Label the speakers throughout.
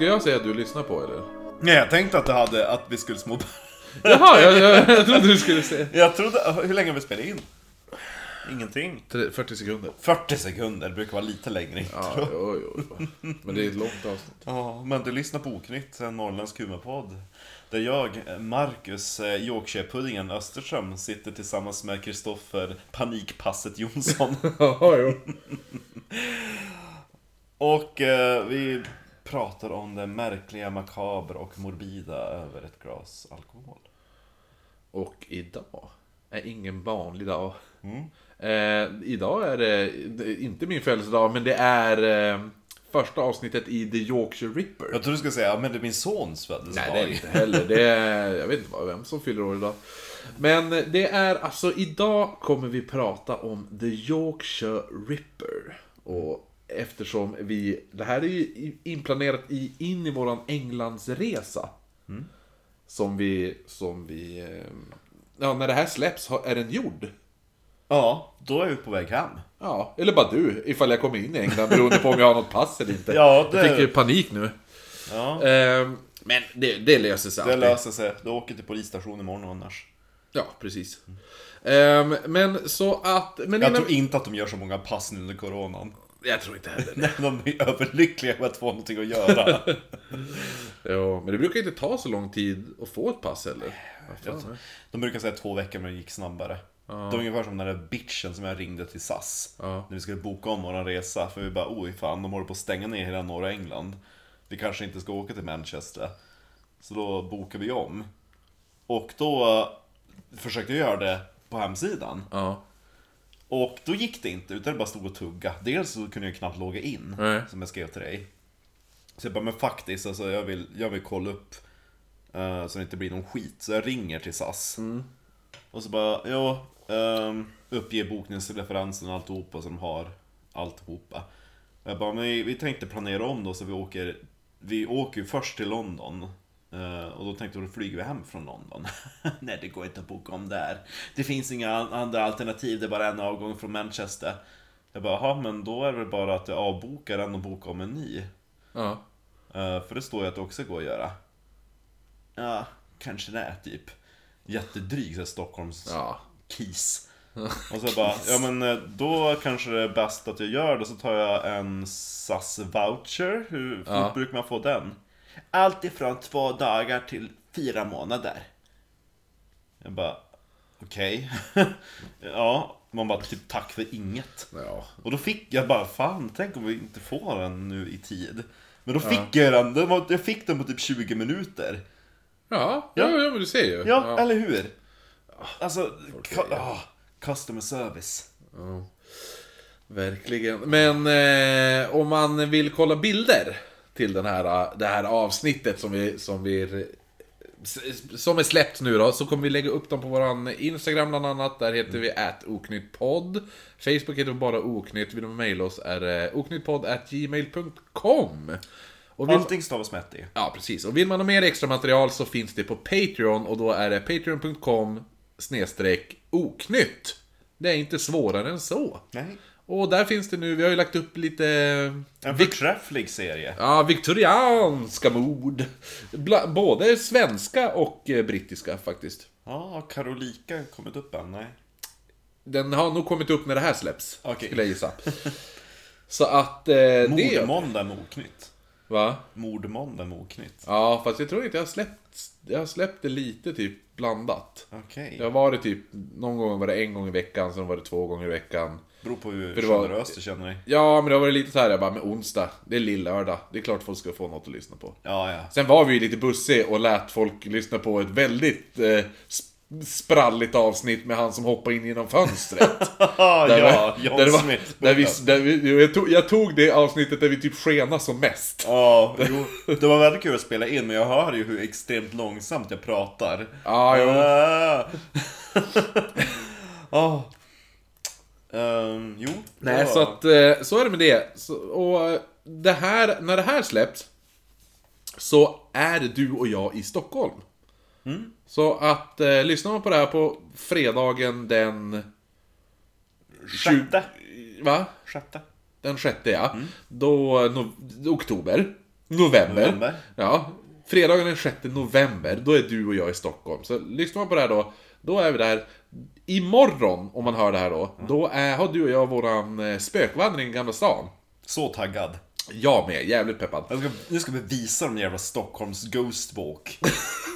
Speaker 1: Ska jag säga att du lyssnar på eller?
Speaker 2: Nej, jag tänkte att, du hade, att vi skulle små...
Speaker 1: Jaha, jag, jag, jag trodde du skulle säga...
Speaker 2: Jag trodde... Hur länge har vi spelat in? Ingenting.
Speaker 1: 40 sekunder.
Speaker 2: 40 sekunder, det brukar vara lite längre intro.
Speaker 1: Ja, jo, jo. Men det är ett långt avsnitt.
Speaker 2: Ja, men du lyssnar på Oknytt, en norrländsk humorpodd. Där jag, Marcus eh, Yorkshire-puddingen Österström, sitter tillsammans med Kristoffer Panikpasset Jonsson.
Speaker 1: Ja, jo.
Speaker 2: Och eh, vi pratar om det märkliga, makabra och morbida över ett glas alkohol.
Speaker 1: Och idag är ingen vanlig dag. Eh, idag är det, inte min födelsedag, men det är eh, första avsnittet i The Yorkshire Ripper.
Speaker 2: Jag tror du skulle säga, men det är min sons födelsedag.
Speaker 1: Nej, det är inte heller. Det är, jag vet inte vad- vem som fyller år idag. Men det är alltså, idag kommer vi prata om The Yorkshire Ripper. Och eftersom vi, det här är ju inplanerat i, in i våran Englandsresa. Som vi, som vi, eh, ja när det här släpps är den gjord.
Speaker 2: Ja, då är vi på väg hem.
Speaker 1: Ja, eller bara du, ifall jag kommer in i England beroende på om jag har något pass eller inte.
Speaker 2: Ja, det-
Speaker 1: Jag fick ju panik nu.
Speaker 2: Ja,
Speaker 1: Ehm, men det, det löser sig
Speaker 2: det
Speaker 1: alltid.
Speaker 2: löser sig. Du åker till polisstationen imorgon annars.
Speaker 1: Ja, precis. Ehm, men så att... Men
Speaker 2: Jag
Speaker 1: innan...
Speaker 2: tror inte att de gör så många pass nu under coronan.
Speaker 1: Jag tror inte heller det.
Speaker 2: De är överlyckliga med att få någonting att göra.
Speaker 1: ja, men det brukar inte ta så lång tid att få ett pass heller.
Speaker 2: De brukar säga två veckor men det gick snabbare. Det var ungefär som den där bitchen som jag ringde till SAS.
Speaker 1: Ja.
Speaker 2: När vi skulle boka om våran resa. För vi bara, oj fan, de håller på att stänga ner hela norra England. Vi kanske inte ska åka till Manchester. Så då bokade vi om. Och då eh, försökte jag göra det på hemsidan.
Speaker 1: Ja.
Speaker 2: Och då gick det inte, utan det bara stod och tugga. Dels så kunde jag knappt logga in,
Speaker 1: Nej.
Speaker 2: som jag skrev till dig. Så jag bara, men faktiskt, alltså, jag, vill, jag vill kolla upp eh, så det inte blir någon skit. Så jag ringer till SAS. Och så bara, ja, um, uppge bokningsreferensen och alltihopa så de har alltihopa. Jag bara, men vi, vi tänkte planera om då så vi åker, vi åker ju först till London. Eh, och då tänkte jag, då flyger vi hem från London. Nej, det går inte att boka om där. Det finns inga an- andra alternativ, det är bara en avgång från Manchester. Jag bara, jaha, men då är det väl bara att jag avbokar den och bokar om en ny.
Speaker 1: Ja.
Speaker 2: Eh, för det står ju att det också går att göra. Ja, kanske det typ. Jättedryg så Stockholms
Speaker 1: Ja.
Speaker 2: kis. Och så bara, ja men eh, då kanske det är bäst att jag gör det, så tar jag en SAS voucher. Hur fort
Speaker 1: Ja.
Speaker 2: brukar man få den? Allt ifrån två dagar till fyra månader. Jag bara, okej. ja, man bara typ tack för inget.
Speaker 1: Ja.
Speaker 2: Och då fick jag bara, fan, tänk om vi inte får den nu i tid. Men då fick jag den, den var, jag fick den på typ 20 minuter.
Speaker 1: Ja, ja, ja, men du ser ju.
Speaker 2: Ja, eller hur? Alltså, cu- ah, customer service.
Speaker 1: Verkligen. Men eh, om man vill kolla bilder till den här, det här avsnittet som vi, som vi som är släppt nu då, så kommer vi lägga upp dem på våran Instagram bland annat. Där heter vi oknyttpodd. Facebook heter vi bara oknytt. Vill man mejla oss är det oknyttpodd gmail.com. Och vill,
Speaker 2: Allting stavas med ett i.
Speaker 1: ja, precis. Och vill man ha mer extra material så finns det på Patreon och då är det patreon.com snedstreck oknytt. Det är inte svårare än så.
Speaker 2: Nej.
Speaker 1: Och där finns det nu, vi har ju lagt upp lite...
Speaker 2: En förträfflig serie.
Speaker 1: Ja, viktorianska mord. Både svenska och eh, brittiska faktiskt.
Speaker 2: Ja, har Karolika kommit upp än? Nej.
Speaker 1: Den har nog kommit upp när det här släpps,
Speaker 2: Okej.
Speaker 1: skulle jag gissa. Så att... Eh.
Speaker 2: Mordmåndag med oknytt.
Speaker 1: Va?
Speaker 2: Mordmåndag med oknytt.
Speaker 1: Ja, fast jag tror inte jag har släppt... Jag har släppt det lite typ blandat.
Speaker 2: Okej.
Speaker 1: Det har varit typ, någon gång var det en gång i veckan, sen var det två gånger i veckan.
Speaker 2: Beror på hur
Speaker 1: För det var-
Speaker 2: generöst du känner dig.
Speaker 1: Ja, men det varit lite så här, jag bara, men onsdag, det är lillördag. Det är klart folk ska få något att lyssna på.
Speaker 2: Ja, ja.
Speaker 1: Sen var vi ju lite bussig och lät folk lyssna på ett väldigt eh, sp- spralligt avsnitt med han som hoppade in genom fönstret.
Speaker 2: Ja,
Speaker 1: var-
Speaker 2: John
Speaker 1: där, det var,
Speaker 2: Smith.
Speaker 1: där vi, där vi, jag, tog, jag tog det avsnittet där vi typ skenade som mest.
Speaker 2: Ja, jo. Det var väldigt kul att spela in, men jag hör ju hur extremt långsamt jag pratar.
Speaker 1: Ja, jo.
Speaker 2: Ah. Ah. Ehm, jo.
Speaker 1: Nej, så att eh, så är det med det. Så, och eh, det här, när det här släpps så är du och jag i Stockholm. Så att eh, lyssnar man på det här på fredagen den...
Speaker 2: Sjätte.
Speaker 1: Va?
Speaker 2: Sjätte.
Speaker 1: Den sjätte ja. Då, no, oktober. november.
Speaker 2: November.
Speaker 1: Ja, fredagen den 6 november, då är du och jag i Stockholm. Så lyssnar man på det här då, då är vi där. Imorgon, om man hör det här då, då är, har du och jag våran eh, spökvandring i Gamla stan.
Speaker 2: Så taggad.
Speaker 1: Jag med, jävligt peppad.
Speaker 2: Jag ska, nu ska vi visa de jävla Stockholms Ghost Walk.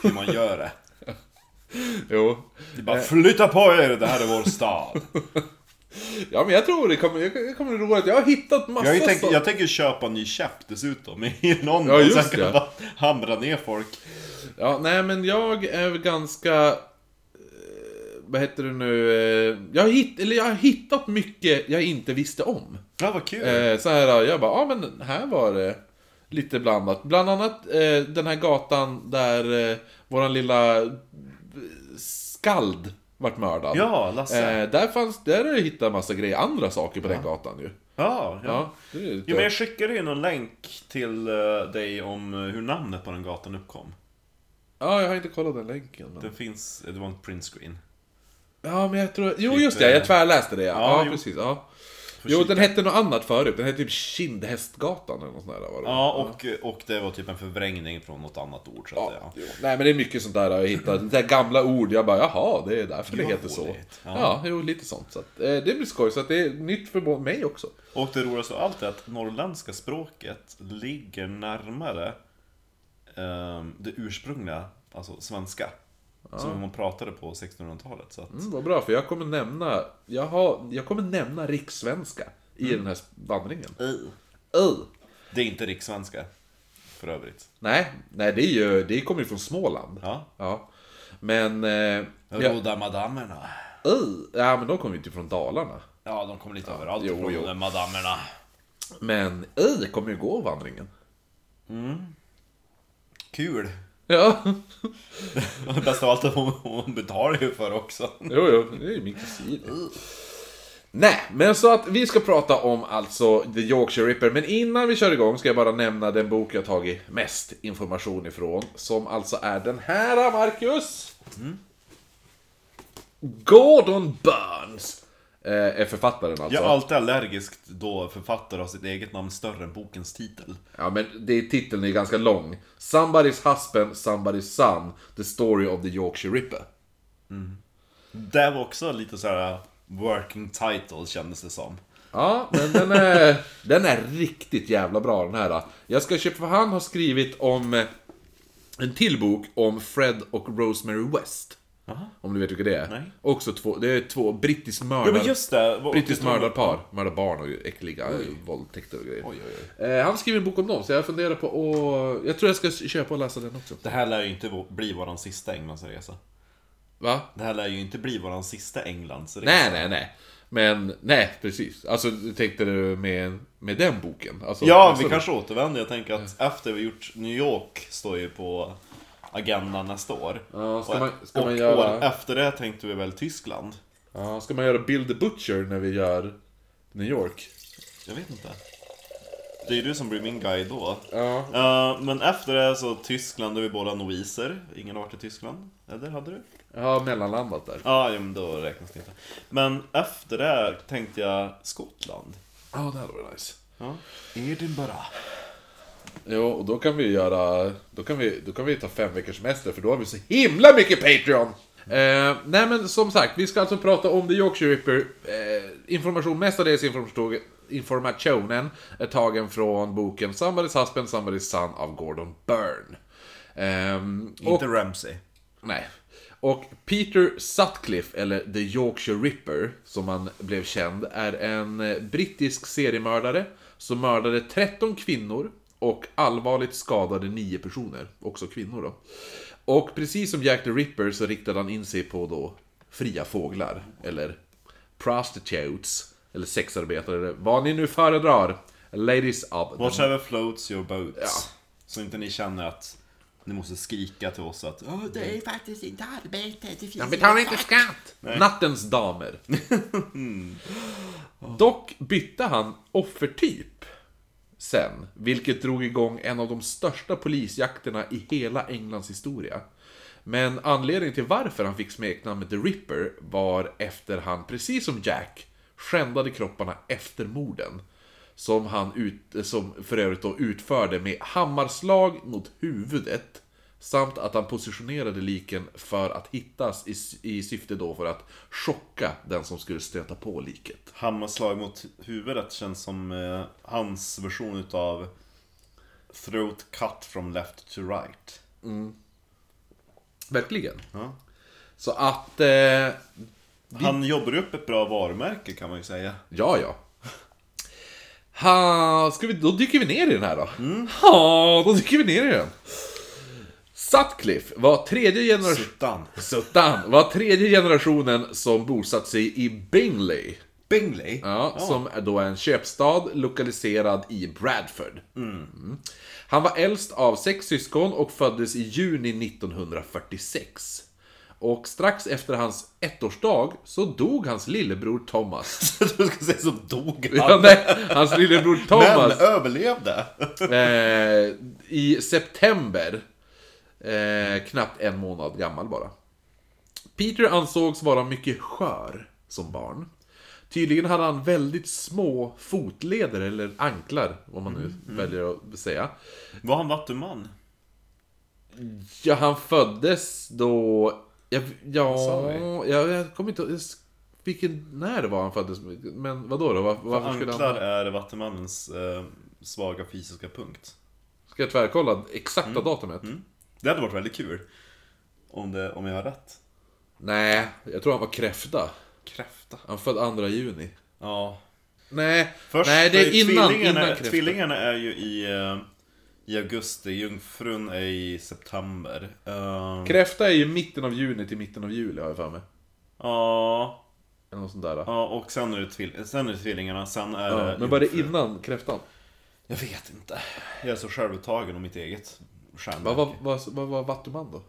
Speaker 2: Hur man gör det.
Speaker 1: Jo.
Speaker 2: Det bara flytta på er, det här är vår stad.
Speaker 1: Ja men jag tror det kommer, det kommer bli roligt. Jag har hittat massa
Speaker 2: Jag,
Speaker 1: så-
Speaker 2: jag tänker köpa en ny käpp dessutom i London.
Speaker 1: Ja, just
Speaker 2: så jag kan bara hamra ner folk.
Speaker 1: Ja, nej men jag är ganska... Vad heter det nu? eh, Jag har, hitt, eller jag har hittat mycket jag inte visste om.
Speaker 2: Ja, vad kul.
Speaker 1: Eh, så här, jag bara, ja men här var det lite blandat. Bland annat eh, den här gatan där eh, våran lilla skald vart mördad.
Speaker 2: Ja, Lasse.
Speaker 1: Eh, där fanns, där har jag hittat massa grejer, andra saker på den gatan ju.
Speaker 2: ja, ja.
Speaker 1: Ja, lite...
Speaker 2: Jo, men jag skickade ju någon länk till dig om hur namnet på den gatan uppkom.
Speaker 1: ja, jag har inte kollat den länken. Men...
Speaker 2: Det finns, det var en printscreen.
Speaker 1: Ja, men jag tror... Jo,
Speaker 2: Typ,
Speaker 1: just det, jag
Speaker 2: eh,
Speaker 1: tvärläste det ja.
Speaker 2: ja,
Speaker 1: precis. Ja. Jo, den hette något annat förut. Den hette typ Kindhästgatan eller något sånt där. Var det?
Speaker 2: Ja, och, och det var typ en förvrängning från något annat ord så att
Speaker 1: Ja,
Speaker 2: säga.
Speaker 1: Nej men det är mycket sånt där jag hittat. Det där gamla ord, jag bara jaha, det är därför det heter så. Ja.
Speaker 2: Ja.
Speaker 1: jo lite sånt. Så att, eh, det blir skoj, så att det är nytt för mig också.
Speaker 2: Och det roligaste av allt är att norrländska språket ligger närmare ehm, det ursprungliga, alltså svenska. Som man pratade på 1600-talet. Så att,
Speaker 1: Mm, vad bra, för jag kommer nämna, jag, har, jag kommer nämna rikssvenska i
Speaker 2: Mm.
Speaker 1: den här vandringen.
Speaker 2: uh.
Speaker 1: Uh.
Speaker 2: Det är inte rikssvenska, för övrigt.
Speaker 1: Nej, nej det, är ju, det kommer ju från Småland.
Speaker 2: Ja.
Speaker 1: Ja. Men... Eh, ja,
Speaker 2: Roda madamerna.
Speaker 1: uh, ja, men de kommer ju inte från Dalarna.
Speaker 2: Ja, de kommer lite överallt
Speaker 1: jo,
Speaker 2: ifrån,
Speaker 1: jo.
Speaker 2: madamerna.
Speaker 1: Men uh, kommer ju gå vandringen.
Speaker 2: Kul.
Speaker 1: Ja,
Speaker 2: Bäst av allt att hon, hon betalar ju för också.
Speaker 1: jo, jo, det är ju min kusin. Nej, men så att vi ska prata om alltså The Yorkshire Ripper. Men innan vi kör igång ska jag bara nämna den bok jag tagit mest information ifrån. Som alltså är den här, Marcus! Gordon Burns! Eh, är författaren alltså.
Speaker 2: Jag är alltid allergisk då författare har sitt eget namn större än bokens titel.
Speaker 1: Ja, men det, titeln är ganska lång. Somebody's husband, somebody's son. The story of the Yorkshire Ripper.
Speaker 2: Det var också lite så här working title kändes det som.
Speaker 1: Ja, men den är, den är riktigt jävla bra den här. Jag ska köpa, för han har skrivit om eh, en till bok om Fred och Rosemary West. Om du vet vilka det är?
Speaker 2: Nej.
Speaker 1: Också två, det är två brittiskt mördar...
Speaker 2: Ja men just det! vad-
Speaker 1: Brittiskt mördarpar, mördar barn och äckliga våldtäkter och grejer.
Speaker 2: Oj, oj,
Speaker 1: Eh, han skriver en bok om dem, så jag funderar på att... Jag tror jag ska köpa och läsa den också.
Speaker 2: Det här lär ju inte bli våran sista Englandsresa.
Speaker 1: Va?
Speaker 2: Det här lär ju inte bli våran sista Englandsresa.
Speaker 1: Nej, nej, nej. Men, nej, precis. Alltså, tänkte du med, med den boken? Alltså,
Speaker 2: Ja, vi kanske återvänder. Jag tänker att efter vi gjort New York står ju på agendan nästa år.
Speaker 1: Ja, ska
Speaker 2: och
Speaker 1: man- ska
Speaker 2: och
Speaker 1: man göra-
Speaker 2: år efter det tänkte vi väl Tyskland.
Speaker 1: Ja, ska man göra Bill the Butcher när vi gör New York?
Speaker 2: Jag vet inte. Det är ju du som blir min guide då.
Speaker 1: Ja.
Speaker 2: Eh, men efter det så Tyskland, då är vi båda noviser. Ingen har varit i Tyskland? Eller hade du?
Speaker 1: Har mellanlandat där.
Speaker 2: Ja, ja, men då räknas det inte. Men efter det tänkte jag Skottland.
Speaker 1: Ja, det hade varit nice.
Speaker 2: Ja. Edinburgh.
Speaker 1: Jo, och då kan vi göra... Då kan vi, då kan vi ta fem veckors semester, för då har vi så himla mycket Patreon! Eh, nej men som sagt, vi ska alltså prata om The Yorkshire Ripper. Eh, information, mestadels information, informationen är tagen från boken Somebody's Husband, Somebody's Son av Gordon Byrne. Ehm, och-
Speaker 2: Inte Ramsey.
Speaker 1: Nej. Och Peter Sutcliffe, eller The Yorkshire Ripper, som han blev känd, är en eh, brittisk seriemördare som mördade 13 kvinnor och allvarligt skadade 9 personer, också kvinnor då. Och precis som Jack the Ripper så riktade han in sig på då fria fåglar, eller prostitutes, eller sexarbetare, vad ni nu föredrar. Ladies of the
Speaker 2: Whatever floats your boats.
Speaker 1: Ja.
Speaker 2: Så inte ni känner att ni måste skrika till oss att "Åh, det är faktiskt inte arbete, det finns
Speaker 1: De betalar inte skatt! Nattens damer. Dock bytte han offertyp sen, vilket drog igång en av de största polisjakterna i hela Englands historia. Men anledningen till varför han fick smeknamnet The Ripper var efter han, precis som Jack, skändade kropparna efter morden. Som han ut, som för övrigt då utförde med hammarslag mot huvudet. Samt att han positionerade liken för att hittas i, i syfte då för att chocka den som skulle stöta på liket.
Speaker 2: Hammarslag mot huvudet känns som eh, hans version utav Throat cut from left to right.
Speaker 1: Verkligen.
Speaker 2: Ja.
Speaker 1: Så att... Eh,
Speaker 2: Han jobbar upp ett bra varumärke kan man ju säga.
Speaker 1: Ja, ja. Ha, ska vi, då dyker vi ner i den här då. Ja, då dyker vi ner i den. Sutcliffe var tredje generationen...
Speaker 2: Suttan.
Speaker 1: Suttan var tredje generationen som bosatt sig i Bingley.
Speaker 2: Bingley?
Speaker 1: Ja, Som är då är en köpstad lokaliserad i Bradford. Mm. Han var äldst av sex syskon och föddes i juni 1946. Och strax efter hans ettårsdag så dog hans lillebror Thomas.
Speaker 2: du ska säga så dog han.
Speaker 1: Ja, nej, hans lillebror
Speaker 2: Men
Speaker 1: Thomas
Speaker 2: överlevde.
Speaker 1: eh, i september. Eh, knappt en månad gammal bara. Peter ansågs vara mycket skör som barn. Tydligen hade han väldigt små fotleder, eller anklar, vad man nu väljer att säga.
Speaker 2: Var han vattuman?
Speaker 1: Ja, han föddes då... Ja,
Speaker 2: vi?
Speaker 1: jag, jag kommer inte ihåg vilken, när det var han föddes. Men vadå då? Var, varför skulle
Speaker 2: Anklar
Speaker 1: han...
Speaker 2: är vattumannens eh, svaga fysiska punkt.
Speaker 1: Ska jag tvärkolla exakta datumet?
Speaker 2: Det hade varit väldigt kul. Om, det, om jag har rätt.
Speaker 1: Nej, jag tror han var kräfta.
Speaker 2: Kräfta.
Speaker 1: Han född 2 juni.
Speaker 2: Ja.
Speaker 1: Nej,
Speaker 2: Först,
Speaker 1: nej det är innan,
Speaker 2: tvillingarna,
Speaker 1: innan kräfta.
Speaker 2: tvillingarna är ju i, eh, i augusti, jungfrun är i september. Uh,
Speaker 1: Kräfta är ju mitten av juni till mitten av juli har jag för mig.
Speaker 2: ja,
Speaker 1: Eller något sånt där.
Speaker 2: ja, och sen är, det tvill, sen är det tvillingarna, sen är
Speaker 1: Ja,
Speaker 2: det
Speaker 1: men var det innan kräftan?
Speaker 2: Jag vet inte. Jag är så självupptagen om mitt eget stjärnmärke.
Speaker 1: var, vad, vad var Vattuman då?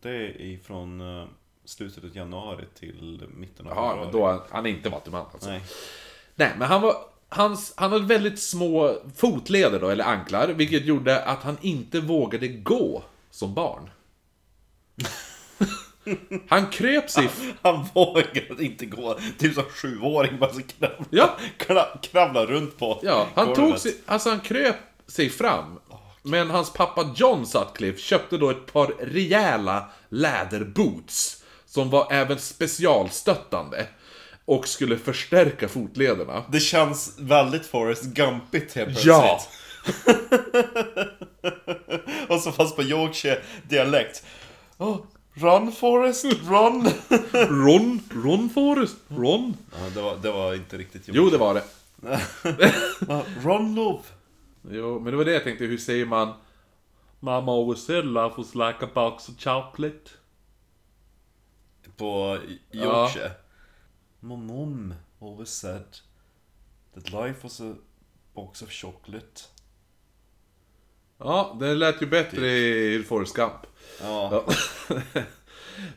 Speaker 2: Det är ifrån eh, slutet av januari till mitten av
Speaker 1: Jaha,
Speaker 2: februari.
Speaker 1: men då han är inte Vattuman alltså.
Speaker 2: Nej.
Speaker 1: Nej, men han var... Hans, han hade väldigt små fotleder då, eller anklar, vilket gjorde att han inte vågade gå som barn. Han kröp sig...
Speaker 2: Han vågade inte gå, typ som sjuåring bara så kravla,
Speaker 1: Ja.
Speaker 2: kra- kravla runt på
Speaker 1: Ja, han
Speaker 2: golvet.
Speaker 1: tog sig, alltså han kröp sig fram. Men hans pappa John Sutcliffe köpte då ett par rejäla läderboots. Som var även specialstöttande. Och skulle förstärka fotlederna.
Speaker 2: Det känns väldigt Forrest Gumpigt helt plötsligt.
Speaker 1: Ja!
Speaker 2: Och så fast på Yorkshire-dialekt. Oh, run Forrest, run!
Speaker 1: Ron, Ron Forrest, Ron.
Speaker 2: ja, det, var, det var inte riktigt
Speaker 1: Jo, det var det.
Speaker 2: Ron Love.
Speaker 1: Jo, men det var det jag tänkte, hur säger man? Mama always said life was like a box of chocolate.
Speaker 2: På Yorkshire. My mom always said that life was a box of chocolate.
Speaker 1: Ja, det lät ju bättre i Forrest Gump.
Speaker 2: Ja.
Speaker 1: Ja.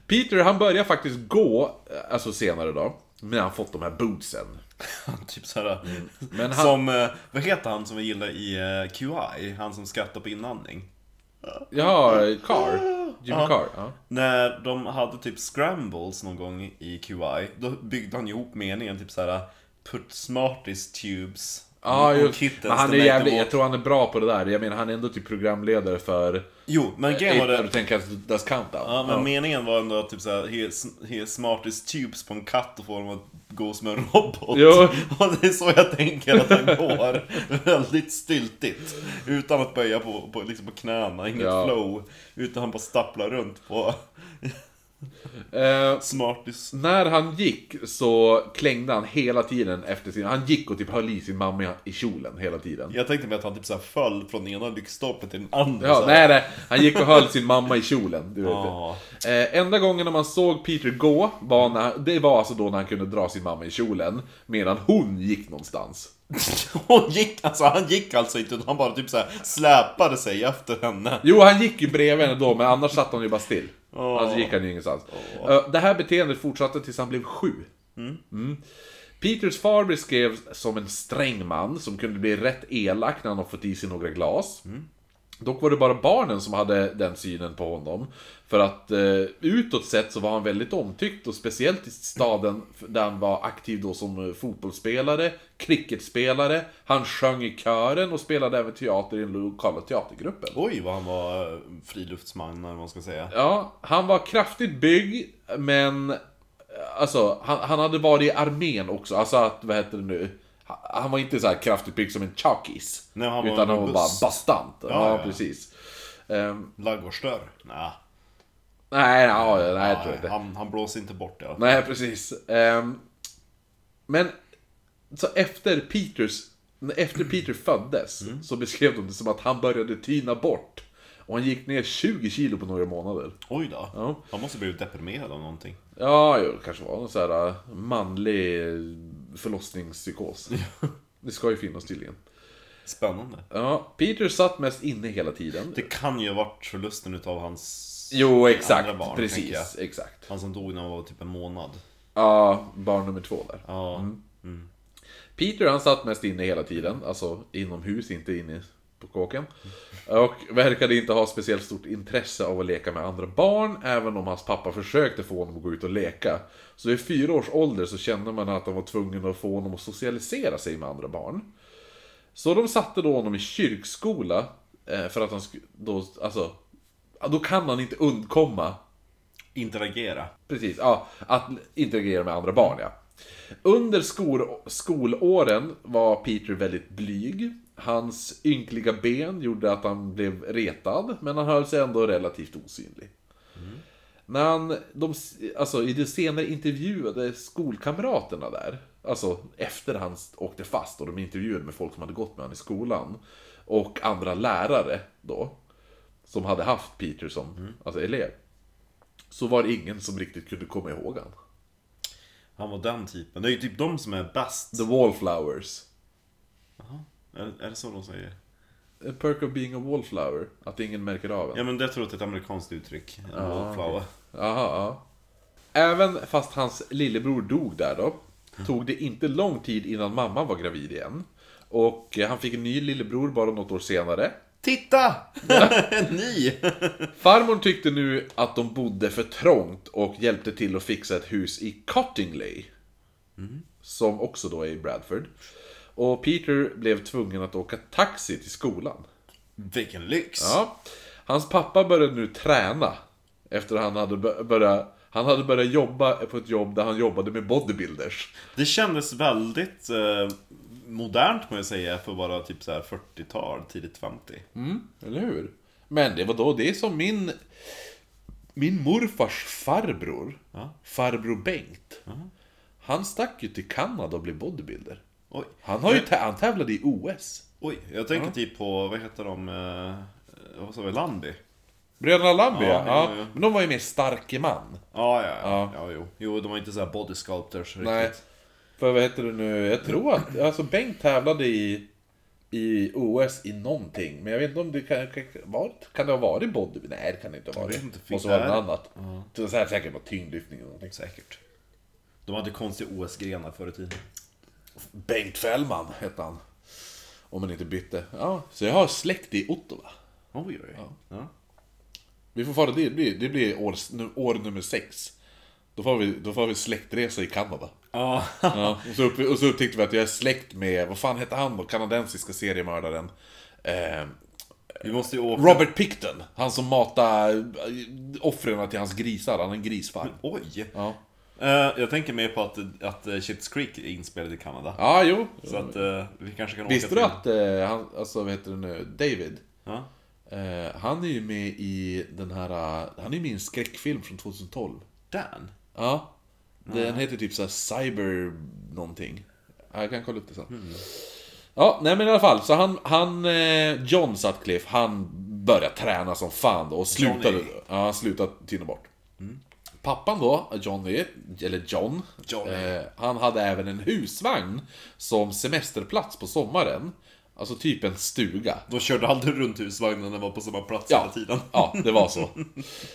Speaker 1: Peter, han börjar faktiskt gå, alltså senare då, när han fått de här bootsen.
Speaker 2: typ såhär.
Speaker 1: Men han,
Speaker 2: Som, eh, vad heter han som vi gillar i eh, QI? Han som skrattar på inandning.
Speaker 1: ja, Carr. Jimmy
Speaker 2: Ja.
Speaker 1: Carr. Ja.
Speaker 2: När de hade typ scrambles någon gång i QI, då byggde han ihop meningen typ såhär Put smarties tubes
Speaker 1: Ja, just, men han är jävligt, jag tror han är bra på det där. Jag menar, han är ändå typ programledare för...
Speaker 2: Jo, men grejen var
Speaker 1: När du
Speaker 2: det...
Speaker 1: tänker Does Countdown.
Speaker 2: Ja, men
Speaker 1: Ja.
Speaker 2: meningen var ändå typ såhär, he, he smarties tubes på en katt och får dem att gå som en robot.
Speaker 1: Jo.
Speaker 2: Och det är så jag tänker att han går. Väldigt styltigt. Utan att böja på, på, liksom på knäna, inget
Speaker 1: Ja.
Speaker 2: flow. Utan han bara stapplar runt på
Speaker 1: Eh,
Speaker 2: smarties.
Speaker 1: när han gick så klängde han hela tiden efter sin... Han gick och typ höll i sin mamma i kjolen hela tiden.
Speaker 2: Jag tänkte mig att han typ såhär föll från ena lyktstolpen till den andra.
Speaker 1: Ja,
Speaker 2: så här.
Speaker 1: nej, nej. Han gick och höll sin mamma i kjolen. Du vet det. Eh, enda gången när man såg Peter gå, var när, det var alltså då när han kunde dra sin mamma i kjolen. Medan hon gick någonstans.
Speaker 2: Hon gick, alltså, han gick alltså inte, utan han bara typ såhär släpade sig efter henne.
Speaker 1: Jo, han gick ju bredvid henne då, men annars satt han ju bara still.
Speaker 2: Åh.
Speaker 1: Annars gick han ju ingenstans. Eh, Det här beteendet fortsatte tills han blev sju. Mm. Peters far beskrevs som en sträng man som kunde bli rätt elak när han har fått i sig några glas. Dock var det bara barnen som hade den synen på honom. För att eh, utåt sett så var han väldigt omtyckt och speciellt i staden där han var aktiv då som eh, fotbollsspelare, cricketspelare, han sjöng i kören och spelade även teater i den lokala teatergruppen.
Speaker 2: Oj, vad han var eh, friluftsman, eller vad man ska säga.
Speaker 1: Ja, han var kraftigt byggd, men... eh, Alltså, han, han hade varit i armén också, alltså att, vad heter det nu? Han- var inte så här kraftigt byggd som en chakis.
Speaker 2: Nej, han var
Speaker 1: utan han var bara bastant. Ja,
Speaker 2: Ja, ja.
Speaker 1: precis. Um,
Speaker 2: Ladugårdsdörr? Nej.
Speaker 1: nej, ja, nej, jag tror
Speaker 2: Nej,
Speaker 1: inte.
Speaker 2: han, han blåser inte bort det.
Speaker 1: Nej, precis. Ehm, men, så efter Peters, efter Peter föddes,
Speaker 2: Mm.
Speaker 1: så beskrev de det som att han började tyna bort. Och han gick ner 20 kilo på några månader.
Speaker 2: Oj då.
Speaker 1: Ja.
Speaker 2: Han måste blivit deprimerad av någonting.
Speaker 1: Ja, jo, det kanske var någon sån här äh, manlig förlossningspsykos. Det ska ju finnas tydligen.
Speaker 2: Spännande.
Speaker 1: Ja, Peter satt mest inne hela tiden.
Speaker 2: Det kan ju ha varit förlusten utav hans
Speaker 1: Jo, exakt.
Speaker 2: andra barn,
Speaker 1: precis, exakt.
Speaker 2: Han som dog när han var typ en månad.
Speaker 1: Ja, barn nummer två där.
Speaker 2: Ja.
Speaker 1: Peter han satt mest inne hela tiden, alltså inomhus, inte inne på kåken. Och verkade inte ha speciellt stort intresse av att leka med andra barn, även om hans pappa försökte få honom att gå ut och leka. Så i fyra års ålder så kände man att han var tvungen att få honom att socialisera sig med andra barn. Så de satte då honom i kyrkskola, eh, för att han skulle, då, alltså, då kan han inte undkomma
Speaker 2: Interagera.
Speaker 1: Precis, ja. Att interagera med andra barn, ja. Under skol, skolåren var Peter väldigt blyg. Hans ynkliga ben gjorde att han blev retad, men han höll sig ändå relativt osynlig. När han, de, alltså i de senare intervjuade skolkamraterna där, alltså efter han åkte fast och de intervjuade med folk som hade gått med honom i skolan, och andra lärare då, som hade haft Peter som alltså elev, så var det ingen som riktigt kunde komma ihåg han.
Speaker 2: Han var den typen. Det är ju typ de som är bäst.
Speaker 1: The Wallflowers.
Speaker 2: Är, är det så de säger?
Speaker 1: A perk of being a wallflower. Att ingen märker av en.
Speaker 2: Ja men det tror jag är ett amerikanskt uttryck. En wallflower.
Speaker 1: Jaha, ja. Även fast hans lillebror dog där då, tog det inte lång tid innan mamman var gravid igen. Och eh, han fick en ny lillebror bara något år senare.
Speaker 2: Titta! En ny!
Speaker 1: Farmor tyckte nu att de bodde för trångt och hjälpte till att fixa ett hus i Cottingley. Som också då är i Bradford. Och Peter blev tvungen att åka taxi till skolan.
Speaker 2: Vilken lyx!
Speaker 1: Ja. Hans pappa började nu träna. Efter han hade bör- börjat... Han hade börjat jobba på ett jobb där han jobbade med bodybuilders.
Speaker 2: Det kändes väldigt eh, modernt må jag säga för bara typ så här 40-tal, tidigt 50.
Speaker 1: Eller hur? Men det var då det är som min... Min morfars farbror,
Speaker 2: Ja.
Speaker 1: farbror Bengt. Han stack ju till Kanada och blev bodybuilder.
Speaker 2: Oj.
Speaker 1: Han, har ju tä- han tävlade i OS.
Speaker 2: Oj, jag tänker typ på, vad heter de, eh, vad sa vi, Landby?
Speaker 1: Bröderna Lamby, ja.
Speaker 2: Ja,
Speaker 1: ja,
Speaker 2: ja, ja.
Speaker 1: Men de var ju mer starke man.
Speaker 2: Ja, ja,
Speaker 1: Ja.
Speaker 2: ja. ja jo. jo, de var inte så här body sculptors riktigt.
Speaker 1: Nej. För vad heter det nu? Jag tror att alltså Bengt tävlade i, i OS i någonting. Men jag vet inte om det kan, kan, var, kan det ha varit body? Nej, det kan det inte ha varit.
Speaker 2: vet inte.
Speaker 1: Måste vara
Speaker 2: Nej.
Speaker 1: något annat. Det var säkert bara tyngdlyftning eller någonting.
Speaker 2: Säkert. De hade konstiga OS-grenar förr i tiden.
Speaker 1: Bengt Fällman hette han. Om man inte bytte. Ja, så jag har släkt i Ottawa.
Speaker 2: Oj, oj, ja.
Speaker 1: Vi får fara, det blir, det blir år, år nummer sex. Då får, vi, då får vi släktresa i Kanada.
Speaker 2: Ja.
Speaker 1: Ja, och, så upp, och så upptäckte vi att jag är släkt med, vad fan hette han då? Kanadensiska seriemördaren. Eh,
Speaker 2: Vi måste ju åka...
Speaker 1: Robert Picton. Han som matar eh, offren till hans grisar. Han är en grisfarm.
Speaker 2: Oj!
Speaker 1: Ja.
Speaker 2: Eh, jag tänker mer på att, att uh, Shit's Creek är inspelad i Kanada.
Speaker 1: Ja, jo.
Speaker 2: Så att eh, vi kanske kan
Speaker 1: Visste
Speaker 2: åka
Speaker 1: du
Speaker 2: till...
Speaker 1: att, eh, han, alltså vad heter det nu, David? Eh, han är ju med i den här, han är med i en skräckfilm från 2012.
Speaker 2: Dan?
Speaker 1: Ja. Den heter typ såhär Cyber någonting. Ja, Jag kan kolla upp det sen. Ja, nej men i alla fall. Så han, han John Sutcliffe, han började träna som fan då och slutade,
Speaker 2: Johnny.
Speaker 1: ja, slutade tyna bort. Pappan då, Johnny, eller John,
Speaker 2: Johnny.
Speaker 1: Eh, han hade även en husvagn som semesterplats på sommaren. Alltså typ en stuga.
Speaker 2: Då körde aldrig runt husvagnen när den var på samma plats
Speaker 1: Ja.
Speaker 2: hela tiden.
Speaker 1: Ja, det var så.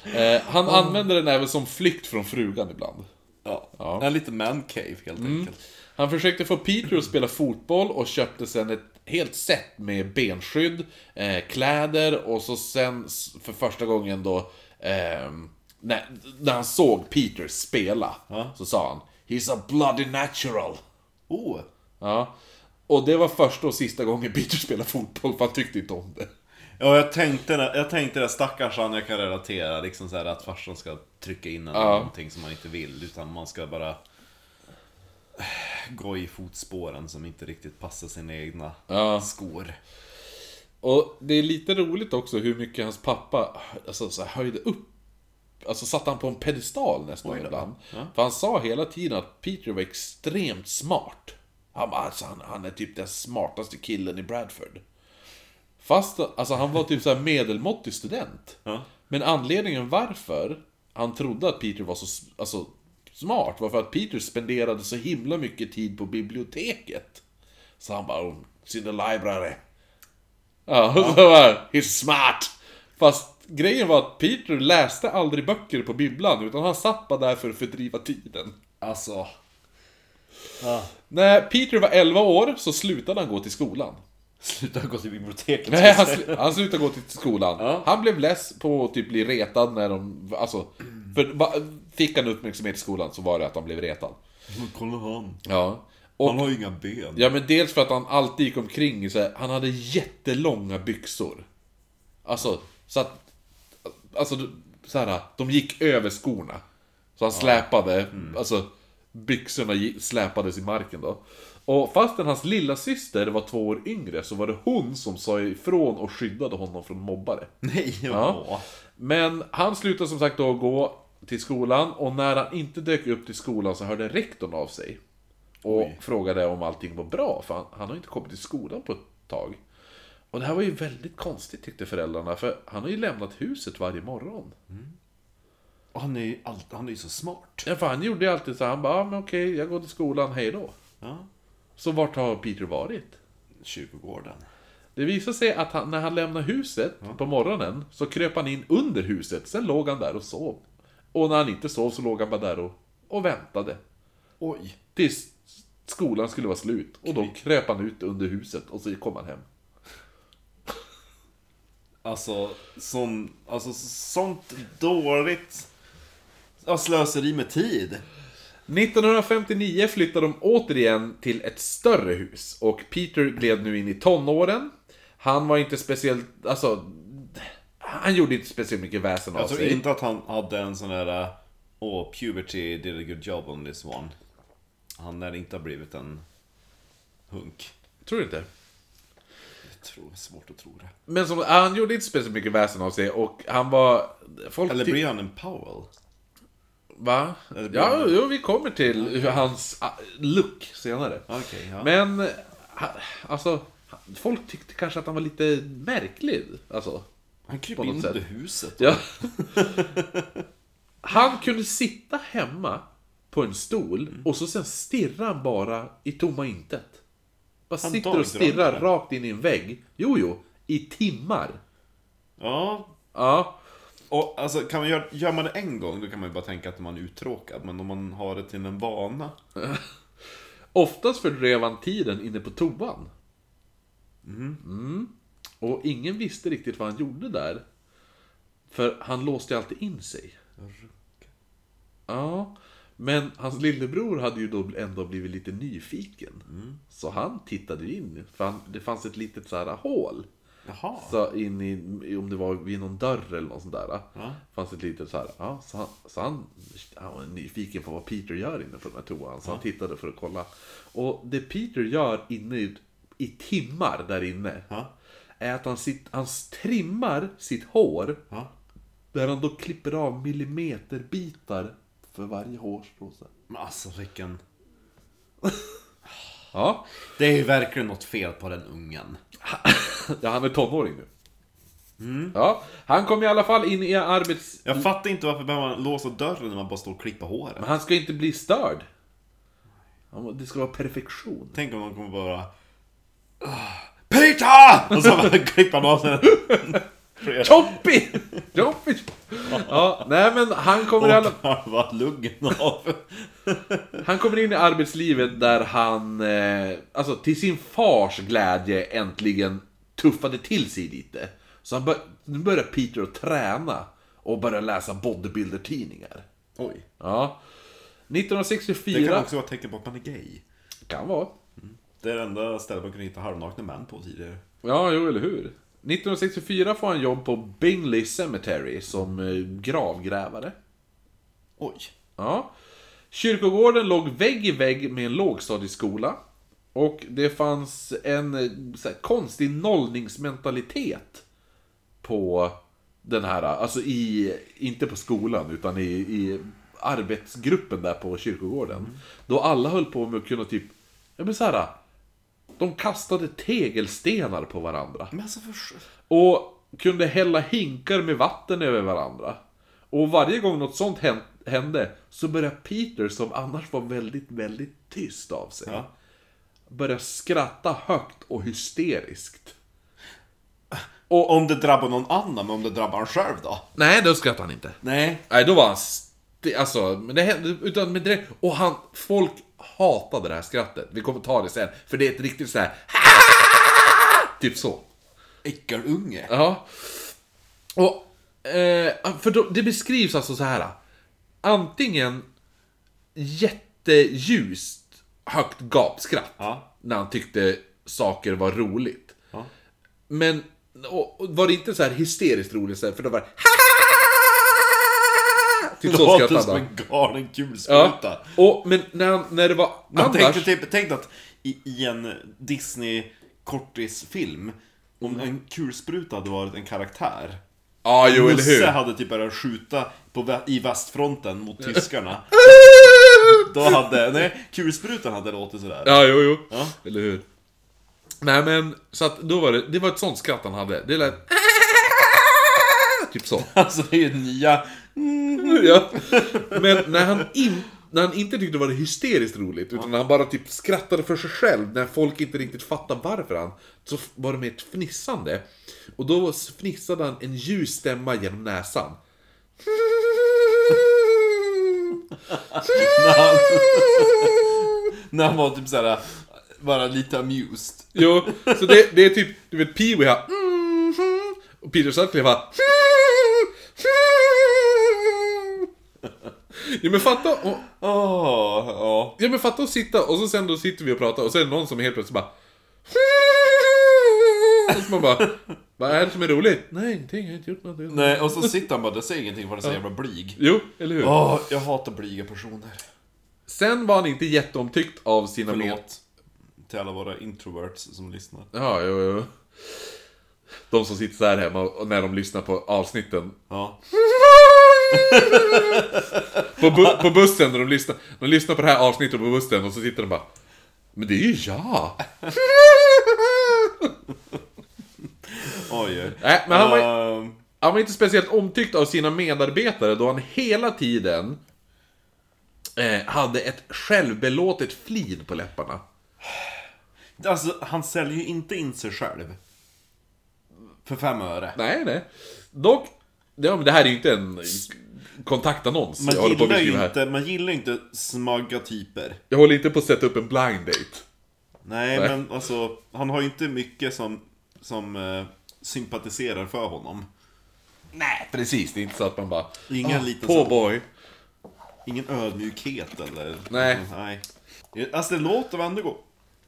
Speaker 1: Eh, han använde den även som flykt från frugan ibland.
Speaker 2: Ja.
Speaker 1: Ja.
Speaker 2: En liten man cave helt enkelt.
Speaker 1: Han försökte få Peter att spela fotboll och köpte sen ett helt set med benskydd, eh, kläder och så sen för första gången då ehm, när, när han såg Peter spela så sa han He's a bloody natural.
Speaker 2: Oh!
Speaker 1: Ja. Och det var första och sista gången Peter spelade fotboll för han tyckte inte om det.
Speaker 2: Ja, jag tänkte, jag tänkte det, stackars han, jag kan relatera, liksom så här att farsan ska trycka in en
Speaker 1: Ja.
Speaker 2: någonting som man inte vill, utan man ska bara gå i fotspåren som inte riktigt passar sina egna
Speaker 1: Ja.
Speaker 2: skor.
Speaker 1: Och det är lite roligt också hur mycket hans pappa alltså, så här, höjde upp. Alltså satte han på en pedestal nästan ibland.
Speaker 2: Ja.
Speaker 1: För han sa hela tiden att Peter var extremt smart. Han bara, alltså, han, han är typ den smartaste killen i Bradford. Fast alltså, han var typ så medelmåttig student.
Speaker 2: Ja.
Speaker 1: Men anledningen varför han trodde att Peter var så alltså, smart var för att Peter spenderade så himla mycket tid på biblioteket. Så han bara, oh, in the library. Ja, och så bara, he's smart! Fast grejen var att Peter läste aldrig böcker på bibblan, utan han satt bara där för att fördriva tiden.
Speaker 2: Alltså... Ja.
Speaker 1: När Peter var 11 år så slutade han gå till skolan.
Speaker 2: Sluta gå till biblioteket.
Speaker 1: Nej, han, sl- han slutade gå till skolan.
Speaker 2: Ja.
Speaker 1: Han blev less på att typ bli retad när de... Alltså, för fick han uppmärksamhet i skolan så var det att han blev retad.
Speaker 2: Men kolla han.
Speaker 1: Ja. Och,
Speaker 2: Han har ju inga ben.
Speaker 1: ja men dels för att han alltid gick omkring i så här, han hade jättelånga byxor. Alltså, så att... Alltså, så här, de gick över skorna. Så han släpade, alltså byxorna släpades i marken då. Och fastän hans lilla syster var två år yngre så var det hon som sa ifrån och skyddade honom från mobbare.
Speaker 2: Nej,
Speaker 1: Ja.
Speaker 2: ja.
Speaker 1: Men han slutade som sagt då gå till skolan och när han inte dök upp till skolan så hörde rektorn av sig. Och
Speaker 2: Oj.
Speaker 1: frågade om allting var bra, för han, han har inte kommit till skolan på ett tag. Och det här var ju väldigt konstigt tyckte föräldrarna, för han har ju lämnat huset varje morgon.
Speaker 2: Och Han är ju allt, han är ju så smart.
Speaker 1: Ja, för han gjorde ju alltid så han bara, ah, men okej, jag går till skolan, hej då.
Speaker 2: Ja.
Speaker 1: Så vart har Peter varit?
Speaker 2: Kyrkogården.
Speaker 1: Det visade sig att han, när han lämnade huset på morgonen så kröp han in under huset, sen låg han där och sov. Och när han inte sov så låg han bara där och, och väntade.
Speaker 2: Oj.
Speaker 1: Tills skolan skulle vara slut. Och då kröp han ut under huset och så kom han hem.
Speaker 2: Alltså, som, alltså sånt dåligt ja, slöseri med tid.
Speaker 1: 1959 flyttade de återigen till ett större hus och Peter gled nu in i tonåren. Han var inte speciellt, alltså... Han gjorde inte speciellt mycket väsen av
Speaker 2: Jag tror
Speaker 1: sig.
Speaker 2: inte att han hade en sån där uh, Åh, puberty did a good job on this one. Han lär inte ha blivit en hunk.
Speaker 1: Tror du inte?
Speaker 2: Tror svårt att tro det.
Speaker 1: Men som, han gjorde inte speciellt mycket väsen av sig och han var... Folk
Speaker 2: Eller blir han en Powell?
Speaker 1: Va? Ja,
Speaker 2: han-
Speaker 1: jo, vi kommer till hur hans ah, look senare.
Speaker 2: Okej, ja.
Speaker 1: Men, alltså, folk tyckte kanske att han var lite märklig. Alltså,
Speaker 2: Han
Speaker 1: något
Speaker 2: in under huset.
Speaker 1: ja. Han kunde sitta hemma på en stol och så sen stirrar han bara i tomma intet. Bara
Speaker 2: Han
Speaker 1: sitter och stirrar rakt in i en vägg. Jo, jo, i timmar.
Speaker 2: Ja.
Speaker 1: Ja,
Speaker 2: Och alltså, kan man göra, gör man det en gång då kan man ju bara tänka att man är uttråkad. Men om man har det till en vana.
Speaker 1: Oftast fördrev han tiden inne på toan. Mm. Och ingen visste riktigt vad han gjorde där. För han låste ju alltid in sig. Ja, men hans lillebror hade ju då ändå blivit lite nyfiken. Så han tittade in, för han, det fanns ett litet så här hål.
Speaker 2: Jaha.
Speaker 1: Så in i, om det var vid någon dörr eller något sånt där.
Speaker 2: Ja.
Speaker 1: Fanns ett litet så här, ja, så han, så han, han var nyfiken på vad Peter gör inne på den här toan. Så han tittade för att kolla. Och det Peter gör inne i, i timmar där inne.
Speaker 2: Ja.
Speaker 1: Är att han, sitt, han trimmar sitt hår.
Speaker 2: Ja.
Speaker 1: Där han då klipper av millimeterbitar för varje hårstråse.
Speaker 2: Men alltså vilken...
Speaker 1: Ja.
Speaker 2: Det är ju verkligen något fel på den ungen.
Speaker 1: ja, han är tonåring nu. Ja, han kom i alla fall in i arbets...
Speaker 2: Jag fattar inte varför behöver man låsa dörren när man bara står och klipper håret.
Speaker 1: Men han ska inte bli störd. Han- Det ska vara perfektion.
Speaker 2: Tänk om de kommer bara... "Ah, Peter! Och så bara klipper han av sig.
Speaker 1: Choppy! Choppy! Ja, nej men han kommer, i alla,
Speaker 2: halva luggen av.
Speaker 1: han kommer in i arbetslivet där han, eh, alltså till sin fars glädje äntligen tuffade till sig lite. Så han bör, nu börjar Peter att träna och börja läsa bodybuilder-tidningar.
Speaker 2: Oj.
Speaker 1: Ja.
Speaker 2: Det
Speaker 1: 1964...
Speaker 2: kan också vara ett tecken på att man är gay.
Speaker 1: kan vara.
Speaker 2: Det är det enda stället man kunde hitta halvnakna män på tidigare.
Speaker 1: Ja, jo, eller hur? 1964 får han jobb på Bingley Cemetery som eh, gravgrävare.
Speaker 2: Oj.
Speaker 1: Ja. Kyrkogården låg vägg i vägg med en lågstadieskola. Och det fanns en eh, här, konstig nollningsmentalitet på den här, alltså i, inte på skolan utan i, i arbetsgruppen där på kyrkogården. Då alla höll på med att kunna typ, ja men så här. De kastade tegelstenar på varandra.
Speaker 2: Men alltså för...
Speaker 1: Och kunde hälla hinkar med vatten över varandra. Och varje gång något sånt hän- hände så började Peter, som annars var väldigt, väldigt tyst av sig,
Speaker 2: Ja.
Speaker 1: börja skratta högt och hysteriskt.
Speaker 2: Om det drabbar någon annan, men om det drabbar han själv då?
Speaker 1: Nej, då skrattade han inte.
Speaker 2: Nej.
Speaker 1: Nej, då var han... Alltså, men det hände, utan med direkt... Och han... Folk hatade det här skrattet. Vi kommer ta det sen. För det är ett riktigt så här. Typ så.
Speaker 2: Äckelunge.
Speaker 1: Ja. Och, eh, för då, det beskrivs alltså så här. Antingen jätteljust, högt gapskratt.
Speaker 2: Ja.
Speaker 1: När han tyckte saker var roligt.
Speaker 2: Ja.
Speaker 1: Men och, och var det inte så här hysteriskt roligt, så här, för då var det
Speaker 2: Det låter som en galen kulspruta.
Speaker 1: Ja. Och, men när, han- när det var
Speaker 2: Man
Speaker 1: annars...
Speaker 2: tänkte typ, tänk att i, i en Disney-kortisfilm, om en kulspruta hade varit en karaktär.
Speaker 1: Ja, jo, eller
Speaker 2: Musse
Speaker 1: hur?
Speaker 2: hade typ börjat skjuta på, i västfronten mot tyskarna. Då hade, nej, kulsprutan hade låtit sådär.
Speaker 1: Ja, jo, jo.
Speaker 2: Ja.
Speaker 1: Eller hur? Nej men, så att då var det, det var ett sånt skratt han hade. Det lät... Typ så.
Speaker 2: Alltså det är ju nya...
Speaker 1: ja. Men när han, in, när han inte tyckte det var hysteriskt roligt, utan när han bara typ skrattade för sig själv, när folk inte riktigt fattade varför han, så var det med ett fnissande. Och då fnissade han en ljus stämma genom näsan.
Speaker 2: När han var typ såhär, bara lite amused.
Speaker 1: Jo, så det, det är typ, du vet Pee-Wee har och Peter Sutcliffe har Ja men fatta, och,
Speaker 2: Åh, ja.
Speaker 1: ja men fatta att sitta och så sen då sitter vi och pratar och så är det någon som helt plötsligt bara och så man bara Vad är det som är roligt? Nej ingenting, jag har inte gjort något
Speaker 2: Nej, och så sitter han bara, det säger ingenting för han är så jävla blyg.
Speaker 1: Jo, eller hur?
Speaker 2: Åh, jag hatar blyga personer.
Speaker 1: Sen var han inte jätteomtyckt av sina med...
Speaker 2: Förlåt. Till alla våra introverts som lyssnar.
Speaker 1: Ja, jo, jo. De som sitter så här hemma och när de lyssnar på avsnitten
Speaker 2: Ja.
Speaker 1: På, bu på bussen när de lyssnar, de lyssnar på det här avsnittet på bussen och så sitter de bara Men det är ju jag!
Speaker 2: Oj.
Speaker 1: Nej, men han var,
Speaker 2: Ehm,
Speaker 1: han var inte speciellt omtyckt av sina medarbetare då han hela tiden eh, hade ett självbelåtet flin på läpparna.
Speaker 2: alltså, han säljer ju inte in sig själv. För fem öre.
Speaker 1: Nej, nej. Dock, ja, men det här är ju inte en kontaktannons
Speaker 2: Man
Speaker 1: jag håller på att
Speaker 2: gillar ju
Speaker 1: beskriva här.
Speaker 2: inte, man gillar inte smagga typer.
Speaker 1: Jag håller inte på att sätta upp en blind date.
Speaker 2: Nej,
Speaker 1: Nej.
Speaker 2: men alltså, han har ju inte mycket som, som eh, sympatiserar för honom.
Speaker 1: Nej, precis. Det är inte så att man bara...
Speaker 2: Ingen
Speaker 1: ah,
Speaker 2: liten
Speaker 1: På boy.
Speaker 2: Ingen ödmjukhet eller...
Speaker 1: Nej.
Speaker 2: Nej. Alltså det låter varenda gång...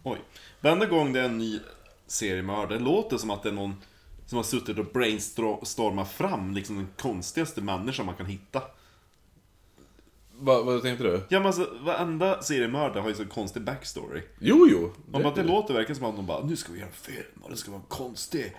Speaker 2: Oj. Varenda gång det är en ny seriemördare, det låter som att det är någon som har suttit och brainstormat fram liksom den konstigaste människan man kan hitta.
Speaker 1: Va, vad tänkte du?
Speaker 2: Ja men alltså, varenda seriemördare har ju så konstig backstory.
Speaker 1: Jo, jo.
Speaker 2: Om att det låter verkligen som att de bara, nu ska vi göra en film och det ska vara konstig.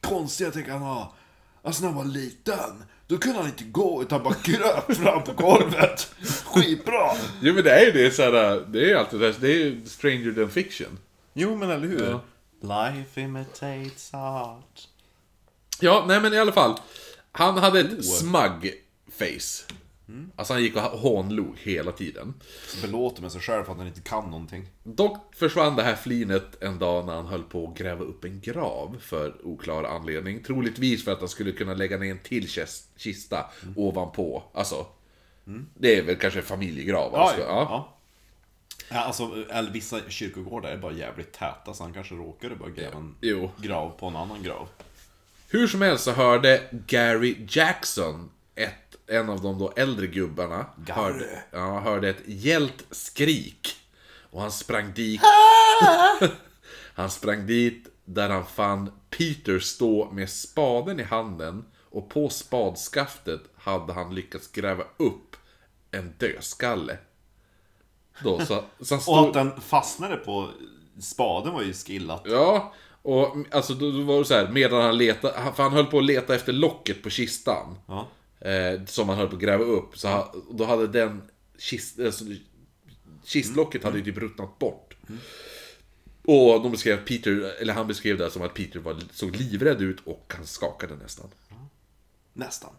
Speaker 2: Konstiga tänker han ha. Alltså när han var liten, då kunde han inte gå utan bara kröp fram på golvet. Skitbra!
Speaker 1: Jo men det är ju det såhär, det är ju alltid det, det är ju stranger than fiction.
Speaker 2: Jo men eller hur?
Speaker 1: Ja.
Speaker 2: Life imitates art.
Speaker 1: Ja, nej men i alla fall. Han hade ett smug face. Alltså han gick och hånlog hela tiden.
Speaker 2: Så belåter med sig själv för att han inte kan någonting.
Speaker 1: Dock försvann det här flinet en dag när han höll på att gräva upp en grav för oklar anledning. Troligtvis för att han skulle kunna lägga ner en till kist- kista ovanpå. Alltså, det är väl kanske en familjegrav.
Speaker 2: Ja,
Speaker 1: alltså.
Speaker 2: ja.
Speaker 1: ja.
Speaker 2: ja. Ja, alltså, eller vissa kyrkogårdar är bara jävligt täta så han kanske råkade bara gräva en
Speaker 1: Jo.
Speaker 2: grav på en annan grav.
Speaker 1: Hur som helst så hörde Gary Jackson, ett, en av de då äldre gubbarna,
Speaker 2: Gary.
Speaker 1: hörde, ja, hörde ett gällt skrik. Och han sprang dit. han sprang dit där han fann Peter stå med spaden i handen och på spadskaftet hade han lyckats gräva upp en dödskalle. Då, så, så han
Speaker 2: Och
Speaker 1: stod...
Speaker 2: att den fastnade på spaden var ju skillat.
Speaker 1: Ja, och alltså då, då var det så här, medan han letade, för han höll på att leta efter locket på kistan.
Speaker 2: Ja.
Speaker 1: Eh, som han höll på att gräva upp. Så han, då hade den kist, alltså, kistlocket hade ju typ ruttnat bort. Och de beskrev Peter, eller han beskrev det som att Peter var, såg livrädd ut och han skakade nästan.
Speaker 2: Nästan.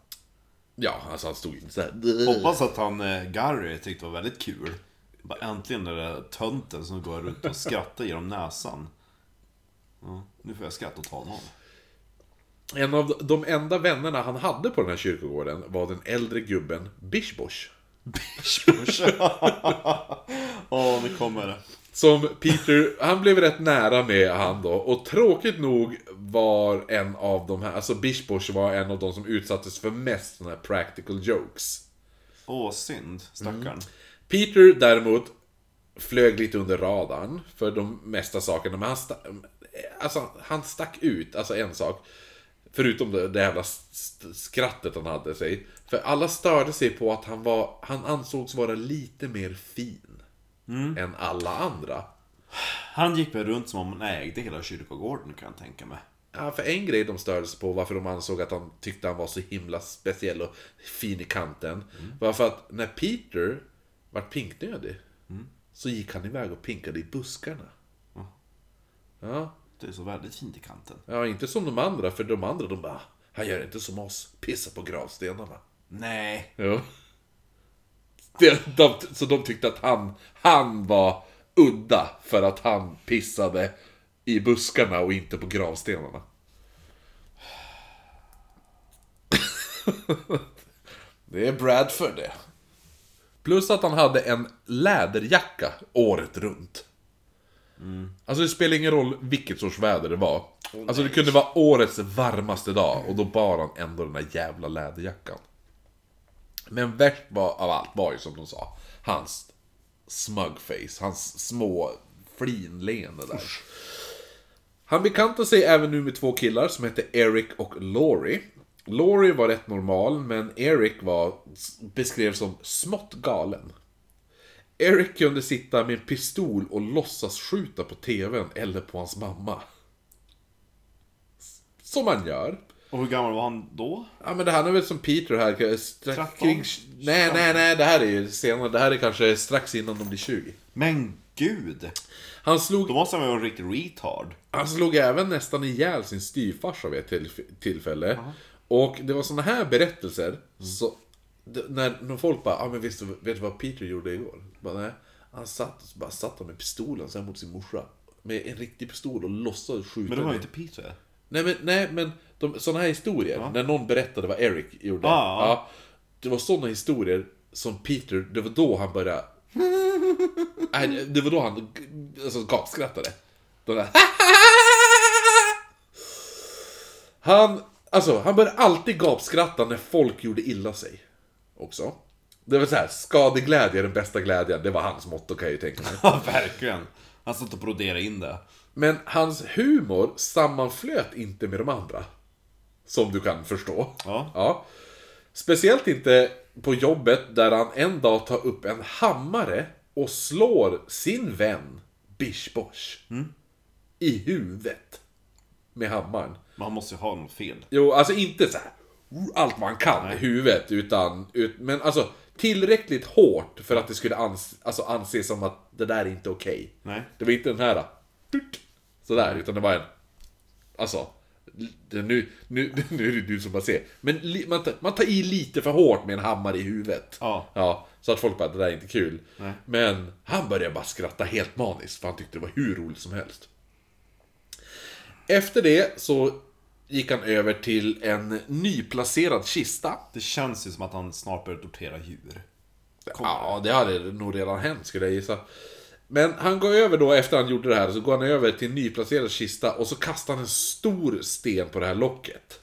Speaker 1: Ja, alltså han stod inte såhär...
Speaker 2: Hoppas att han, eh, Gary, tyckte det var väldigt kul. Bara äntligen den där tönten som går runt och skrattar genom näsan. Ja, nu får jag skratta åt honom.
Speaker 1: En av de enda vännerna han hade på den här kyrkogården var den äldre gubben Bishbosh.
Speaker 2: Åh, nu kommer det.
Speaker 1: Som Peter, han blev rätt nära med han då. Och tråkigt nog var en av de här, alltså Bishbosh var en av de som utsattes för mest sådana här practical jokes.
Speaker 2: Åh, synd. Stackarn.
Speaker 1: Peter däremot flög lite under radarn för de mesta sakerna, men han, alltså, han stack ut, alltså en sak. Förutom det, det jävla skrattet han hade sig. För alla störde sig på att han var, han ansågs vara lite mer fin. Än alla andra.
Speaker 2: Han gick väl runt som om han ägde hela kyrkogården kan jag tänka mig.
Speaker 1: Ja, för en grej de störde sig på varför de ansåg att han tyckte han var så himla speciell och fin i kanten. Var för att när Peter vart pinknödig så gick han iväg och pinkade i buskarna. Ja,
Speaker 2: Det är så väldigt fint i kanten.
Speaker 1: ja inte som de andra, för de andra de bara Han gör inte som oss, pissa på gravstenarna.
Speaker 2: Nej.
Speaker 1: Ja. Det, de, så de tyckte att han, han var udda för att han pissade i buskarna och inte på gravstenarna. det är Bradford det. Plus att han hade en läderjacka året runt. Alltså det spelar ingen roll vilket sorts väder det var. Alltså det kunde vara årets varmaste dag och då bar han ändå den där jävla läderjackan. Men värst var, av allt var ju som de sa, hans smugface, hans små flinleende där. Han bekantade sig även nu med två killar som hette Eric och Laurie. Laurie var rätt normal, men Eric var, beskrevs som smått galen. Eric kunde sitta med en pistol och låtsas skjuta på TVn eller på hans mamma. Som man gör.
Speaker 2: Och hur gammal var han då?
Speaker 1: Ja men det här är väl som Peter här, strax
Speaker 2: 13?
Speaker 1: kring... Nej, nej, nej, det här är ju senare. Det här är kanske strax innan de blir 20.
Speaker 2: Men gud!
Speaker 1: Han slog,
Speaker 2: Då måste han vara en riktig retard.
Speaker 1: han slog även nästan ihjäl sin styvfarsa vid ett tillf- tillfälle. Och det var såna här berättelser, så... När, när folk bara, ah, men visst, vet du vad Peter gjorde igår? Bara, nej. Han satt, så bara satt han med pistolen så här mot sin morsa. Med en riktig pistol och låtsades skjuta.
Speaker 2: Men det var
Speaker 1: den.
Speaker 2: inte Peter.
Speaker 1: Nej men, nej, men de, såna här historier, när någon berättade vad Eric gjorde.
Speaker 2: Ja.
Speaker 1: Ja, det var såna historier som Peter, det var då han började... nej, det var då han alltså, gapskrattade. De där... Han, alltså, han började alltid gapskratta när folk gjorde illa sig. Också. Det var så här, skadeglädje är den bästa glädjen. Det var hans motto kan jag ju tänka mig.
Speaker 2: Ja, verkligen. Han satt och broderade in det.
Speaker 1: Men hans humor sammanflöt inte med de andra. Som du kan förstå.
Speaker 2: Ja.
Speaker 1: ja. Speciellt inte på jobbet där han en dag tar upp en hammare och slår sin vän Bish Bosh i huvudet. Med hammaren.
Speaker 2: Men han måste ju ha något fel.
Speaker 1: Jo, alltså inte så här allt man kan i huvudet, utan... Ut, men alltså tillräckligt hårt för att det skulle ans, alltså, anses som att det där är inte okej.
Speaker 2: Nej.
Speaker 1: Det var inte den här... Sådär, utan det var en... Alltså, Nu, nu, nu är det du som bara ser. Men li, man, tar, man tar i lite för hårt med en hammare i huvudet.
Speaker 2: Ja.
Speaker 1: ja så att folk bara, det där är inte kul.
Speaker 2: Nej.
Speaker 1: Men han började bara skratta helt maniskt, för han tyckte det var hur roligt som helst. Efter det så gick han över till en nyplacerad kista.
Speaker 2: Det känns ju som att han snart börjar tortera djur.
Speaker 1: Ja, det hade nog redan hänt skulle jag gissa. Men han går över då, efter han gjorde det här, så går han över till en nyplacerad kista och så kastar han en stor sten på det här locket.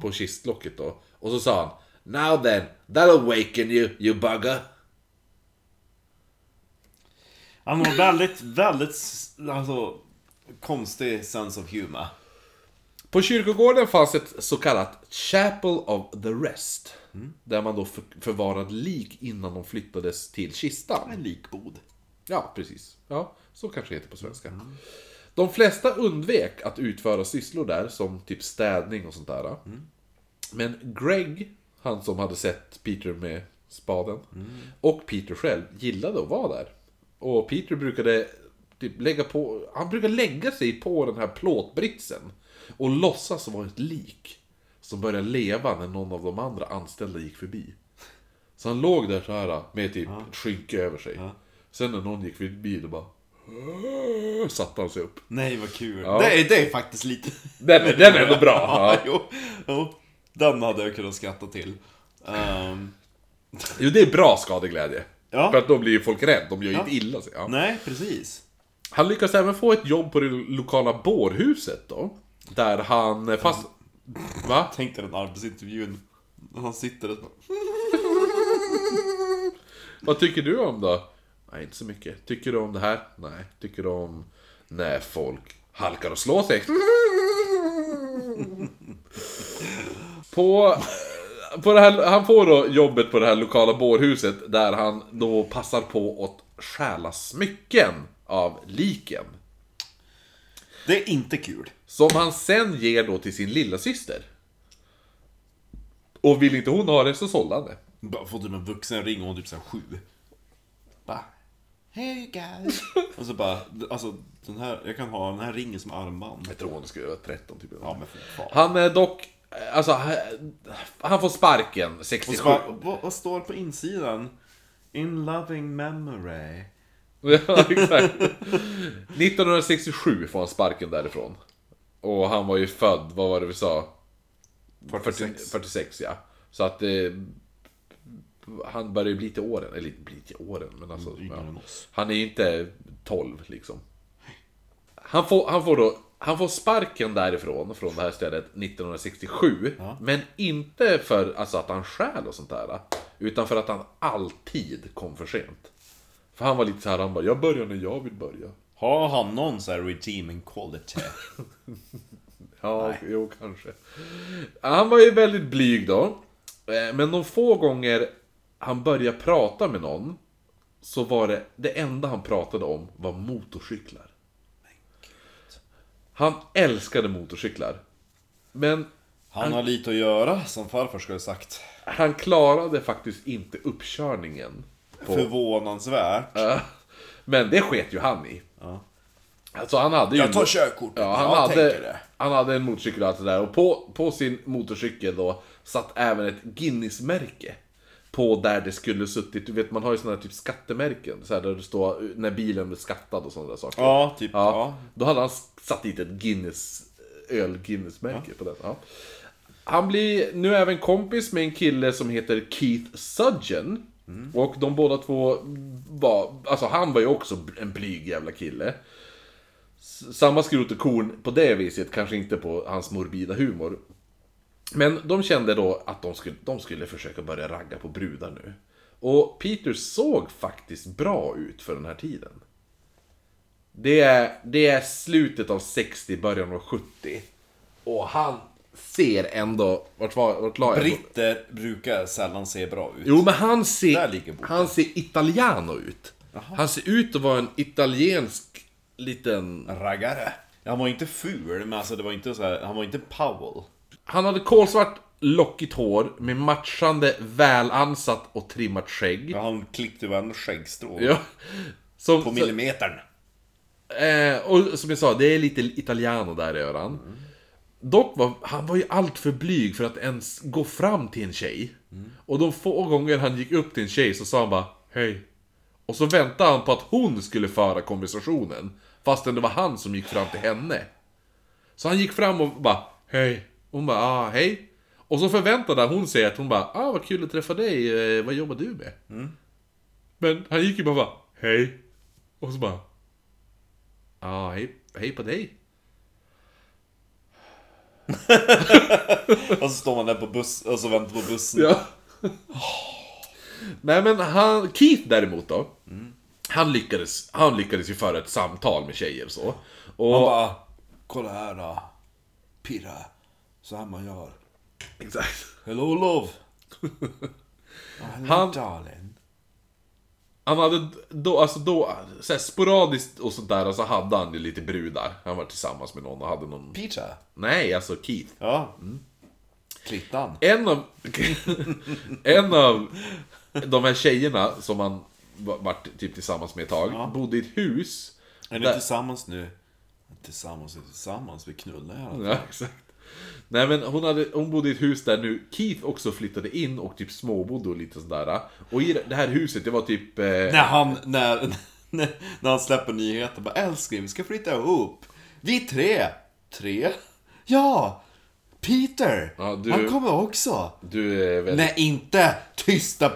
Speaker 1: På kistlocket då. Och så sa han Now then, that'll waken you, you bugger.
Speaker 2: Han har väldigt, väldigt, alltså, konstig sense of humor.
Speaker 1: På kyrkogården fanns ett så kallat Chapel of the Rest. Där man då för, förvarade lik innan de flyttades till kistan.
Speaker 2: En likbod.
Speaker 1: Ja, precis. Ja, så kanske det heter på svenska. De flesta undvek att utföra sysslor där, som typ städning och sånt där. Men Greg, han som hade sett Peter med spaden, och Peter själv gillade att vara där. Och Peter brukade typ lägga på, han brukade lägga sig på den här plåtbritsen och låtsas vara ett lik som började leva när någon av de andra anställda gick förbi. Så han låg där så här med typ ett skynke över sig. Sen när någon gick förbi då bara satte han sig upp.
Speaker 2: Nej vad kul.
Speaker 1: Ja.
Speaker 2: Det, är, det är faktiskt lite...
Speaker 1: Den, är- den är ändå bra.
Speaker 2: Ja,
Speaker 1: Ja.
Speaker 2: jo, jo. Den hade jag kunnat skratta till. Ehm,
Speaker 1: Jo, det är bra skadeglädje.
Speaker 2: Ja.
Speaker 1: För att då blir ju folk rädda, de gör ju inte illa sig. Ja.
Speaker 2: nej, precis.
Speaker 1: Han lyckas även få ett jobb på det lokala bårhuset då. Där han, fast... Va?
Speaker 2: Tänk dig den arbetsintervjun. När han sitter och bara,
Speaker 1: Vad tycker du om då? Nej, inte så mycket. Tycker du om det här? Nej. Tycker du om när folk halkar och slår sig? På, på det här, han får då jobbet på det här lokala bårhuset där han då passar på att stjäla smycken av liken.
Speaker 2: Det är inte kul.
Speaker 1: Som han sen ger då till sin lilla syster. Och vill inte hon ha det så sålde han det.
Speaker 2: Bara fått typ en vuxen ring och hon typ såhär sju. Bara, Hey guys. och så bara, alltså den här, jag kan ha den här ringen som armband.
Speaker 1: Jag tror hon skulle vara 13 typ.
Speaker 2: Ja men fortfarande.
Speaker 1: Han är dock, alltså, han- han får sparken
Speaker 2: Och
Speaker 1: 67.
Speaker 2: så bara, vad, vad står på insidan? In loving memory.
Speaker 1: ja, exakt. 1967 får han sparken därifrån. Och han var ju född, vad var det vi sa?
Speaker 2: 46.
Speaker 1: 46 ja. Så att eh, han börjar ju bli till åren, eller bli till åren, men alltså.
Speaker 2: Yngre
Speaker 1: Ja. Han är ju inte 12 liksom. Han får, han får då han får sparken därifrån, från det här stället, 1967. Men inte för alltså, att han stjäl och sånt där. Utan för att han alltid kom för sent. För han var lite så här, han bara, jag börjar när jag vill börja.
Speaker 2: Har han någon sån här redeeming quality?
Speaker 1: Ja, jo kanske. Han var ju väldigt blyg då. Eh, Men de få gånger han började prata med någon så var det, det enda han pratade om var motorcyklar. Han älskade motorcyklar. Men
Speaker 2: Han har lite att göra, som farfar skulle ha sagt.
Speaker 1: han klarade faktiskt inte uppkörningen. På,
Speaker 2: Förvånansvärt.
Speaker 1: Men det sket ju han i.
Speaker 2: Ja.
Speaker 1: Alltså han hade ju...
Speaker 2: Jag tar körkortet,
Speaker 1: Ja, han,
Speaker 2: jag
Speaker 1: hade,
Speaker 2: tänker det.
Speaker 1: han hade en motorcykel och allt det där. Och på, på sin motorcykel då satt även ett Guinness-märke. På där det skulle suttit, du vet man har ju sådana här typ skattemärken. Så här där det står när bilen blir skattad och sådana där saker.
Speaker 2: Ja, typ.
Speaker 1: Ja,
Speaker 2: Ja.
Speaker 1: Då hade han satt dit ett Guinness, öl-Guinness-märke på den. Ja. Han blir nu även kompis med en kille som heter Keith Sudgen. Mm. Och de båda två var, alltså han var ju också en blyg jävla kille. Samma skrot och korn på det viset, kanske inte på hans morbida humor. Men de kände då att de skulle, de skulle försöka börja ragga på brudar nu. Och Peter såg faktiskt bra ut för den här tiden. Det är, det är slutet av 60, början av 70. Och han ser ändå... Vart, var, vart la jag?
Speaker 2: Britter brukar sällan se bra ut.
Speaker 1: Jo, men han ser, han ser italiano ut. Han ser ut att vara en italiensk liten...
Speaker 2: Raggare. Han var inte ful, men alltså det var inte så här, han var inte Powell.
Speaker 1: Han hade kolsvart lockigt hår med matchande välansatt och trimmat skägg.
Speaker 2: Ja, han klippte ju varenda skäggstrå.
Speaker 1: Ja. Som,
Speaker 2: På millimetern.
Speaker 1: Eh, och som jag sa, det är lite italiano där i öran. Dock var han var ju allt för blyg för att ens gå fram till en tjej. Och de få gånger han gick upp till en tjej så sa han bara Hej. Och så väntade han på att hon skulle föra konversationen. Fastän det var han som gick fram till henne. Så han gick fram och bara Hej. Hon bara ah, hej. Och så förväntade hon sig att hon bara ah vad kul att träffa dig, eh, vad jobbar du med? Men han gick ju bara Hej. Och så bara Ja, hej, hej på dig.
Speaker 2: Och så står man där på buss, och så väntar på bussen.
Speaker 1: Ja. Nej men han, Keith däremot då. Han lyckades, han lyckades ju föra ett samtal med tjejer och så. Och,
Speaker 2: Han bara, kolla här då. Pirra. Så här man gör.
Speaker 1: exakt.
Speaker 2: Hello love. Oh, hello
Speaker 1: Han-
Speaker 2: darling.
Speaker 1: Han hade då, alltså då, så här, sporadiskt och sånt där, och så hade han ju lite brudar. Han var tillsammans med någon och hade någon...
Speaker 2: Pizza.
Speaker 1: Nej, alltså Keith.
Speaker 2: Ja. Klittan.
Speaker 1: En av... en av de här tjejerna som han va- vart typ tillsammans med ett tag, bodde i ett hus.
Speaker 2: Är ni
Speaker 1: Där-
Speaker 2: tillsammans nu? Tillsammans är tillsammans, vi knullar i alla fall.
Speaker 1: Ja, exakt. Nej men hon, hade, hon bodde i ett hus där nu Keith också flyttade in och typ småbodde och lite sådär. Och i det här huset, det var typ... Eh,
Speaker 2: När han, när, när, när han släpper nyheter, bara älskling, vi ska flytta ihop. Vi tre. Tre? Ja! Peter!
Speaker 1: Ja, du-
Speaker 2: Han kommer också.
Speaker 1: du, är väldigt,
Speaker 2: Nej, inte tysta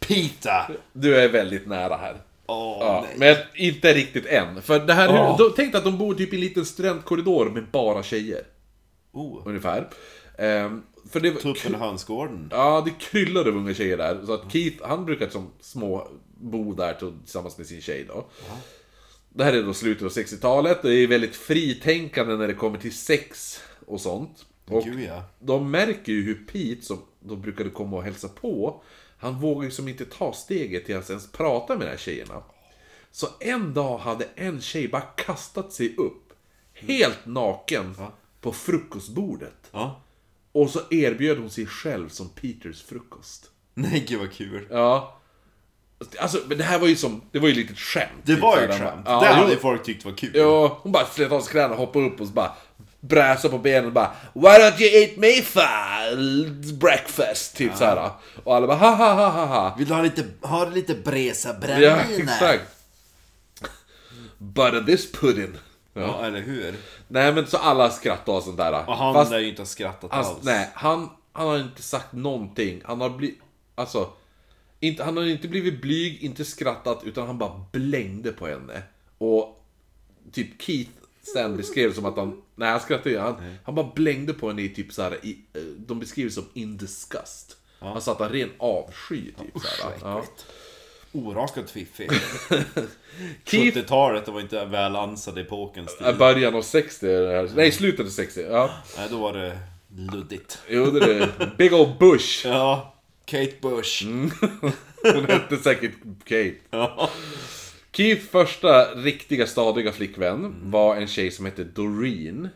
Speaker 2: Peter!
Speaker 1: du är väldigt nära här.
Speaker 2: Åh,
Speaker 1: Ja, men inte riktigt än. För det här
Speaker 2: Åh.
Speaker 1: då, Tänk att de bor typ i en liten studentkorridor med bara tjejer.
Speaker 2: Oh,
Speaker 1: Ungefär. Ehm, för det,
Speaker 2: tuppen i hönsgården.
Speaker 1: Ja, det kryllade av unga tjejer där. Så att Keith, han brukar som små bo där till- tillsammans med sin tjej då. Det här är då slutet av 60-talet. Det är väldigt fritänkande när det kommer till sex och sånt. Och
Speaker 2: Gud ja.
Speaker 1: de märker ju hur Pete, som de brukade komma och hälsa på, han vågar ju som inte ta steget till att ens prata med de här tjejerna. Så en dag hade en tjej bara kastat sig upp, helt naken, på frukostbordet.
Speaker 2: Ja.
Speaker 1: Och så erbjöd hon sig själv som Peters frukost.
Speaker 2: Nej, gud vad kul.
Speaker 1: Ja. Alltså, men det här var ju som, det var ju lite skämt.
Speaker 2: Det
Speaker 1: typ,
Speaker 2: var ju ett skämt.
Speaker 1: Ja,
Speaker 2: det hade
Speaker 1: jo.
Speaker 2: folk tyckt var kul.
Speaker 1: Ja, hon bara slet av sig kläderna, hoppade upp och så bara bräsade på benen och bara Why don't you eat me for breakfast? Typ så här. Och alla bara ha ha ha ha ha.
Speaker 2: Vill du ha lite, ha lite bresa
Speaker 1: Ja,
Speaker 2: brännvin här?
Speaker 1: exakt. Butter this pudding. Ja.
Speaker 2: Ja, eller hur?
Speaker 1: Nej men så alla skrattade och sånt där.
Speaker 2: Och han
Speaker 1: Fast-
Speaker 2: lär ju inte ha skrattat
Speaker 1: Alltså,
Speaker 2: alls.
Speaker 1: nej, han, han har inte sagt någonting. Han har blivit... Alltså... Inte, han har inte blivit blyg, inte skrattat, utan han bara blängde på henne. Och typ Keith sen beskrev det som att han... Nej, han skrattade ju. Han, han bara blängde på henne i typ så här, i, eh, De beskriver det som in disgust. Han satt en ren avsky, typ så här. Ja.
Speaker 2: Orakat fiffig.
Speaker 1: Keith,
Speaker 2: 70-talet, det var inte väl ansad epokens
Speaker 1: äh,
Speaker 2: stil.
Speaker 1: början av 60, är det här. nej slutet av 60. Ja.
Speaker 2: Nej, då var det luddigt.
Speaker 1: Jo, det är det. Big old Bush.
Speaker 2: Ja, Kate Bush.
Speaker 1: Mm. Hon hette säkert Kate.
Speaker 2: Ja.
Speaker 1: Keiths första riktiga stadiga flickvän var en tjej som hette Doreen.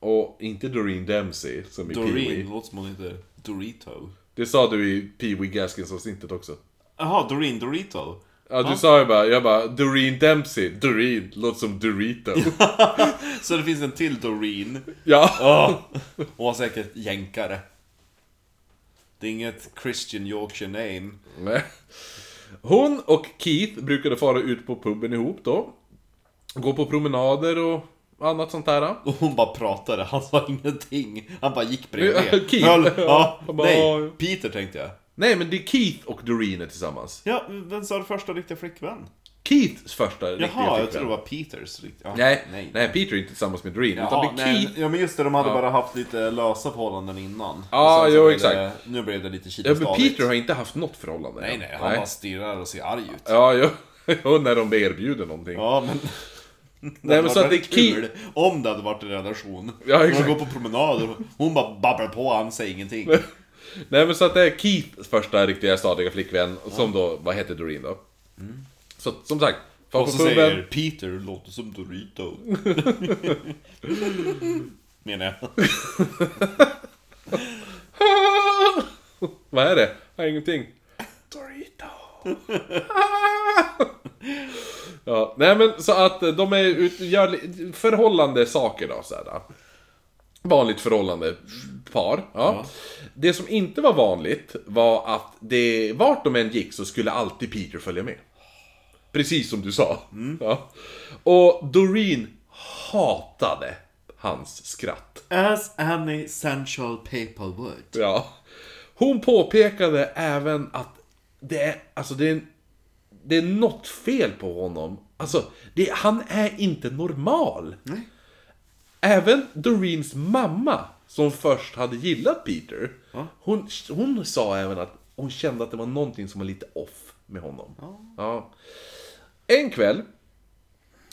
Speaker 1: Och inte Doreen Dempsey, som i
Speaker 2: Doreen,
Speaker 1: Pee-Wee.
Speaker 2: låter som hon heter Dorito.
Speaker 1: Det sa du i Pee-Wee Gaskins avsnittet också.
Speaker 2: Jaha, Doreen Dorito.
Speaker 1: Ja, du sa ju bara, jag bara, Doreen Dempsey, Doreen, låter som Dorito.
Speaker 2: Så det finns en till Doreen.
Speaker 1: ja.
Speaker 2: Ja. Hon var säkert jänkare. Det är inget Christian Yorkshire name.
Speaker 1: Nej. Hon och Keith brukade fara ut på puben ihop då. Gå på promenader och annat sånt där.
Speaker 2: Och hon bara pratade, han sa ingenting. Han bara gick
Speaker 1: Ja,
Speaker 2: bredvid.
Speaker 1: Keith.
Speaker 2: Höll, ja,
Speaker 1: Han bara,
Speaker 2: nej,
Speaker 1: "Ja."
Speaker 2: Peter tänkte jag.
Speaker 1: Nej, men det är Keith och Doreen är tillsammans.
Speaker 2: Ja, vem sa det första riktiga flickvän?
Speaker 1: Keiths första riktiga
Speaker 2: Jaha, jag
Speaker 1: flickvän.
Speaker 2: tror det var Peters riktiga. Ja,
Speaker 1: Nej,
Speaker 2: nej.
Speaker 1: nej, Peter är inte tillsammans med Doreen,
Speaker 2: Jaha,
Speaker 1: utan det är
Speaker 2: nej,
Speaker 1: Keith.
Speaker 2: ja men just det, de hade bara haft lite lösa förhållanden innan.
Speaker 1: Ja,
Speaker 2: Och
Speaker 1: jo, exakt.
Speaker 2: Det, nu blev det lite
Speaker 1: Ja, men. Peter har inte haft något förhållande.
Speaker 2: Nej, nej, han bara stirrar och ser arg ut.
Speaker 1: Ja, jo. Jo, när de erbjuder någonting.
Speaker 2: Ja, men...
Speaker 1: Nej, men så att det är
Speaker 2: kul om det hade varit en relation.
Speaker 1: Ja,
Speaker 2: Man
Speaker 1: exakt.
Speaker 2: går på promenader, hon bara babblar på, han säger ingenting.
Speaker 1: Nej, men så att det är Keiths första riktiga stadiga flickvän, som då, vad heter Doreen då? Så, som sagt, far
Speaker 2: Och
Speaker 1: på
Speaker 2: så
Speaker 1: puben.
Speaker 2: säger Peter, låter som Dorito. Menar jag.
Speaker 1: Vad är det? Jag har ingenting. Dorito. ja, nej men så att de är ut, gör li- förhållande saker då så här. då. vanligt förhållande par. Ja. Det som inte var vanligt var att det, vart de än gick så skulle alltid Peter följa med. Precis som du sa. Ja. Och Doreen hatade hans skratt.
Speaker 2: As any sensual people would.
Speaker 1: Ja. Hon påpekade även att det är, alltså det är, det är något fel på honom. Alltså, det, han är inte normal.
Speaker 2: Nej.
Speaker 1: Även Doreens mamma, som först hade gillat Peter, hon, hon sa även att hon kände att det var någonting som var lite off med honom. Ja. En kväll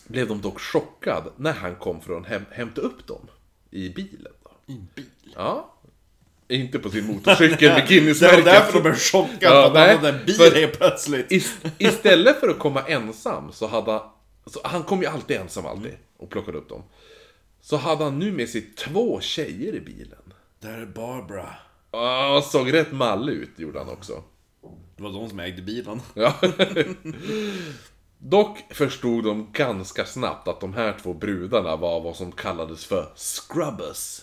Speaker 1: blev de dock chockad när han kom för att häm- hämta upp dem i bilen. Då.
Speaker 2: I bil.
Speaker 1: Ja. Inte på sin motorcykel med
Speaker 2: Det var
Speaker 1: Guinness-märket.
Speaker 2: därför de blev chockade
Speaker 1: Ja,
Speaker 2: för att
Speaker 1: nej,
Speaker 2: han hade en bil
Speaker 1: för-
Speaker 2: helt plötsligt.
Speaker 1: Ist- istället för att komma ensam så hade han... Så han kom ju alltid ensam alltid och plockade upp dem. Så hade han nu med sig två tjejer i bilen.
Speaker 2: Där är Barbara.
Speaker 1: Ja, såg rätt mall ut gjorde han också.
Speaker 2: Det var de som ägde bilen.
Speaker 1: Ja. Dock förstod de ganska snabbt att de här två brudarna var vad som kallades för scrubbers.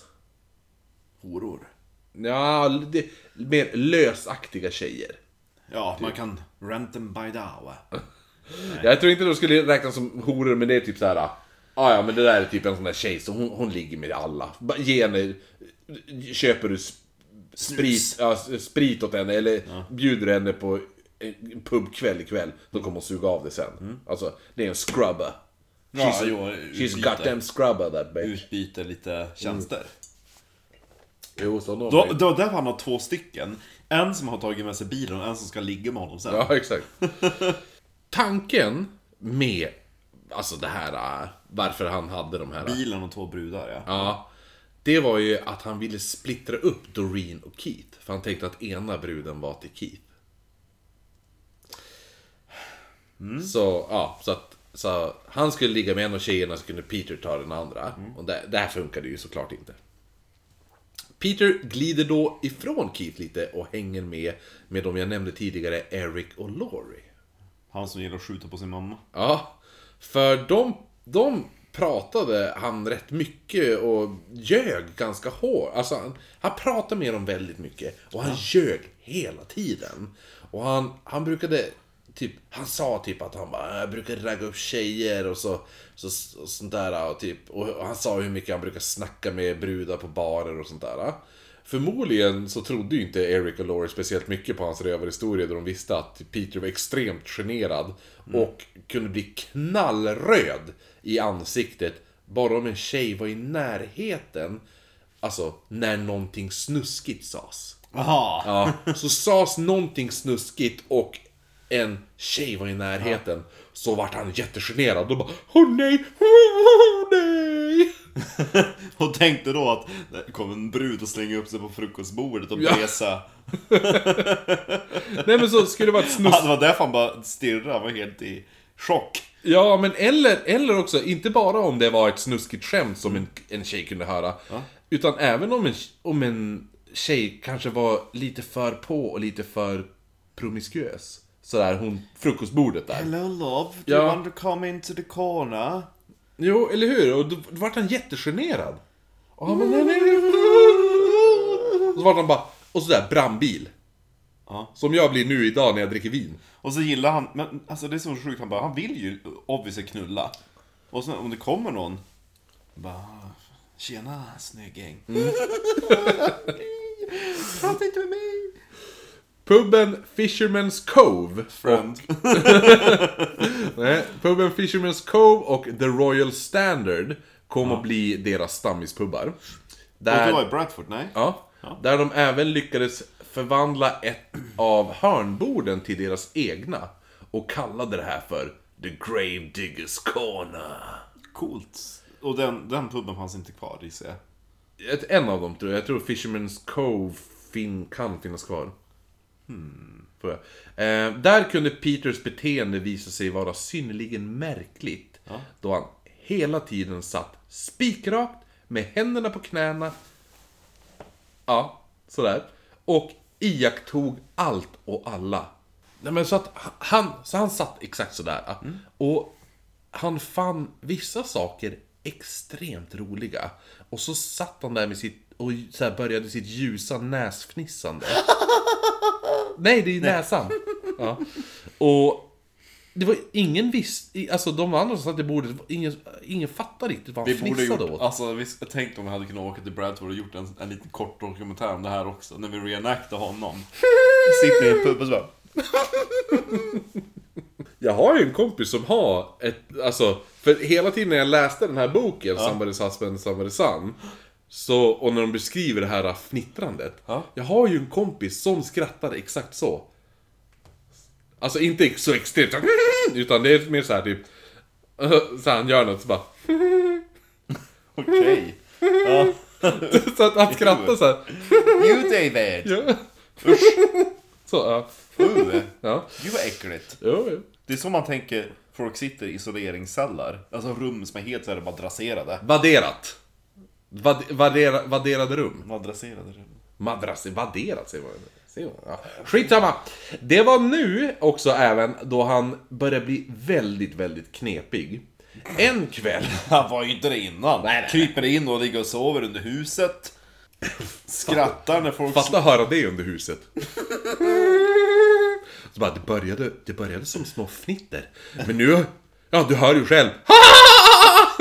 Speaker 2: Horor.
Speaker 1: Ja, det, mer lösaktiga tjejer.
Speaker 2: Ja, man kan rent them by the hour.
Speaker 1: Jag tror inte de skulle räknas som horor, men det är typ så här. Ah, ja, men det där är typ en sån där tjej, så hon, hon ligger med alla. Ge henne, köper du sp- sprit, ja, sprit åt henne, eller bjuder henne på en pubkväll ikväll, då kommer hon suga av det sen. Alltså, det är en scrubber.
Speaker 2: Ja,
Speaker 1: She's,
Speaker 2: jo,
Speaker 1: she's a goddamn scrubber that bitch.
Speaker 2: Utbyter lite tjänster.
Speaker 1: Jo, så
Speaker 2: Då, då, där var han har två stycken. En som har tagit med sig bilen och en som ska ligga med honom sen.
Speaker 1: Ja, exakt. Tanken med, alltså det här, äh, varför han hade de här...
Speaker 2: Bilen och två brudar ja.
Speaker 1: Ja, det var ju att han ville splittra upp Doreen och Keith. För han tänkte att ena bruden var till Keith. Så, ja, så att så han skulle ligga med en av tjejerna så kunde Peter ta den andra. Och det, det här funkade ju såklart inte. Peter glider då ifrån Keith lite och hänger med med de jag nämnde tidigare, Eric och Laurie.
Speaker 2: Han som gillar att skjuta på sin mamma.
Speaker 1: Ja, för de, de pratade han rätt mycket och ljög ganska hårt. Alltså han, han pratade med dem väldigt mycket och han ljög hela tiden. Och han, han brukade, typ, han sa typ att han bara, jag brukar ragga upp tjejer och så, så och sånt där och typ, och han sa hur mycket han brukar snacka med brudar på barer och sånt där. Förmodligen så trodde ju inte Eric och Laurie speciellt mycket på hans rövarhistoria då de visste att Peter var extremt generad och kunde bli knallröd i ansiktet bara om en tjej var i närheten. Alltså, när någonting snuskigt sades.
Speaker 2: Jaha!
Speaker 1: Ja, så sades någonting snuskigt och en tjej var i närheten. Så vart han jättegenerad. Då bara Åh nej! Åh nej!
Speaker 2: Och tänkte då att det kom en brud och slänga upp sig på frukostbordet och
Speaker 1: Ja.
Speaker 2: besa.
Speaker 1: Nej men så skulle det vara ett snus...
Speaker 2: Ja, det var därför han bara stirrade, han var helt i chock.
Speaker 1: Ja, men eller, eller också, inte bara om det var ett snuskigt skämt som en, en tjej kunde höra. Utan även om en, om en tjej kanske var lite för på och lite för promiskuös. Sådär, hon, frukostbordet där.
Speaker 2: Hello love, do
Speaker 1: Ja.
Speaker 2: you want to come into the corner?
Speaker 1: Jo, eller hur? Och då, då vart han jättegenerad. Och han bara. Och så vart han bara, och sådär, brandbil.
Speaker 2: Ja.
Speaker 1: Som jag blir nu idag när jag dricker vin.
Speaker 2: Och så gillar han, men alltså det är så sjukt, han bara, han vill ju obviously knulla. Och sen om det kommer någon, bara, tjena snygging. Prata inte med mig!
Speaker 1: Puben Fisherman's Cove.
Speaker 2: Friend.
Speaker 1: Nej, puben Fisherman's Cove och The Royal Standard kom att bli deras stammispubbar.
Speaker 2: Och det var
Speaker 1: Där,
Speaker 2: i Bradford, nej?
Speaker 1: ja, där de även lyckades förvandla ett av hörnborden till deras egna. Och kallade det här för The Grave Diggers Corner.
Speaker 2: Coolt. Och den, den puben fanns inte kvar gissar jag.
Speaker 1: Ett, en av dem tror jag. Jag tror Fisherman's Cove fin, kan finnas kvar. Jag. Eh, där kunde Peters beteende visa sig vara synnerligen märkligt. Då han hela tiden satt spikrakt med händerna på knäna. Ja, sådär. Och iakttog allt och alla. Nej, men så att han, så han satt exakt sådär. Och han fann vissa saker extremt roliga. Och så satt han där med sitt, och så började sitt ljusa näsfnissande. Nej, det är ju näsan. Ja. Och det var ingen visst, alltså de andra som satt i bordet, ingen, ingen fattade riktigt vad han
Speaker 2: Vi borde
Speaker 1: fnissade
Speaker 2: gjort,
Speaker 1: åt.
Speaker 2: alltså vi tänkt om vi hade kunnat åka till Bradford och gjort en, en liten kort dokumentär om det här också, när vi reenactar honom. Sitter i en pub och så bara,
Speaker 1: Jag har ju en kompis som har ett, alltså, för hela tiden när jag läste den här boken, Somebody's Husband, Somebody's Son, så, och när de beskriver det här fnittrandet.
Speaker 2: Ja.
Speaker 1: Jag har ju en kompis som skrattar exakt så. Alltså inte så extremt, utan det är mer så här typ, så han gör något så bara,
Speaker 2: okej. Ja.
Speaker 1: så att han skrattar så här.
Speaker 2: You David!
Speaker 1: Ja. Så, ja.
Speaker 2: Uh,
Speaker 1: Ja.
Speaker 2: gud vad äckligt.
Speaker 1: Jo, jo.
Speaker 2: Det är så man tänker, folk sitter i isoleringsceller. Alltså rum som är helt så här bara draserade.
Speaker 1: Vadderat. Vad, vaddera, vadderade rum.
Speaker 2: Madrasserade rum.
Speaker 1: Madras, vadderat. Säger man. Ja. Skitsamma. Det var nu också även då han började bli väldigt, väldigt knepig. En kväll.
Speaker 2: Han var ju inte det innan.
Speaker 1: Nej, nej.
Speaker 2: Kryper in och ligger och sover under huset. Skrattar när folk...
Speaker 1: Fatta höra det under huset. Så bara, det började, det började som små fnitter. Men nu, ja du hör ju själv.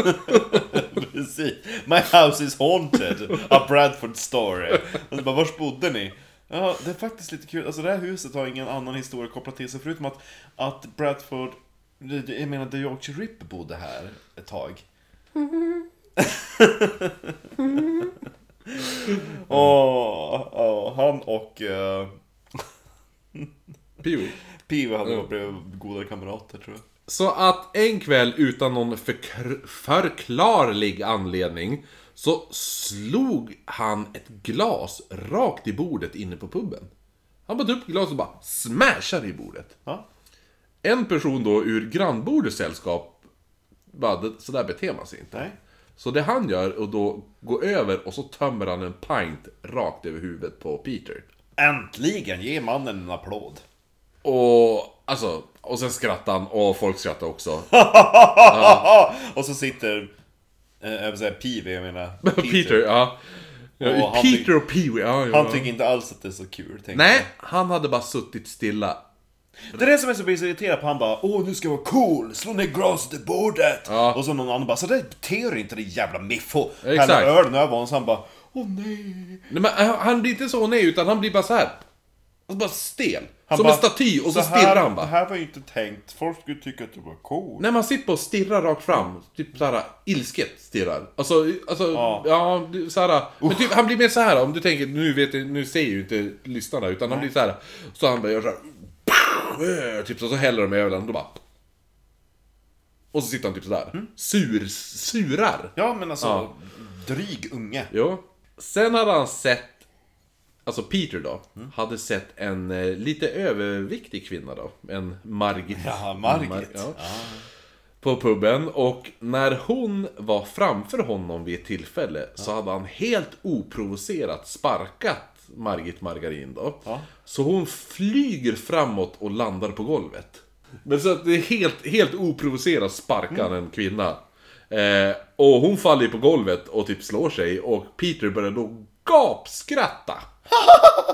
Speaker 2: Precis. My house is haunted. A Bradford story. Och så bara, vars bodde ni? Ja, det är faktiskt lite kul. Alltså det här huset har ingen annan historia kopplat till sig förutom att, att Bradford, jag menar The Yorkshire Ripper bodde här ett tag. Åh, åh, han och uh,
Speaker 1: Pio.
Speaker 2: Pio hade blivit goda kamrater tror jag.
Speaker 1: Så att en kväll utan någon förkr- förklarlig anledning så slog han ett glas rakt i bordet inne på puben. Han bara tog upp glaset och bara smashade i bordet.
Speaker 2: Ja.
Speaker 1: En person då ur grannbordets sällskap bara, "Det- så där beter man sig inte.
Speaker 2: Nej.
Speaker 1: Så det han gör att då gå över och så tömmer han en pint rakt över huvudet på Peter.
Speaker 2: Äntligen! Ge mannen en applåd.
Speaker 1: Och alltså, och sen skrattar han och folk skrattar också.
Speaker 2: Och så sitter, eh, jag vill säga Peavy, jag menar
Speaker 1: Peter, ja. ja
Speaker 2: Och
Speaker 1: Peter och Pee-Wee, ja, ja.
Speaker 2: Han tycker inte alls att det är så kul. tänker
Speaker 1: Nej, han hade bara suttit stilla.
Speaker 2: Det är det som är så blir så irriterad på han bara Åh nu ska jag vara cool, slå ner glaset i bordet!
Speaker 1: Ja.
Speaker 2: Och så någon annan bara Så där beter du inte din jävla miffo! Häller ölen över honom så han bara Åh nej!
Speaker 1: Nej, men han blir inte så nej, utan han blir bara så här. Blir bara stel.
Speaker 2: Han
Speaker 1: som
Speaker 2: bara,
Speaker 1: en staty, och så,
Speaker 2: här,
Speaker 1: stirrar han
Speaker 2: Det
Speaker 1: bara.
Speaker 2: här var ju inte tänkt, folk skulle tycka att du var cool.
Speaker 1: Nej, man sitter bara och stirrar rakt fram. Typ såhär ilsket stirrar. Alltså, alltså
Speaker 2: Ja.
Speaker 1: ja, det- såhär. Men typ, han blir mer så här om du tänker, nu vet nu ser ju inte lyssnarna, utan han blir så här. Så han gör såhär. Typ så, så häller de ölen och då bara. Och så sitter han typ sådär. Sur, surar.
Speaker 2: Ja men alltså,
Speaker 1: Ja.
Speaker 2: dryg unge.
Speaker 1: Jo. Sen hade han sett, alltså Peter då, hade sett en eh, lite överviktig kvinna då. En Margit.
Speaker 2: Ja, Margit.
Speaker 1: Mar- ja.
Speaker 2: Ja.
Speaker 1: På puben och när hon var framför honom vid ett tillfälle så hade han helt oprovocerat sparkat Margit Margarin då.
Speaker 2: Ja.
Speaker 1: Så hon flyger framåt och landar på golvet. Men så att det är helt, helt oprovocerat sparkar han en kvinna. Eh, och hon faller på golvet och typ slår sig och Peter börjar då gapskratta.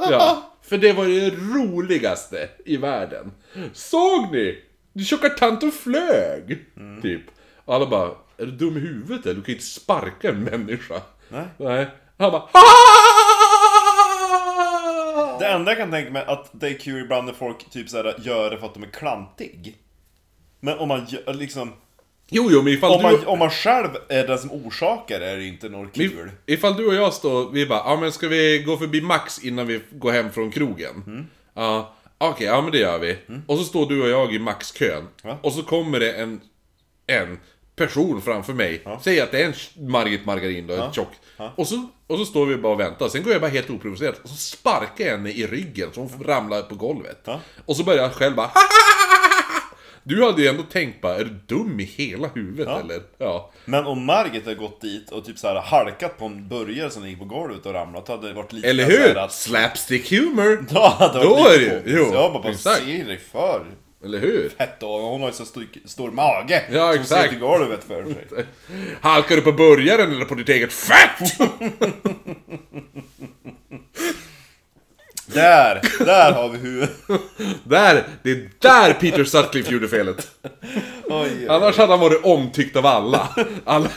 Speaker 1: Ja, för det var det roligaste i världen. Såg ni? Tjocka tanten flög! Typ. Och alla bara, är du dum i huvudet eller? Du kan ju inte sparka en människa.
Speaker 2: Nej.
Speaker 1: Nej. Han bara,
Speaker 2: Det enda jag kan tänka mig att det är kul ibland när folk typ såhär gör det för att de är klantig. Men om man gör, liksom...
Speaker 1: Jo, jo, men ifall
Speaker 2: Om
Speaker 1: du...
Speaker 2: man, om man själv är den som orsakar är det inte något
Speaker 1: Men
Speaker 2: kul.
Speaker 1: Ifall du och jag står, vi bara, ja men ska vi gå förbi Max innan vi går hem från krogen?
Speaker 2: Mm.
Speaker 1: Ja, okej, ja men det gör vi. Och så står du och jag i Max-kön.
Speaker 2: Ja.
Speaker 1: Och så kommer det en, en person framför mig. Säg att det är en Margit Margarin då, en tjock. Och, så, och så står vi bara och väntar. Sen går jag bara helt oprovocerat och så sparkar jag henne i ryggen så hon ramlar på golvet.
Speaker 2: Ja.
Speaker 1: Och så börjar jag själv bara Du hade ju ändå tänkt bara, är du dum i hela huvudet
Speaker 2: Ja.
Speaker 1: eller? Ja.
Speaker 2: Men om Margit hade gått dit och typ såhär halkat på en burgare som gick på golvet och ramlat, hade det varit lite
Speaker 1: Eller
Speaker 2: mer så här
Speaker 1: hur?
Speaker 2: Att,
Speaker 1: Slapstick humor!
Speaker 2: då hade det
Speaker 1: Då
Speaker 2: varit
Speaker 1: är
Speaker 2: lite
Speaker 1: det ju-
Speaker 2: komiskt.
Speaker 1: jo,
Speaker 2: Ja, man bara
Speaker 1: exakt.
Speaker 2: se dig för.
Speaker 1: Eller hur?
Speaker 2: Fett och hon har ju så stor, stor mage.
Speaker 1: Ja,
Speaker 2: Som
Speaker 1: exakt.
Speaker 2: i golvet för sig.
Speaker 1: Halkar du på burgaren eller på ditt eget fett?
Speaker 2: Där! Där har vi huvudet.
Speaker 1: där! Det är där Peter Sutcliffe gjorde felet.
Speaker 2: Oj.
Speaker 1: Annars hade han varit omtyckt av alla. Alla,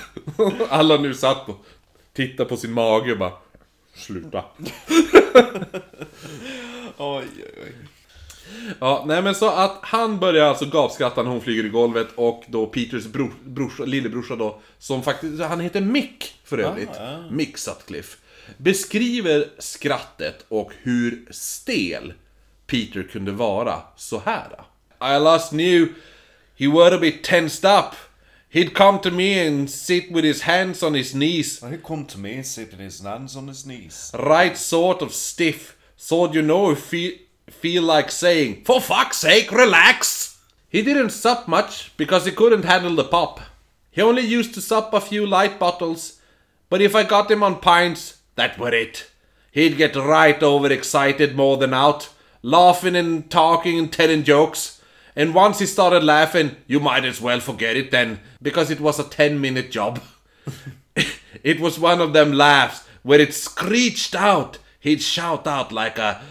Speaker 1: alla nu satt och tittade på sin mage och bara... Sluta.
Speaker 2: oj, oj, oj.
Speaker 1: Ja, nej men så att han börjar alltså gapskratta när hon flyger i golvet och då Peters bror, brorsa, lillebrorsa då, som faktiskt, han heter Mick för övrigt, Mick Sutcliffe, beskriver skrattet och hur stel Peter kunde vara så här. I last knew he were a bit tensed up. He'd come to me and sit with his hands on his knees
Speaker 2: He come to me sitting his hands on his knees.
Speaker 1: right sort of stiff, so you know feel, feel like saying, For fuck's sake, relax! He didn't sup much because he couldn't handle the pop. He only used to sup a few light bottles, but if I got him on pints, that were it. He'd get right overexcited more than out, laughing and talking and telling jokes. And once he started laughing, you might as well forget it then, because it was a 10 minute job. it was one of them laughs where it screeched out. He'd shout out like a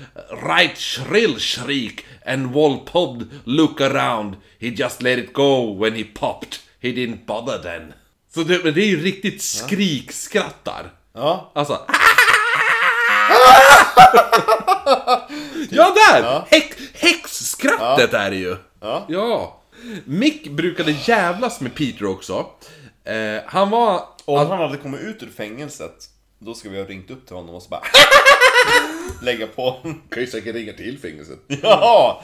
Speaker 1: right shrill shriek, and Walpod look around. He just let it go when he popped. He didn't bother then. Så det, det är ju riktigt skrikskrattar.
Speaker 2: Ja.
Speaker 1: Alltså... ja, där! Häx, häxskrattet är det ju.
Speaker 2: Ja.
Speaker 1: ja. Mick brukade jävlas med Peter också. Eh, han var...
Speaker 2: Om han hade kommit ut ur fängelset, då ska vi ha ringt upp till honom och så bara lägga på.
Speaker 1: Kan ju säkert ringa till fängelset.
Speaker 2: Ja!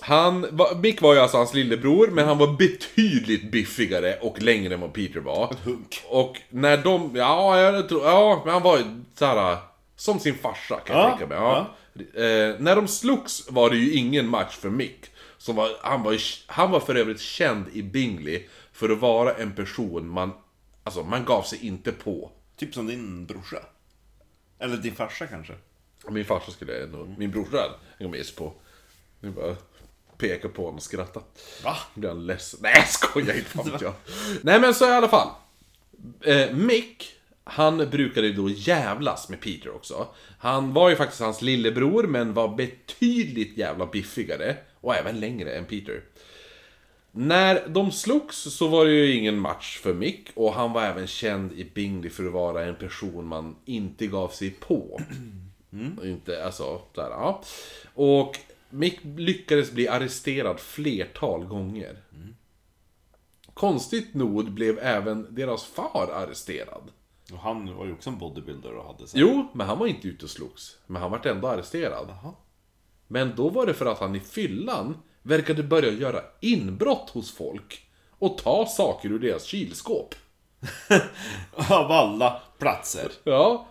Speaker 1: Han, Mick var ju alltså hans lillebror, men han var betydligt biffigare och längre än vad Peter var.
Speaker 2: hunk.
Speaker 1: Och när de, ja, jag tror, ja, men han var ju såhär, som sin farsa kan jag
Speaker 2: Ja,
Speaker 1: tänka mig. Ja. Eh, när de slogs var det ju ingen match för Mick. Som var, han, var, han var för övrigt känd i Bingley för att vara en person man, alltså man gav sig inte på.
Speaker 2: Typ som din brorsa. Eller din farsa kanske.
Speaker 1: Min farsa skulle jag nog, min brorsa jag sig på. Nu bara peka på honom och skratta.
Speaker 2: Va?
Speaker 1: Blir han ledsen? Nej skojar inte, fan jag. Nej men så i alla fall. Eh, Mick, han brukade ju då jävlas med Peter också. Han var ju faktiskt hans lillebror, men var betydligt jävla biffigare. Och även längre än Peter. När de slogs så var det ju ingen match för Mick och han var även känd i Bingley för att vara en person man inte gav sig på. Och Inte, alltså, där, ja. Och Mick lyckades bli arresterad flertal gånger. Konstigt nog blev även deras far arresterad.
Speaker 2: Och han var ju också en bodybuilder och hade så.
Speaker 1: Jo, men han var inte ute och slogs. Men han vart ändå arresterad. Men då var det för att han i fyllan verkade börja göra inbrott hos folk. Och ta saker ur deras kylskåp.
Speaker 2: Av alla platser.
Speaker 1: Ja.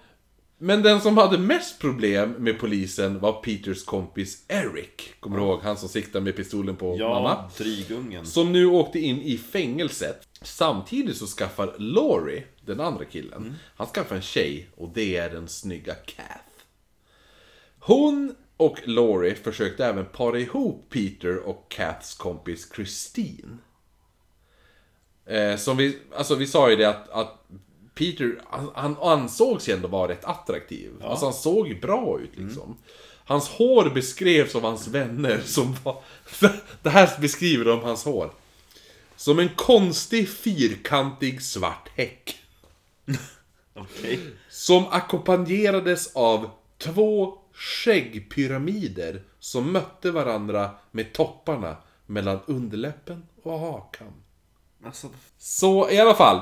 Speaker 1: Men den som hade mest problem med polisen var Peters kompis Eric. Kommer du ihåg? Han som siktade med pistolen på mamma.
Speaker 2: Ja, drygungen.
Speaker 1: Som nu åkte in i fängelset. Samtidigt så skaffar Laurie, den andra killen, han skaffar en tjej och det är den snygga Kath. Hon och Laurie försökte även para ihop Peter och Kaths kompis Christine. Eh, som vi, alltså vi sa ju det att, att Peter, han, han ansågs ju ändå vara rätt attraktiv. Alltså han såg ju bra ut liksom. Hans hår beskrevs av hans vänner som var... Det här beskriver de hans hår. Som en konstig fyrkantig svart häck.
Speaker 2: Okej.
Speaker 1: Som ackompanjerades av två skäggpyramider som mötte varandra med topparna mellan underläppen och hakan.
Speaker 2: Alltså,
Speaker 1: Så i alla fall,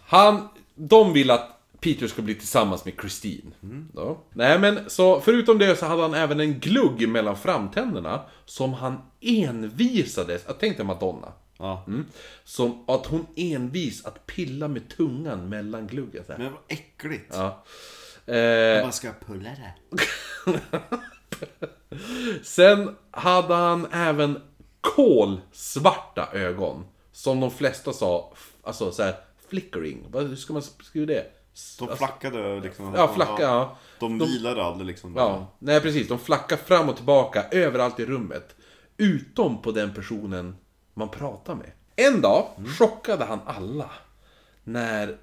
Speaker 1: han, de vill att Peter ska bli tillsammans med Christine. Ja. Nej men, så förutom det så hade han även en glugg mellan framtänderna som han envisades, jag tänkte Madonna.
Speaker 2: ja.
Speaker 1: Mm. Som att hon envis att pilla med tungan mellan gluggen.
Speaker 2: Men vad äckligt.
Speaker 1: Ja. Eh,
Speaker 2: Man ska pulla det.
Speaker 1: sen hade han även kolsvarta ögon. Som de flesta sa, alltså så här flickering. Hur ska man skriva det?
Speaker 2: De
Speaker 1: alltså-
Speaker 2: flackade liksom.
Speaker 1: Ja, flacka, ja.
Speaker 2: De
Speaker 1: De-
Speaker 2: vilade aldrig liksom.
Speaker 1: Ja, nej precis. De flackar fram och tillbaka överallt i rummet. Utom på den personen man pratar med. En dag chockade han alla. När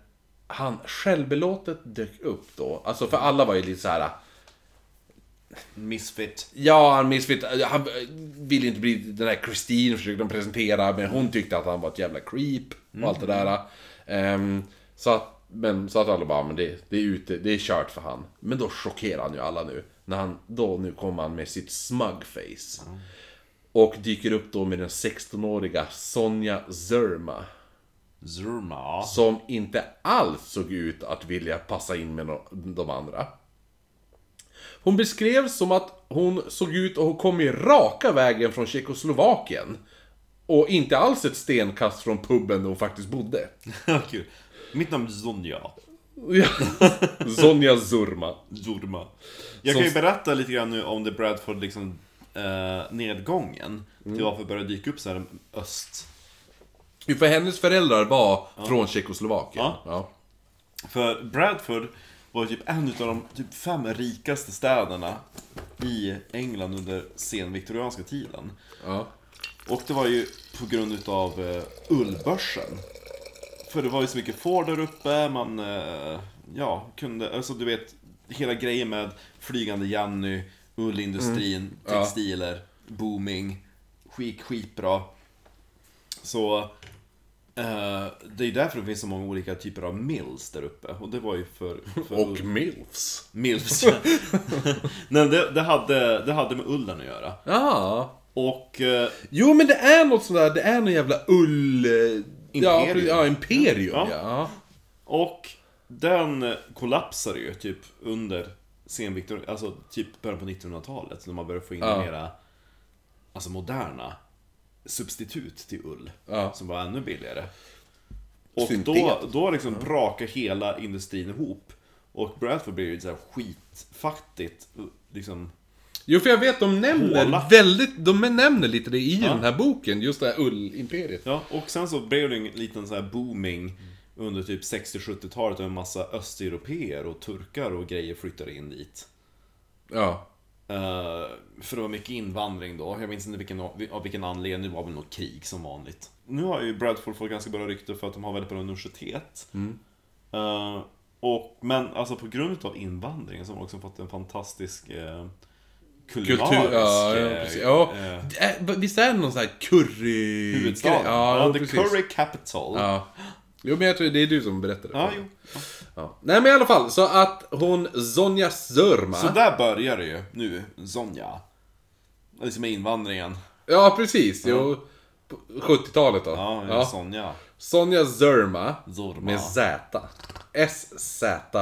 Speaker 1: han självbelåtet dök upp då. Alltså för alla var ju lite så här.
Speaker 2: Misfit.
Speaker 1: Ja, han missfit. Han ville inte bli den där Christine försökte de presentera, men hon tyckte att han var ett jävla creep och allt det där. Ehm, så att, men så att alla bara, men det, det är ute, det är kört för han. Men då chockerar han ju alla nu. När han, då nu kommer han med sitt smug face. Och dyker upp då med den 16-åriga Sonja Zerma.
Speaker 2: Zurma.
Speaker 1: Som inte alls såg ut att vilja passa in med no- de andra. Hon beskrevs som att hon såg ut och hon kom i raka vägen från Tjeckoslovakien. Och inte alls ett stenkast från puben där hon faktiskt bodde.
Speaker 2: Kul. Mitt namn är Sonja.
Speaker 1: Ja. Sonja Zurma.
Speaker 2: Zurma. Jag kan ju berätta lite grann nu om The Bradford liksom eh, nedgången. Till varför det började dyka upp så här öst.
Speaker 1: Jo, För hennes föräldrar var från Tjeckoslovakien.
Speaker 2: Ja.
Speaker 1: Ja.
Speaker 2: För Bradford var typ en av de typ fem rikaste städerna i England under senviktorianska tiden.
Speaker 1: Ja.
Speaker 2: Och det var ju på grund utav eh, ullbörsen. För det var ju så mycket får där uppe, man eh, ja, kunde, alltså du vet, hela grejen med flygande Jenny, ullindustrin,
Speaker 1: Ja.
Speaker 2: textiler, booming, skit, skitbra. Så eh, det är därför det finns så många olika typer av mills där uppe. Och det var ju för... för
Speaker 1: Och
Speaker 2: ull-
Speaker 1: milfs.
Speaker 2: mills. Nej, det, det, hade, det hade med ullen att göra.
Speaker 1: Ja.
Speaker 2: Och eh,
Speaker 1: Jo men det är något sådär, det är någon jävla ull... eh, Ja,
Speaker 2: Imperium.
Speaker 1: precis, ja imperium ja.
Speaker 2: Ja.
Speaker 1: ja.
Speaker 2: Och den kollapsade ju typ under senviktor, alltså typ början på 1900-talet när man började få in
Speaker 1: Ja.
Speaker 2: mera alltså moderna substitut till ull
Speaker 1: Ja.
Speaker 2: som var ännu billigare. Och
Speaker 1: Syntet.
Speaker 2: då, då liksom brakar hela industrin ihop. Och Bradford blev ju så här skitfattigt liksom
Speaker 1: Jo för jag vet, de nämner
Speaker 2: Håla.
Speaker 1: väldigt, de nämner lite det i den här boken, just det här ullimperiet.
Speaker 2: Ja, och sen så blev det en liten så här booming under typ 60-70-talet och en massa östeuropeer och turkar och grejer flyttade in dit.
Speaker 1: Ja.
Speaker 2: Eh, för det var mycket invandring då. Jag minns inte vilken, av vilken anledning, det var väl något krig som vanligt. Nu har ju Bradford fått ganska bra rykte för att de har väldigt bra universitet. Eh, och, men alltså på grund av invandringen så har de också fått en fantastisk uh, kulinarisk...
Speaker 1: Kultur, ja, ja,
Speaker 2: eh,
Speaker 1: precis. ja. Det är- Visst är det någon sån här curry...
Speaker 2: huvudstaden.
Speaker 1: Ja,
Speaker 2: Ja, the
Speaker 1: precis.
Speaker 2: curry capital.
Speaker 1: Ja. Jo men jag tror det är du som berättade.
Speaker 2: Ja, jo.
Speaker 1: Ja. Nej men i alla fall, så att hon, Sonja Zörma.
Speaker 2: Så där börjar det ju nu, Sonja. Liksom med invandringen.
Speaker 1: Ja precis, jo. på 70-talet då.
Speaker 2: Ja,
Speaker 1: Ja.
Speaker 2: Sonja.
Speaker 1: Sonja Zörma.
Speaker 2: Zorma.
Speaker 1: Med Z.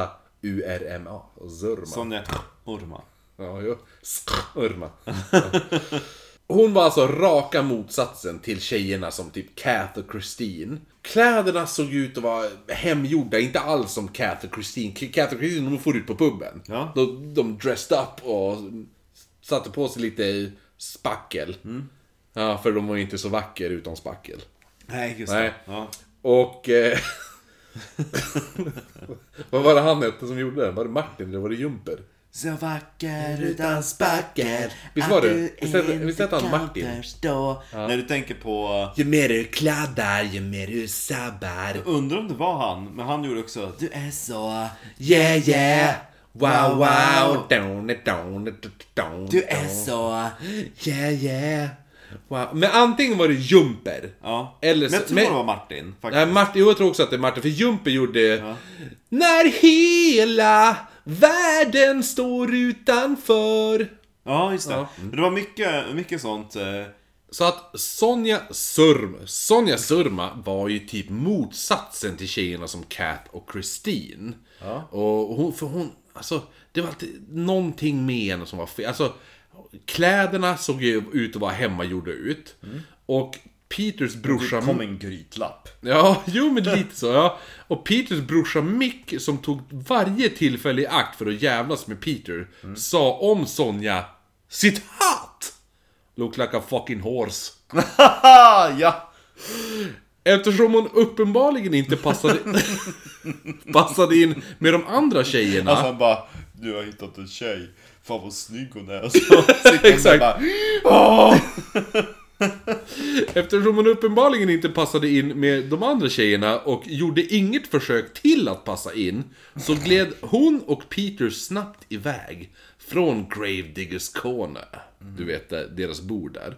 Speaker 1: S-Z-U-R-M-A. Zörma.
Speaker 2: Sonja Urma.
Speaker 1: Ja, jo. Skörma. Hon var alltså raka motsatsen till tjejerna som typ Kath och Christine. Kläderna såg ut att vara hemgjorda, inte alls som Kath och Christine. Kath och Christine, de får ut på puben.
Speaker 2: Ja.
Speaker 1: De, de dressed up och satte på sig lite spackel. Ja, för de var ju inte så vacker utan spackel.
Speaker 2: Nej, just
Speaker 1: Nej.
Speaker 2: det. Ja.
Speaker 1: Och... Eh, vad var det han hette som gjorde den? Var det Martin eller var det Jumper?
Speaker 3: Så vacker utan spackel
Speaker 1: Visst var det?
Speaker 3: du
Speaker 1: Visst hette-
Speaker 3: inte
Speaker 1: visst hette han Martin?
Speaker 3: förstå.
Speaker 2: När du tänker på...
Speaker 3: Ju mer du kladdar, ju mer du sabbar.
Speaker 2: Undrar om det var han, men han gjorde också...
Speaker 3: Du är så yeah yeah. Wow wow. Du är så
Speaker 1: Yeah yeah. Wow. Men antingen var det Jumper.
Speaker 2: Ja.
Speaker 1: Eller
Speaker 2: men jag
Speaker 1: så-
Speaker 2: tror
Speaker 1: men-
Speaker 2: det var Martin, faktiskt.
Speaker 1: Nej, Martin, jo, jag tror också att det är Martin, för Jumper gjorde... När hela världen står utanför.
Speaker 2: Ja, just det.
Speaker 1: Ja.
Speaker 2: Det var mycket, mycket sånt. eh,
Speaker 1: Så att Sonja Surma, Sonja Surma var ju typ motsatsen till tjejerna som Kat och Christine. Och hon, för hon, alltså, det var alltid någonting med henne som var fel. Alltså, kläderna såg ju ut att vara hemmagjorda ut. Och Peters brorsa...
Speaker 2: Det kom en grytlapp.
Speaker 1: Ja, jo men lite så. Ja. Och Peters brorsa Mick, som tog varje tillfälle i akt för att jävlas med Peter, sa om Sonja Sitt hat! Look like a fucking horse.
Speaker 2: Ja!
Speaker 1: Eftersom hon uppenbarligen inte passade, passade in med de andra tjejerna.
Speaker 2: Alltså han bara, du har hittat en tjej. Fan vad snygg hon är. Och så sitter hon
Speaker 1: Exakt.
Speaker 2: där bara,
Speaker 1: Eftersom hon uppenbarligen inte passade in med de andra tjejerna och gjorde inget försök till att passa in, så gled hon och Peter snabbt iväg från Gravediggers Corner, du vet deras bord där,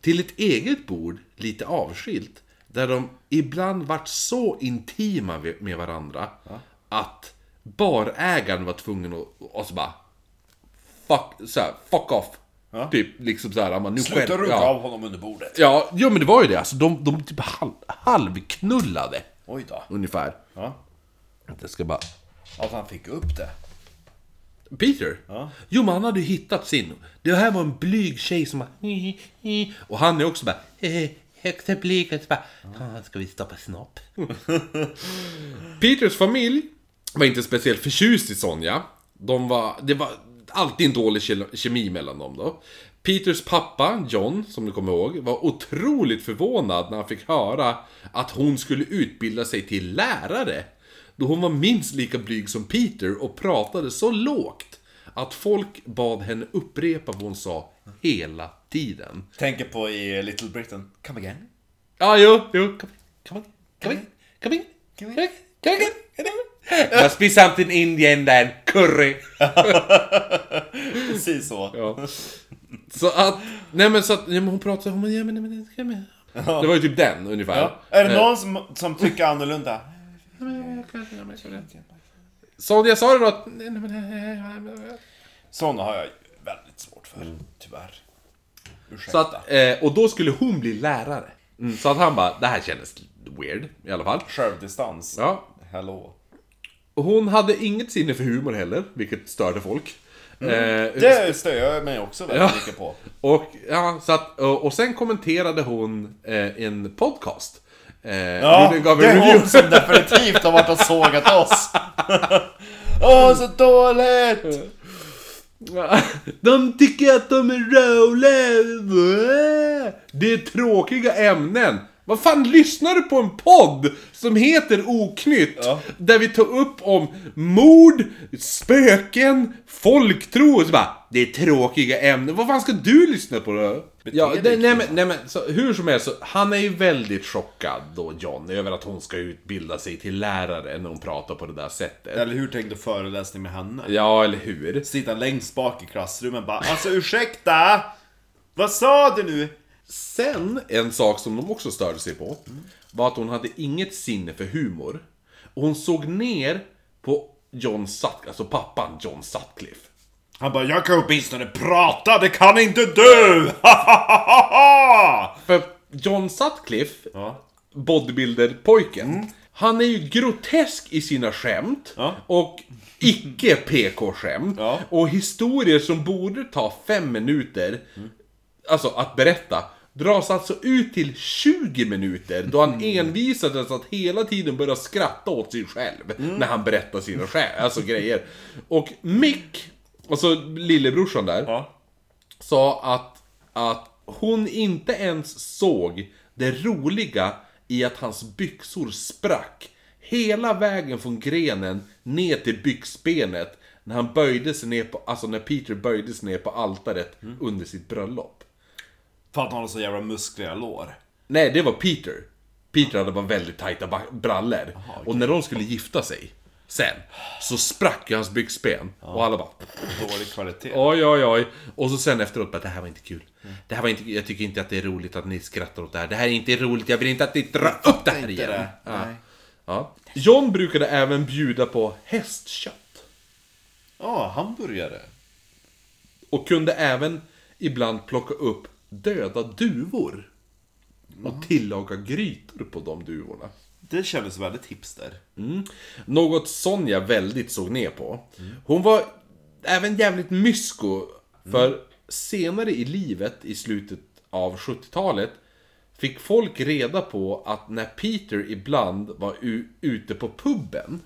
Speaker 1: till ett eget bord, lite avskilt, där de ibland vart så intima med- med varandra att barägaren var tvungen att, och så bara Fuck, så här, fuck off.
Speaker 2: Ja.
Speaker 1: Typ liksom såhär, man nu
Speaker 2: Sluta
Speaker 1: själv-
Speaker 2: runka
Speaker 1: ja.
Speaker 2: av honom under bordet.
Speaker 1: Ja, jo men det var ju det. Alltså, de, de typ halv, halvknullade.
Speaker 2: Oj då.
Speaker 1: Ungefär.
Speaker 2: Ja.
Speaker 1: Jag ska bara...
Speaker 2: Att han fick upp det.
Speaker 1: Peter?
Speaker 2: Ja.
Speaker 1: Jo men han hade ju hittat sin. Det här var en blyg tjej som bara... Och han är också bara... Högsta blyg. Och så bara... "Ah, Ska vi stoppa snopp? Peters familj var inte speciellt förtjust i Sonja. De var... Det var alltid en dålig ke- kemi mellan dem då. Peters pappa, John, som du kommer ihåg, var otroligt förvånad när han fick höra att hon skulle utbilda sig till lärare. Då hon var minst lika blyg som Peter och pratade så lågt att folk bad henne upprepa vad hon sa hela tiden.
Speaker 2: Tänker på i Little Britain. Come again.
Speaker 1: Ja, jo, jo. Kom, kom, kom, kom in. Kom in. Kom in. Kom in. Must be something Indian then. Curry.
Speaker 2: Precis så.
Speaker 1: Ja. Så att, nej men så att, ja, men hon pratade om, ja men, men, ja, men. Det var ju typ den ungefär.
Speaker 2: Ja. Är det
Speaker 1: Eh,
Speaker 2: någon som, som tycker annorlunda?
Speaker 1: Sonja sa det då att...
Speaker 2: Sådana har jag väldigt svårt för, tyvärr. Ursäkta.
Speaker 1: Så att, eh, och då skulle hon bli lärare. Mm, så att han bara, det här kändes weird i alla fall.
Speaker 2: Självdistans.
Speaker 1: Ja.
Speaker 2: Hello.
Speaker 1: Hon hade inget sinne för humor heller, vilket störde folk. Eh,
Speaker 2: Det stör jag mig också väldigt
Speaker 1: Ja.
Speaker 2: mycket på.
Speaker 1: Och, ja, så att, och, och sen kommenterade hon eh, en podcast. Eh,
Speaker 2: Ja, det är
Speaker 1: review.
Speaker 2: hon som definitivt har varit och sågat oss. Åh, så dåligt!
Speaker 1: De tycker att de är roliga. Det är tråkiga ämnen. Vad fan, lyssnar du på en podd som heter Oknytt?
Speaker 2: Ja.
Speaker 1: Där vi tar upp om mord, spöken, folktro och så bara, det är tråkiga ämnen. Vad fan ska du lyssna på då? Ja, nej,
Speaker 2: kvinna.
Speaker 1: men, nej men så, hur som helst, så, han är ju väldigt chockad då, John, över att hon ska utbilda sig till lärare när hon pratar på det där sättet.
Speaker 2: Eller hur tänkte föreläsning med henne?
Speaker 1: Ja, eller hur?
Speaker 2: Sitta längst bak i klassrummet bara Alltså ursäkta! Vad sa du nu?
Speaker 1: Sen, en sak som de också störde sig på, var att hon hade inget sinne för humor. Och hon såg ner på John Sutcliffe, alltså pappan John Sutcliffe.
Speaker 2: Han bara, jag kan åtminstone prata, det kan inte du!
Speaker 1: För John Sutcliffe,
Speaker 2: ja.
Speaker 1: bodybuilder-pojken, han är ju grotesk i sina skämt.
Speaker 2: Ja.
Speaker 1: Och icke PK-skämt.
Speaker 2: Ja.
Speaker 1: Och historier som borde ta fem minuter, alltså att berätta, dras alltså ut till 20 minuter då han envisades att hela tiden börja skratta åt sig själv när han berättar sina skä- alltså grejer. Och Mick, alltså lillebrorsan där,
Speaker 2: ja.
Speaker 1: sa att, att hon inte ens såg det roliga i att hans byxor sprack hela vägen från grenen ner till byxbenet när han böjde sig ner på, alltså när Peter böjde sig ner på altaret under sitt bröllop.
Speaker 2: För att han har så jävla muskliga lår.
Speaker 1: Nej, det var Peter. Peter hade bara väldigt tajta brallor. Och när de skulle gifta sig, sen, så sprack ju hans byxben. Och alla bara
Speaker 2: Dålig kvalitet.
Speaker 1: Oj, oj, oj. Och så sen efteråt bara, det här var inte kul. Det här var inte, jag tycker inte att det är roligt att ni skrattar åt det här. Det här är inte roligt, jag vill inte att ni drar upp det här igen.
Speaker 2: det.
Speaker 1: Ja. Ja. John brukade även bjuda på hästkött.
Speaker 2: Ja, hamburgare.
Speaker 1: Och kunde även ibland plocka upp döda duvor. Och tillaga grytor på de duvorna.
Speaker 2: Det kändes väldigt hipster.
Speaker 1: Något Sonja väldigt såg ner på. Hon var även jävligt mysko. För senare i livet, i slutet av 70-talet, fick folk reda på att när Peter ibland var u- ute på puben,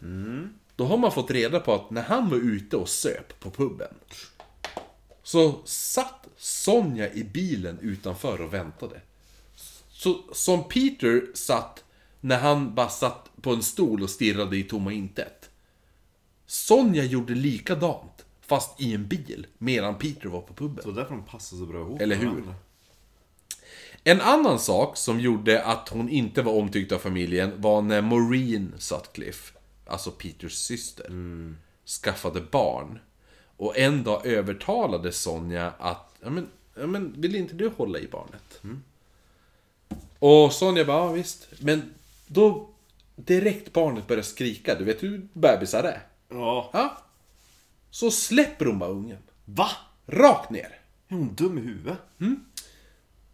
Speaker 1: då har man fått reda på att när han var ute och söp på puben, så satt Sonja i bilen utanför och väntade. Så som Peter satt när han bara satt på en stol och stirrade i tomma intet. Sonja gjorde likadant. Fast i en bil, medan Peter var på puben.
Speaker 2: Så därför de passar så bra ihop.
Speaker 1: Eller hur? En annan sak som gjorde att hon inte var omtyckt av familjen var när Maureen Sutcliffe, alltså Peters syster, skaffade barn. Och en dag övertalade Sonja att, ja men, ja men vill inte du hålla i barnet? Och Sonja bara, ja visst. Men då, direkt barnet börjar skrika, du vet hur bebisar är?
Speaker 2: Ja.
Speaker 1: Ja. Så släpper hon bara ungen.
Speaker 2: Va?
Speaker 1: Rakt ner.
Speaker 2: Är hon dum i huvudet?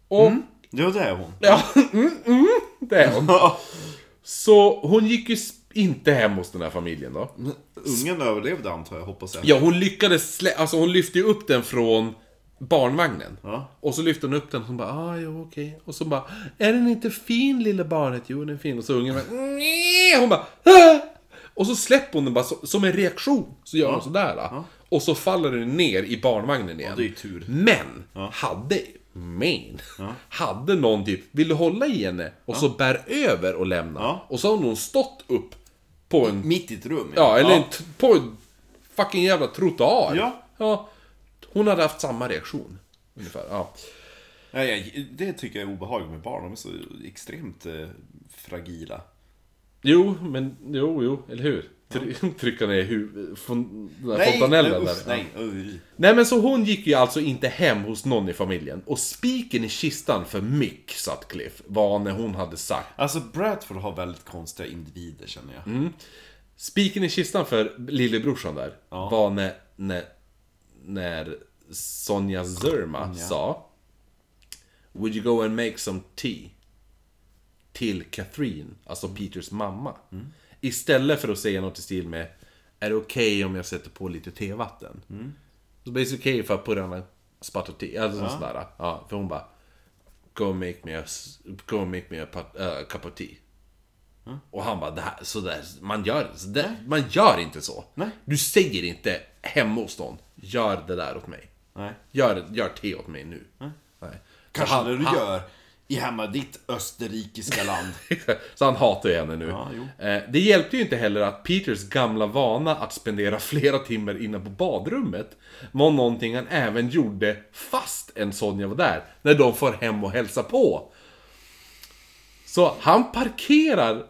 Speaker 1: Och,
Speaker 2: Ja, det är hon.
Speaker 1: ja, mm, mm, det är hon. Så hon gick ju inte hem hos den här familjen då.
Speaker 2: Ungen överlevde antar jag, hoppas jag.
Speaker 1: Ja, hon lyckades slä... Alltså hon lyfte ju upp den från barnvagnen.
Speaker 2: Ja.
Speaker 1: Och så lyfte hon upp den och hon bara, ah, jo okej. Och så bara, är den inte fin lilla barnet? Jo, den är fin. Och så ungen bara, "Nj." hon bara, ah! Och så släpper hon den bara så, som en reaktion. Så gör hon sådär. Och så faller den ner i barnvagnen igen.
Speaker 2: det är ju tur.
Speaker 1: Men, hade, men, hade någon typ, vill du hålla i henne? Och så bär över och lämna.
Speaker 2: Ja.
Speaker 1: Och så har hon stått upp på en
Speaker 2: Mitt i ett rum.
Speaker 1: Ja, eller En på en fucking jävla trottoar.
Speaker 2: Ja.
Speaker 1: ja. Hon hade haft samma reaktion. Ungefär, ja.
Speaker 2: Ja, ja, det tycker jag är obehagligt med barn. De är så extremt eh, fragila.
Speaker 1: Jo, men jo, jo, eller hur? Try- Trycka ner hu- från den här fontanellen
Speaker 2: nej,
Speaker 1: där.
Speaker 2: uff,
Speaker 1: Ja.
Speaker 2: nej. uj.
Speaker 1: Nej men så hon gick ju alltså inte hem hos någon i familjen. Och spiken i kistan för Mick Sutcliffe var när hon hade sagt
Speaker 2: Alltså Bradford har väldigt konstiga individer känner jag.
Speaker 1: Mm. Spiken i kistan för lillebrorsan där var när, när, när Sonja Zerma sa Would you go and make some tea? Till Catherine, alltså Peters mamma. Istället för att säga något i stil med Är det okej om jag sätter på lite tevatten? Så basically okay if I put on a spot of tea, alltså sådär. Ja, för hon bara Go make me a, go make me a, pot, uh, cup of tea. Och han bara, det här, så där, man gör, så där, man gör inte så.
Speaker 2: Nej.
Speaker 1: Du säger inte hemma hos någon, gör det där åt mig.
Speaker 2: Nej.
Speaker 1: Gör, gör te åt mig nu. Nej.
Speaker 2: Kanske
Speaker 1: så
Speaker 2: det
Speaker 1: han,
Speaker 2: du
Speaker 1: han,
Speaker 2: gör i hemma ditt österrikiska land.
Speaker 1: så han hatar ju henne nu.
Speaker 2: Ja.
Speaker 1: Eh, det hjälpte ju inte heller att Peters gamla vana att spendera flera timmar inne på badrummet var någonting han även gjorde fast en Sonja var där. När de får hem och hälsa på. Så han parkerar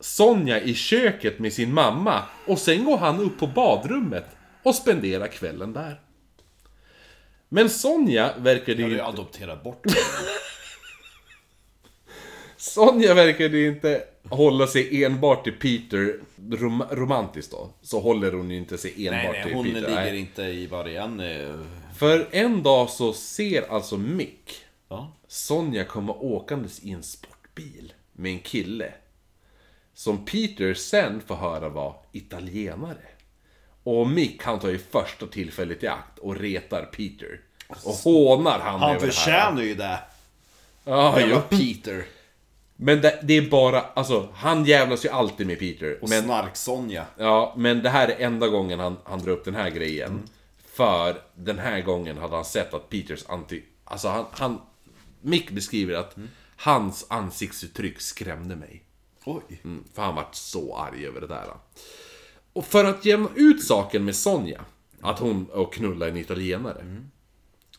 Speaker 1: Sonja i köket med sin mamma och sen går han upp på badrummet och spenderar kvällen där. Men Sonja verkade
Speaker 2: Jag
Speaker 1: ju
Speaker 2: vill
Speaker 1: inte...
Speaker 2: adoptera bort
Speaker 1: Sonja verkade inte hålla sig enbart till Peter rom romantiskt då. Så håller hon ju inte sig enbart
Speaker 2: Nej, nej,
Speaker 1: till
Speaker 2: hon
Speaker 1: Peter.
Speaker 2: ligger
Speaker 1: nej.
Speaker 2: inte i eh,
Speaker 1: För en dag så ser alltså Mick
Speaker 2: Ja.
Speaker 1: Sonja komma åkandes i en sportbil med en kille. Som Peter sen får höra var italienare. Och Mick han tar ju första tillfället i akt och retar Peter. Och hånar han,
Speaker 2: Han
Speaker 1: över det här.
Speaker 2: förtjänar ju det.
Speaker 1: Ja,
Speaker 2: Jävla
Speaker 1: jo.
Speaker 2: Peter.
Speaker 1: Men det, det är bara, alltså han jävlas ju alltid med Peter.
Speaker 2: Och
Speaker 1: Men,
Speaker 2: Snark-Sonja.
Speaker 1: ja, men det här är enda gången han, han drar upp den här grejen. För den här gången hade han sett att Peters anti... Alltså han... han Mick beskriver att hans ansiktsuttryck skrämde mig.
Speaker 2: Oj.
Speaker 1: Mm, för han vart så arg över det där. Och för att jämna ut saken med Sonja, att hon och knulla en italienare,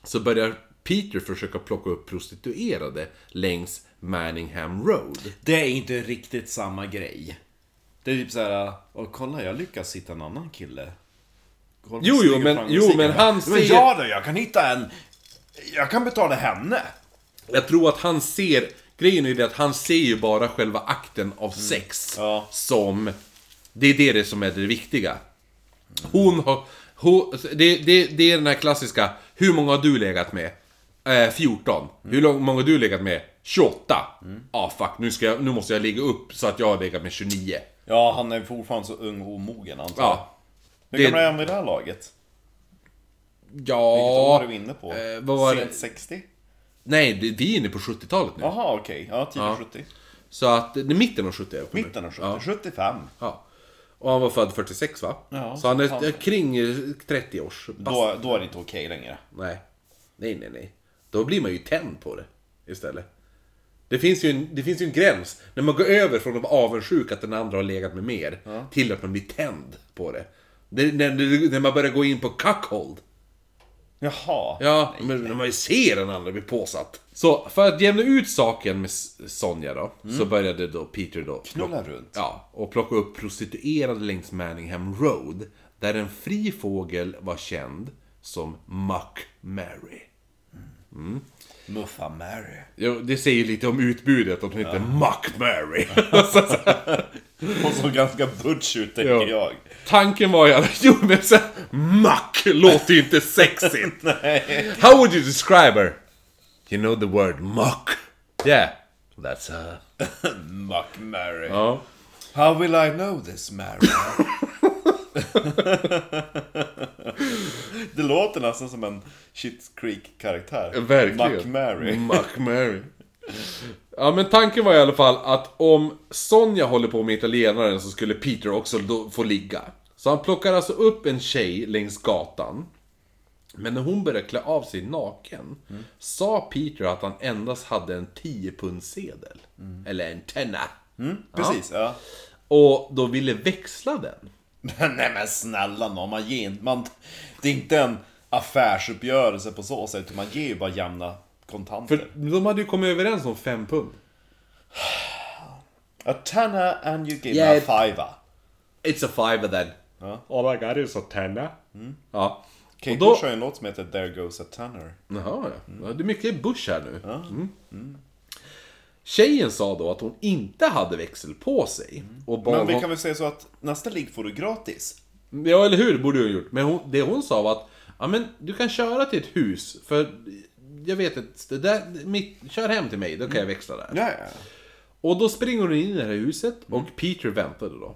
Speaker 1: så börjar Peter försöka plocka upp prostituerade längs Manningham Road.
Speaker 2: Det är inte riktigt samma grej. Det är typ såhär, och kolla jag lyckas hitta en annan kille. Kolla,
Speaker 1: Jo, jo, men- jo, men han
Speaker 2: Men
Speaker 1: säger-
Speaker 2: ja då, jag kan hitta en... Jag kan betala henne.
Speaker 1: Jag tror att han ser, grejen är ju det att han ser ju bara själva akten av sex
Speaker 2: Ja.
Speaker 1: som, det är det, som är det viktiga. Hon har, hon, det, det, det är den här klassiska, hur många har du legat med? Eh, 14. Hur lång- många har du legat med? 28. Ah fuck, nu, ska jag, nu måste jag ligga upp så att jag har legat med 29.
Speaker 2: Ja, han är fortfarande så ung och omogen antar jag.
Speaker 1: Ja.
Speaker 2: Hur gammal är han vid det här laget? Vilket år
Speaker 1: Ja...
Speaker 2: är vi inne på?
Speaker 1: eh, vad var?
Speaker 2: Sent 60?
Speaker 1: Nej, det- vi är inne på 70-talet nu.
Speaker 2: Jaha, okej. Ja, tidigt
Speaker 1: Ja.
Speaker 2: 70.
Speaker 1: Så att, det är mitten av 70 jag kommer.
Speaker 2: Mitten av 70.
Speaker 1: Ja.
Speaker 2: 75.
Speaker 1: Ja. Och han var född 46 va?
Speaker 2: Ja,
Speaker 1: så han är
Speaker 2: han-
Speaker 1: eh, kring eh, 30 års.
Speaker 2: Då, då är det inte okej längre.
Speaker 1: Nej. Nej, nej, nej. Då blir man ju tänd på det istället. Det finns, ju en, det finns ju en gräns. När man går över från att vara avundsjuk att den andra har legat med mer, till att man blir tänd på det. Det, när, när man börjar gå in på cuckold.
Speaker 2: Jaha.
Speaker 1: Ja, men när man ser den andra bli påsatt. Så för att jämna ut saken med Sonja då, så började då Peter då...
Speaker 2: Knulla runt.
Speaker 1: Ja, och plocka upp prostituerade längs Manningham Road. Där en fri fågel var känd som Muck Mary.
Speaker 2: Muffa Mary.
Speaker 1: Jo, det säger lite om utbudet, att hon heter Muck Mary.
Speaker 2: Hon såg ganska butch ut, tänker
Speaker 1: Ja.
Speaker 2: jag.
Speaker 1: Tanken var ju att, jo men så Muck låter ju inte sexigt. How would you describe her? You know the word muck? Yeah, that's her.
Speaker 2: Muck Mary.
Speaker 1: Ja.
Speaker 2: How will I know this Mary? det låter nästan som en Shit Creek-karaktär.
Speaker 1: Verkligen.
Speaker 2: Muck Mary.
Speaker 1: Muck Mary. Ja men tanken var i alla fall att om Sonja håller på med italienaren så skulle Peter också få ligga. Så han plockar alltså upp en tjej längs gatan. Men när hon började klä av sig naken sa Peter att han endast hade en 10 sedel Eller en tenna.
Speaker 2: Precis, ja.
Speaker 1: Och då ville växla den.
Speaker 2: Nej men snälla nån, man ger. Man, det är inte en affärsuppgörelse på så sätt, utan man ger ju bara jämna kontanter.
Speaker 1: För de hade ju kommit överens om 5 pund.
Speaker 2: A tenner and you give
Speaker 1: Yeah.
Speaker 2: a fiver.
Speaker 1: It's a fiver then.
Speaker 2: Ja.
Speaker 1: All I got is a tenna. Ja.
Speaker 2: Kate
Speaker 1: då-
Speaker 2: Bush har ju en låt som heter There Goes a Tenner.
Speaker 1: Jaha, ja. ja. Det är mycket Bush här nu. Mm. Tjejen sa då att hon inte hade växel på sig. Och bad
Speaker 2: Men vi kan väl säga så att nästa ligg får du gratis.
Speaker 1: Ja, eller hur? Borde hon gjort. Men hon, det hon sa var att ja, men du kan köra till ett hus. För jag vet att det där, mitt, kör hem till mig, då kan jag växla där.
Speaker 2: Ja, ja.
Speaker 1: Och då springer hon in i det här huset och Peter väntade då.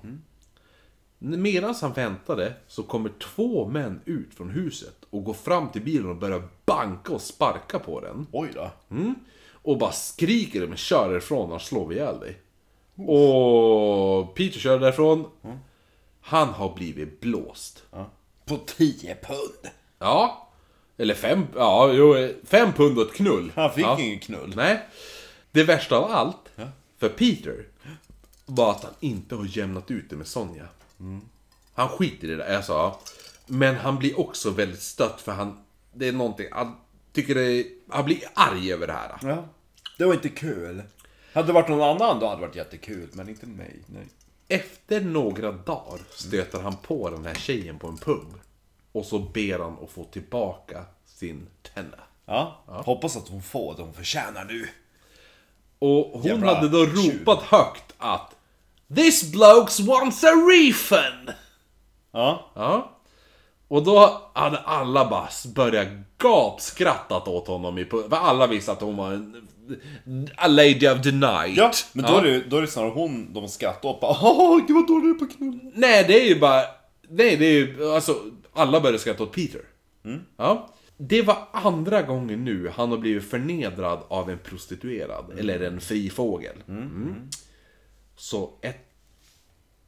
Speaker 1: Medan han väntade så kommer två män ut från huset och går fram till bilen och börjar banka och sparka på den.
Speaker 2: Oj då.
Speaker 1: Och bara skriker men kör ifrån annars slår vi ihjäl dig. Och Peter kör därifrån. Han har blivit blåst.
Speaker 2: Ja. På 10 pund.
Speaker 1: Ja. Eller fem, ja, jo, fem pund och ett knull.
Speaker 2: Han fick
Speaker 1: ja.
Speaker 2: ingen knull.
Speaker 1: Nej. Det värsta av allt, för Peter, var att han inte har jämnat ut det med Sonja. Han skiter i det, jag sa. Men han blir också väldigt stött för han, det är någonting, han tycker det han blir arg över det här.
Speaker 2: Ja. Det var inte kul. Hade det varit någon annan då hade det varit jättekul, men inte mig. Nej.
Speaker 1: Efter några dagar stöter han på den här tjejen på en pub. Och så ber han att få tillbaka sin tenna.
Speaker 2: Ja. Hoppas att hon får det hon förtjänar nu.
Speaker 1: Och hon
Speaker 2: Jävla
Speaker 1: hade då ropat högt att This blokes wants a refund!
Speaker 2: Ja.
Speaker 1: Ja. Och då hade alla bara börjat gapskrattat åt honom i För alla visste att hon var en... A lady of the night.
Speaker 2: Ja, men då, Är det, då är det snarare hon de skrattar åt. Åh, gud vad dålig du är på knull.
Speaker 1: Nej, det är ju bara... Nej, det är ju... Alltså, alla började skratta åt Peter. Ja. Det var andra gången nu han har blivit förnedrad av en prostituerad, eller en fri fågel. Mm. Så ett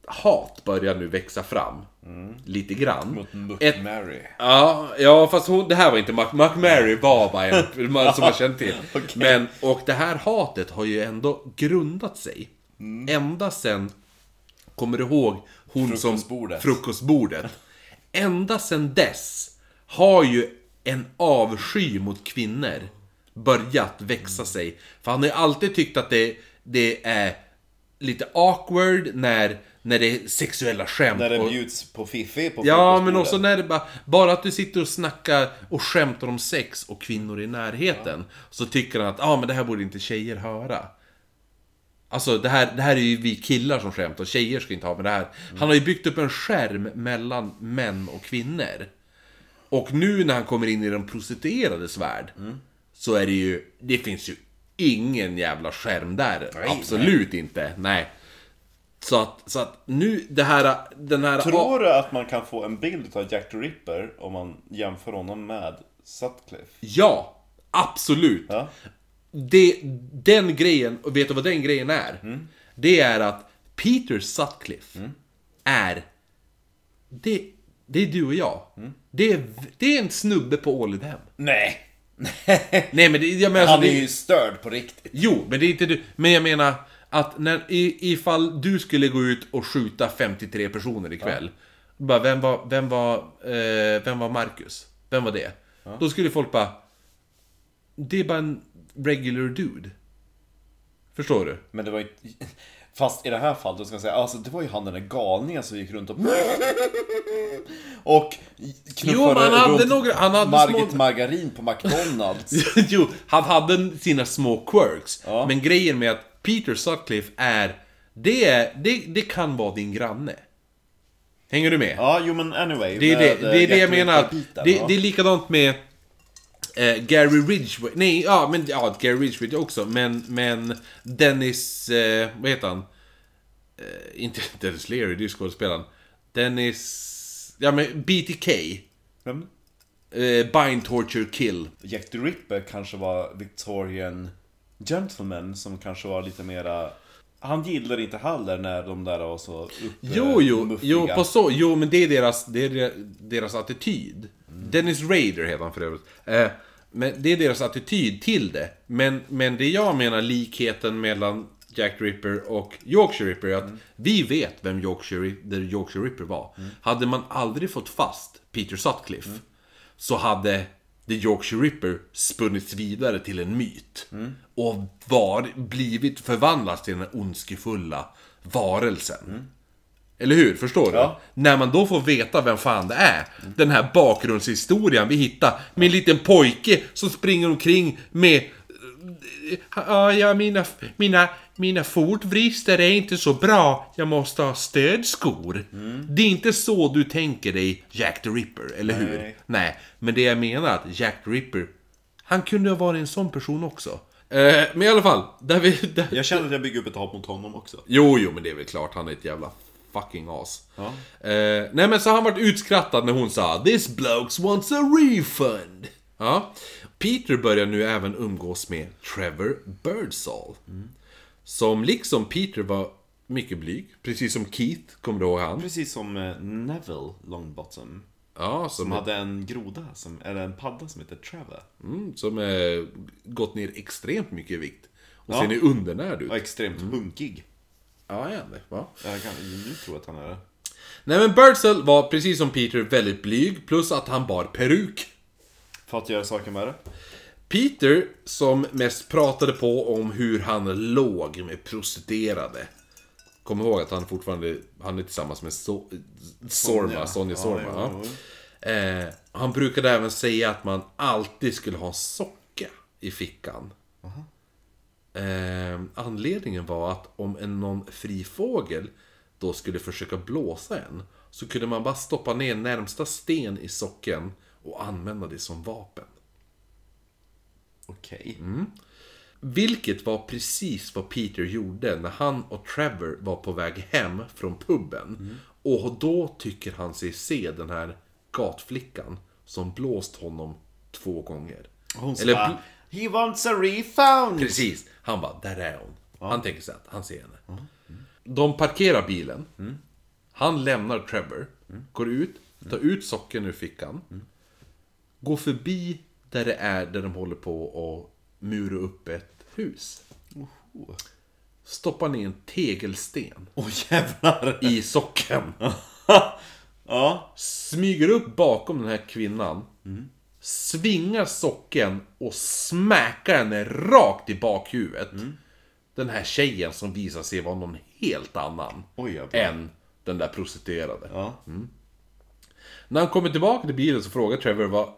Speaker 1: hat börjar nu växa fram. Lite grann.
Speaker 2: Mot Muck
Speaker 1: Ett-
Speaker 2: Mary.
Speaker 1: Ja, ja fast hon, det här var inte Mac, Mac Mary var bara en man som man kände till. Men, och det här hatet har ju ändå grundat sig. Ända sen, kommer du ihåg hon
Speaker 2: Frukostbordet.
Speaker 1: som... Frukostbordet. Ända sen dess har ju en avsky mot kvinnor börjat växa sig. För han har ju alltid tyckt att det, det är lite awkward när, när det är sexuella skämt.
Speaker 2: När det
Speaker 1: och-
Speaker 2: bjuds på fiffi på
Speaker 1: Ja, men också när det bara... Bara att du sitter och snackar och skämtar om sex och kvinnor i närheten. Så tycker han att, ja ah, men det här borde inte tjejer höra. Alltså det här, det här är ju vi killar som skämtar, tjejer ska inte ha med det här. Han har ju byggt upp en skärm mellan män och kvinnor. Och nu när han kommer in i den prostituerades värld. Så är det ju, det finns ju ingen jävla skärm där. Absolut inte, nej. Så att, så att nu, det här, den här...
Speaker 2: Tror du att man kan få en bild av Jack the Ripper om man jämför honom med Sutcliffe?
Speaker 1: Ja, absolut.
Speaker 2: Ja.
Speaker 1: Det, den grejen, och vet du vad den grejen är? Det är att Peter Sutcliffe är... Det, det är du och jag. Det, är, det är en snubbe på Ålidhem.
Speaker 2: Nej!
Speaker 1: Nej men det, jag menar,
Speaker 2: Han
Speaker 1: alltså,
Speaker 2: är
Speaker 1: det,
Speaker 2: ju störd på riktigt.
Speaker 1: Jo, men det är inte du. Men jag menar att när, i, ifall du skulle gå ut och skjuta 53 personer ikväll. Bara, vem var, vem var, eh, vem var Marcus? Vem var det? Då skulle folk bara... Det är bara en regular dude. Förstår du?
Speaker 2: Men det var ju... Fast i det här fallet, då ska jag säga, alltså det var ju han den där galningen som gick runt och... Och knuffade
Speaker 1: Jo, han hade
Speaker 2: runt
Speaker 1: några- han hade
Speaker 2: Margit
Speaker 1: små-
Speaker 2: Margarin på McDonalds.
Speaker 1: jo, han hade sina små quirks.
Speaker 2: Ja.
Speaker 1: Men grejen med att Peter Sutcliffe är... Det, är, det, det kan vara din granne. Hänger du med?
Speaker 2: Ja, jo men anyway.
Speaker 1: Det är det, det, är det jag menar.
Speaker 2: Ripper-biten,
Speaker 1: Det, det är likadant med eh, Gary Ridgway. Nej, ja, men ja, Gary Ridgway också. Men, men Dennis... Eh, vad heter han? Eh, inte Dennis Leary, det är ju skådespelaren. Dennis... Ja, men BTK.
Speaker 2: Vem?
Speaker 1: Eh, Bind, Torture, Kill.
Speaker 2: Jack the Ripper kanske var Victorian Gentleman som kanske var lite mera... Han gillade inte heller när de där var så upp,
Speaker 1: Jo, jo,
Speaker 2: muffiga.
Speaker 1: jo, på så, jo, men det är deras, det är deras- attityd. Dennis Rader heter han för övrigt. Eh, men det är deras attityd till det. Men, men det jag menar likheten mellan Jack Ripper och Yorkshire Ripper är att vi vet vem Yorkshire, the Yorkshire Ripper var. Hade man aldrig fått fast Peter Sutcliffe så hade The Yorkshire Ripper spunnits vidare till en myt. Och var, blivit förvandlats till den ondskefulla varelsen. Eller hur? Förstår du?
Speaker 2: Ja.
Speaker 1: När man då får veta vem fan det är. Den här bakgrundshistorien vi hittar. Med en liten pojke som springer omkring med... Ja, mina, mina, mina fotvrister är inte så bra. Jag måste ha stödskor. Det är inte så du tänker dig Jack the Ripper, eller hur?
Speaker 2: Nej.
Speaker 1: Men det jag menar att Jack the Ripper, han kunde ha varit en sån person också. Eh, men i alla fall, där vi... Där,
Speaker 2: Jag känner att jag bygger upp ett hat mot honom också.
Speaker 1: Jo, jo, men det är väl klart. Han är ett jävla fucking as.
Speaker 2: Ja.
Speaker 1: Eh, nej, men så har han varit utskrattad när hon sa This blokes wants a refund. Ja. Peter börjar nu även umgås med Trevor Birdsall. Som liksom Peter var mycket blyg. Precis som Keith, kommer du ihåg han?
Speaker 2: Precis som eh, Neville Longbottom.
Speaker 1: Ja, som,
Speaker 2: Som hade en groda, som, eller en padda som heter Trevor.
Speaker 1: mm, som eh, gått ner extremt mycket i vikt. Och
Speaker 2: Ja.
Speaker 1: ser ni undernärd ut.
Speaker 2: Och extremt
Speaker 1: Mm.
Speaker 2: hunkig.
Speaker 1: Ja, ja, det. Va?
Speaker 2: Jag kan nu tror att han är det.
Speaker 1: Nej men Birdsall var precis som Peter väldigt blyg, plus att han bar peruk.
Speaker 2: För att göra saken värre.
Speaker 1: Peter, som mest pratade på om hur han låg med prostituerade. Kom ihåg att han fortfarande, han är tillsammans med so Sorma, Sonja
Speaker 2: Ja,
Speaker 1: Sorma.
Speaker 2: jo,
Speaker 1: Ja,
Speaker 2: jo.
Speaker 1: Eh, han brukade även säga att man alltid skulle ha en socka i fickan. Eh, anledningen var att om en någon fri fågel då skulle försöka blåsa en så kunde man bara stoppa ner närmsta sten i socken och använda det som vapen.
Speaker 2: Okej.
Speaker 1: Mm. Vilket var precis vad Peter gjorde när han och Trevor var på väg hem från puben. Och då tycker han sig se den här gatflickan som blåst honom två gånger.
Speaker 2: Hon
Speaker 1: Eller bl-
Speaker 2: He wants a refund!
Speaker 1: Precis. Han bara, där är hon. Han tänker sig att han ser henne. De parkerar bilen. Han lämnar Trevor. Går ut, tar ut socken ur fickan. Går förbi där det är där de håller på att mura upp ett hus. Stoppar ner en tegelsten
Speaker 2: Åh jävlar!
Speaker 1: i socken.
Speaker 2: ja.
Speaker 1: Smyger upp bakom den här kvinnan. Svingar socken och smäckar henne rakt i bakhuvudet. Den här tjejen som visar sig vara någon helt annan
Speaker 2: Oj,
Speaker 1: än den där prostituerade.
Speaker 2: Ja.
Speaker 1: När han kommer tillbaka till bilen så frågar Trevor vad,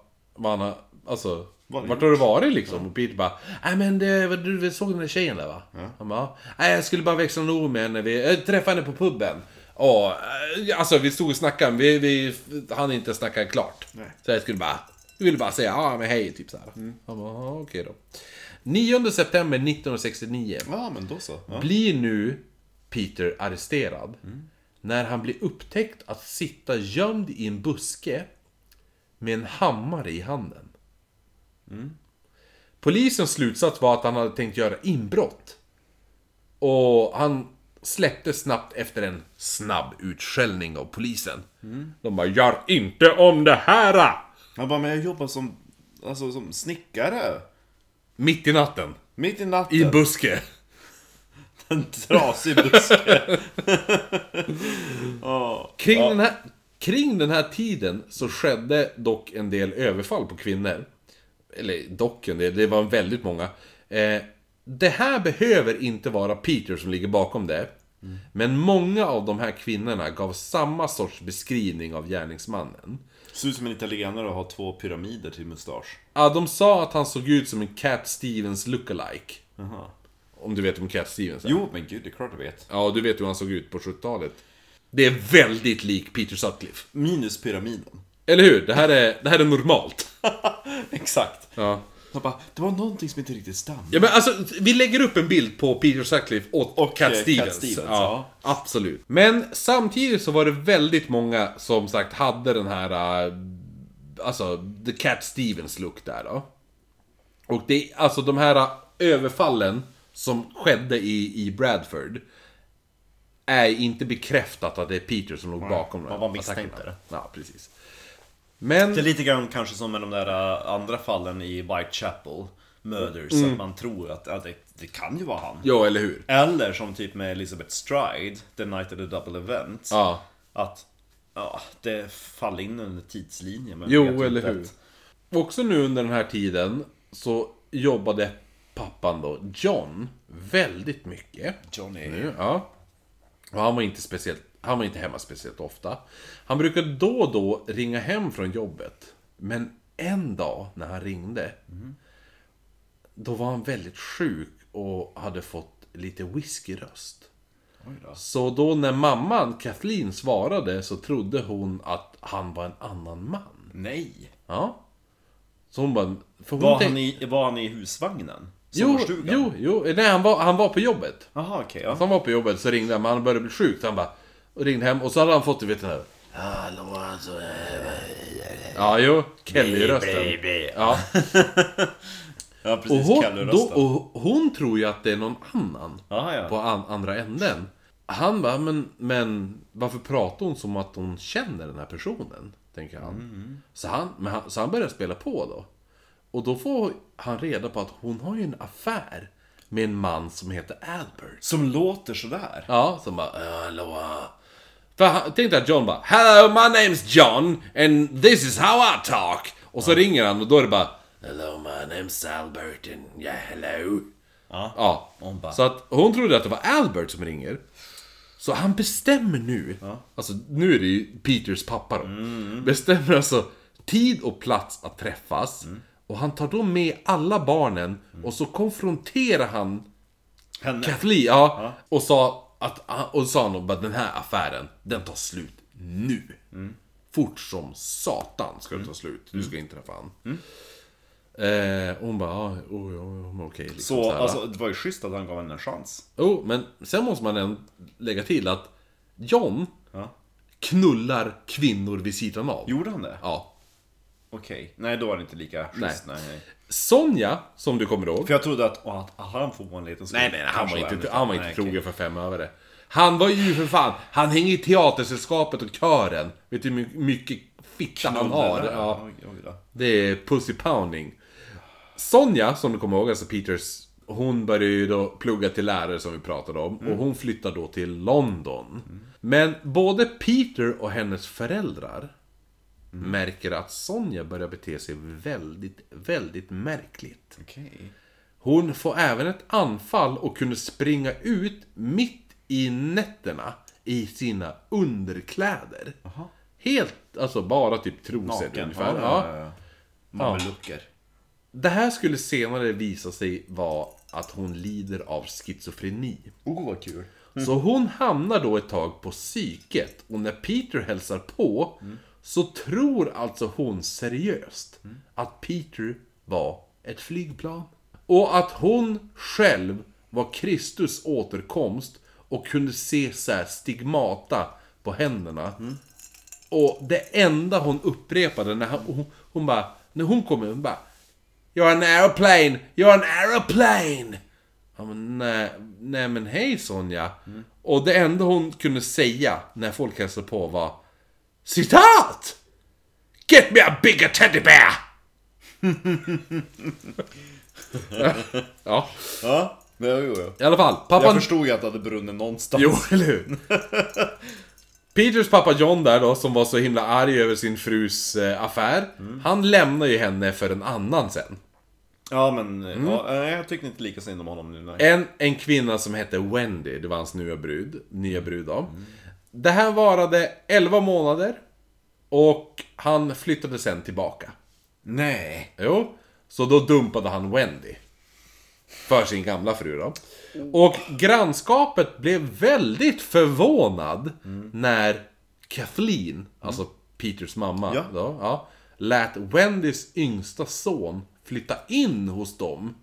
Speaker 1: han har... Alltså, vart har du varit liksom? Och Peter bara, nej men det, du du såg den där tjejen där va? Han bara, nej jag skulle bara växla en ord med henne, vi, jag träffade henne på puben. Och, eh, alltså vi stod och snackade, vi, vi hann inte snacka klart.
Speaker 2: Nej.
Speaker 1: Så jag skulle bara, jag ville bara säga, ja men hej, typ såhär. Han bara, "Ja, okej då. 9 september 1969
Speaker 2: ja, men då så. Ja.
Speaker 1: blir nu Peter arresterad. När han blir upptäckt att sitta gömd i en buske med en hammare i handen. Polisens slutsats var att han hade tänkt göra inbrott. Och han släpptes snabbt efter en snabb utskällning av polisen. De bara 'Gör inte om det här!'
Speaker 2: Han bara, men jag jobbar som, alltså, som snickare.
Speaker 1: Mitt i natten.
Speaker 2: Mitt i natten.
Speaker 1: I buske.
Speaker 2: en trasig buske. Ja.
Speaker 1: Kring den här... Kring den här tiden så skedde dock en del överfall på kvinnor. Eller dock en del, det var väldigt många. Eh, det här behöver inte vara Peter som ligger bakom det. Men många av de här kvinnorna gav samma sorts beskrivning av gärningsmannen.
Speaker 2: Ser ut som en italienare och har två pyramider till mustasch.
Speaker 1: Ja, de sa att han såg ut som en Cat Stevens lookalike.
Speaker 2: Jaha.
Speaker 1: Om du vet om Cat Stevens är.
Speaker 2: Jo, men gud, det är klart jag vet.
Speaker 1: Ja, du vet hur han såg ut på 70-talet. Det är väldigt lik Peter Sutcliffe.
Speaker 2: Minus pyramiden.
Speaker 1: Eller hur? Det här är, det här är normalt.
Speaker 2: Exakt.
Speaker 1: Ja.
Speaker 2: Bara, det var någonting som inte riktigt stämde.
Speaker 1: Ja men alltså, vi lägger upp en bild på Peter Sutcliffe och,
Speaker 2: Och,
Speaker 1: Cat
Speaker 2: eh,
Speaker 1: Stevens.
Speaker 2: Cat Stevens,
Speaker 1: ja, Absolut. Men samtidigt så var det väldigt många som sagt hade den här... äh, Alltså, the Cat Stevens look där då. Och det, alltså de här äh, överfallen som skedde i, i Bradford är inte bekräftat att det är Peter som låg bakom
Speaker 2: man bara misstänkte det.
Speaker 1: Ja, precis. Men...
Speaker 2: Det är lite grann kanske som med de där äh, andra fallen i Whitechapel Murders, att man tror att ja, det, det kan ju vara han.
Speaker 1: Ja, eller hur?
Speaker 2: Eller som typ med Elizabeth Stride, The Night of the Double Event.
Speaker 1: Ja.
Speaker 2: Att ja, det faller in under tidslinjen. men
Speaker 1: Jo, eller hur.
Speaker 2: att-
Speaker 1: Också nu under den här tiden så jobbade pappan då, John, väldigt mycket.
Speaker 2: Johnny.
Speaker 1: Ja. Och han var inte speciellt, han var inte hemma speciellt ofta. Han brukade då och då ringa hem från jobbet. Men en dag när han ringde, då var han väldigt sjuk och hade fått lite whiskyröst.
Speaker 2: Då.
Speaker 1: Så då när mamman, Kathleen, svarade så trodde hon att han var en annan man.
Speaker 2: Nej.
Speaker 1: Ja. Så hon bara... För hon
Speaker 2: Var han, i, var han i husvagnen?
Speaker 1: Jo,
Speaker 2: Sommarstugan?
Speaker 1: jo, jo. Nej, han var, han var på jobbet.
Speaker 2: Jaha, okej. Ja.
Speaker 1: han var på jobbet, så ringde han, men han började bli sjuk. Så han bara... Och ringde hem, och så hade han fått, du vet den här... Hallå, alltså... Ja, jo. Kelly-rösten. Ja.
Speaker 2: Ja,
Speaker 1: Och
Speaker 2: precis.
Speaker 1: hon, då, och hon tror ju att det är någon annan.
Speaker 2: Jaha, ja.
Speaker 1: På an, andra änden. Han bara, men, men varför pratar hon som att hon känner den här personen? Tänker han.
Speaker 2: Mm,
Speaker 1: Så, han, men han så han börjar spela på då. Och då får han reda på att hon har ju en affär med en man som heter Albert.
Speaker 2: Som låter sådär.
Speaker 1: Ja, som bara, "Ja, hallå. För han tänkte att John bara, Hello, my name's John and this is how I talk. Och så ringer han och då är det bara, Hello, my name's Albert and yeah, hello.
Speaker 2: Ja.
Speaker 1: Ja.
Speaker 2: Hon bara-
Speaker 1: Så att hon trodde att det var Albert som ringer. Så han bestämmer nu, alltså nu är det ju Peters pappa då.
Speaker 2: Mm.
Speaker 1: Bestämmer alltså tid och plats att träffas.
Speaker 2: Mm.
Speaker 1: Och han tar då med alla barnen och så konfronterar han
Speaker 2: Henne.
Speaker 1: Kathleen, ja, Och sa att, och sa han bara den här affären, den tar slut nu.
Speaker 2: Mm.
Speaker 1: Fort som satan ska det ta slut. Du ska inte träffa han. Eh, och hon bara, ja, oh, ja, ja, okej. Liksom,
Speaker 2: Så,
Speaker 1: så
Speaker 2: alltså, det var ju schysst att han gav henne en chans.
Speaker 1: Jo, men sen måste man ändå lägga till att John
Speaker 2: Ja.
Speaker 1: knullar kvinnor vid sidan av.
Speaker 2: Gjorde han det?
Speaker 1: Ja.
Speaker 2: Okej. Nej, då var det inte lika schysst. Nej. Nej,
Speaker 1: Sonja, som du kommer ihåg.
Speaker 2: För jag trodde att, åh, att han får en liten skål.
Speaker 1: Nej, nej, han var inte, han var inte
Speaker 2: nej,
Speaker 1: trogen för fem öre. Han var ju för fan, han hänger i teatersällskapet och kören. Vet du hur my- mycket fitta han har? Ja, det är pussy pounding. Sonja, som du kommer ihåg, alltså Peters, hon började ju då plugga till lärare som vi pratade om. Och hon flyttar då till London. Men både Peter och hennes föräldrar märker att Sonja börjar bete sig väldigt, väldigt märkligt.
Speaker 2: Okej.
Speaker 1: Hon får även ett anfall och kunde springa ut mitt i nätterna i sina underkläder. Helt, alltså bara typ trosor
Speaker 2: Naken.
Speaker 1: ungefär.
Speaker 2: Ja,
Speaker 1: Ja,
Speaker 2: ja. Mamelucker.
Speaker 1: Det här skulle senare visa sig vara att hon lider av schizofreni.
Speaker 2: Oh, vad kul.
Speaker 1: Så hon hamnar då ett tag på psyket och när Peter hälsar på så tror alltså hon seriöst att Peter var ett flygplan. Och att hon själv var Kristus återkomst och kunde se så här stigmata på händerna. Och det enda hon upprepade när hon, hon, hon bara, när hon kom in, hon bara You're an aeroplane! You're an aeroplane! Ja, men, nej, nej men hej Sonja. Och det enda hon kunde säga när folk hälsade på var Citat! Get me a bigger teddy bear! ja,
Speaker 2: Ja, men, jo, jo.
Speaker 1: i alla fall.
Speaker 2: Jag
Speaker 1: Pappan...
Speaker 2: förstod ju att det hade brunnit någonstans.
Speaker 1: Jo, eller hur? Peters pappa John där då, som var så himla arg över sin frus eh, affär. Han lämnar ju henne för en annan sen.
Speaker 2: Ja men, ja, eh, jag tyckte inte lika synd om honom nu. Nej.
Speaker 1: En, en kvinna som hette Wendy, det var hans nya brud, nya brud då. Det här varade 11 månader. Och han flyttade sen tillbaka.
Speaker 2: Nej.
Speaker 1: Jo, så då dumpade han Wendy. För sin gamla fru då. Och grannskapet blev väldigt förvånad när Kathleen, alltså Peters mamma,
Speaker 2: Ja.
Speaker 1: då, ja, lät Wendys yngsta son flytta in hos dem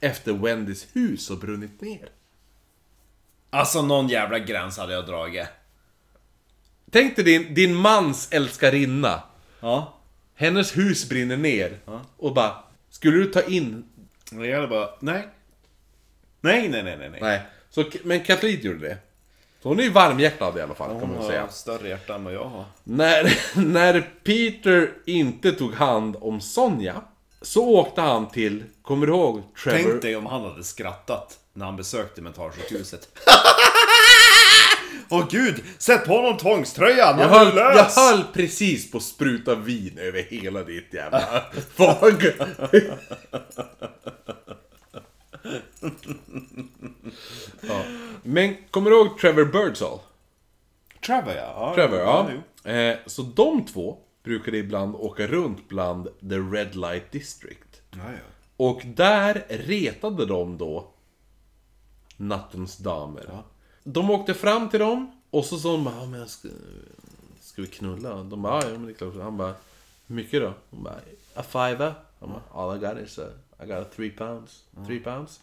Speaker 1: efter Wendys hus har brunnit ner.
Speaker 2: Alltså någon jävla gräns hade jag dragit.
Speaker 1: Tänk dig din, din mans älskarinna.
Speaker 2: Ja.
Speaker 1: Hennes hus brinner ner. Och bara, skulle du ta in...
Speaker 2: Och jag hade bara, nej. Nej, nej, nej, nej. nej.
Speaker 1: Nej. Så, men Kathleen gjorde det. Så hon är ju varmhjärtad i alla fall, kan man
Speaker 2: Hon
Speaker 1: väl säga.
Speaker 2: har större hjärta än vad jag har.
Speaker 1: När, när Peter inte tog hand om Sonja, så åkte han till, kommer du ihåg Trevor?
Speaker 2: Tänk dig om han hade skrattat när han besökte mentalsjukhuset. Åh gud, sätt på honom tvångströjan,
Speaker 1: jag
Speaker 2: han är
Speaker 1: höll, jag
Speaker 2: lös!
Speaker 1: höll precis på att spruta vin över hela ditt jävla fag. ja. Men kommer du ihåg Trevor Birdsall?
Speaker 2: Trevor ja. ja.
Speaker 1: Trevor, ja.
Speaker 2: jo.
Speaker 1: Eh, så de två brukade ibland åka runt bland The Red Light District.
Speaker 2: Ja, ja.
Speaker 1: Och där retade de då nattens damer. De åkte fram till dem och så sa de bara, men ska, ska vi knulla? De bara, ja men det är klart. Han bara, hur mycket då? Hon bara, a fiver. Han bara, all I got is a, I got a three pounds. Three pounds.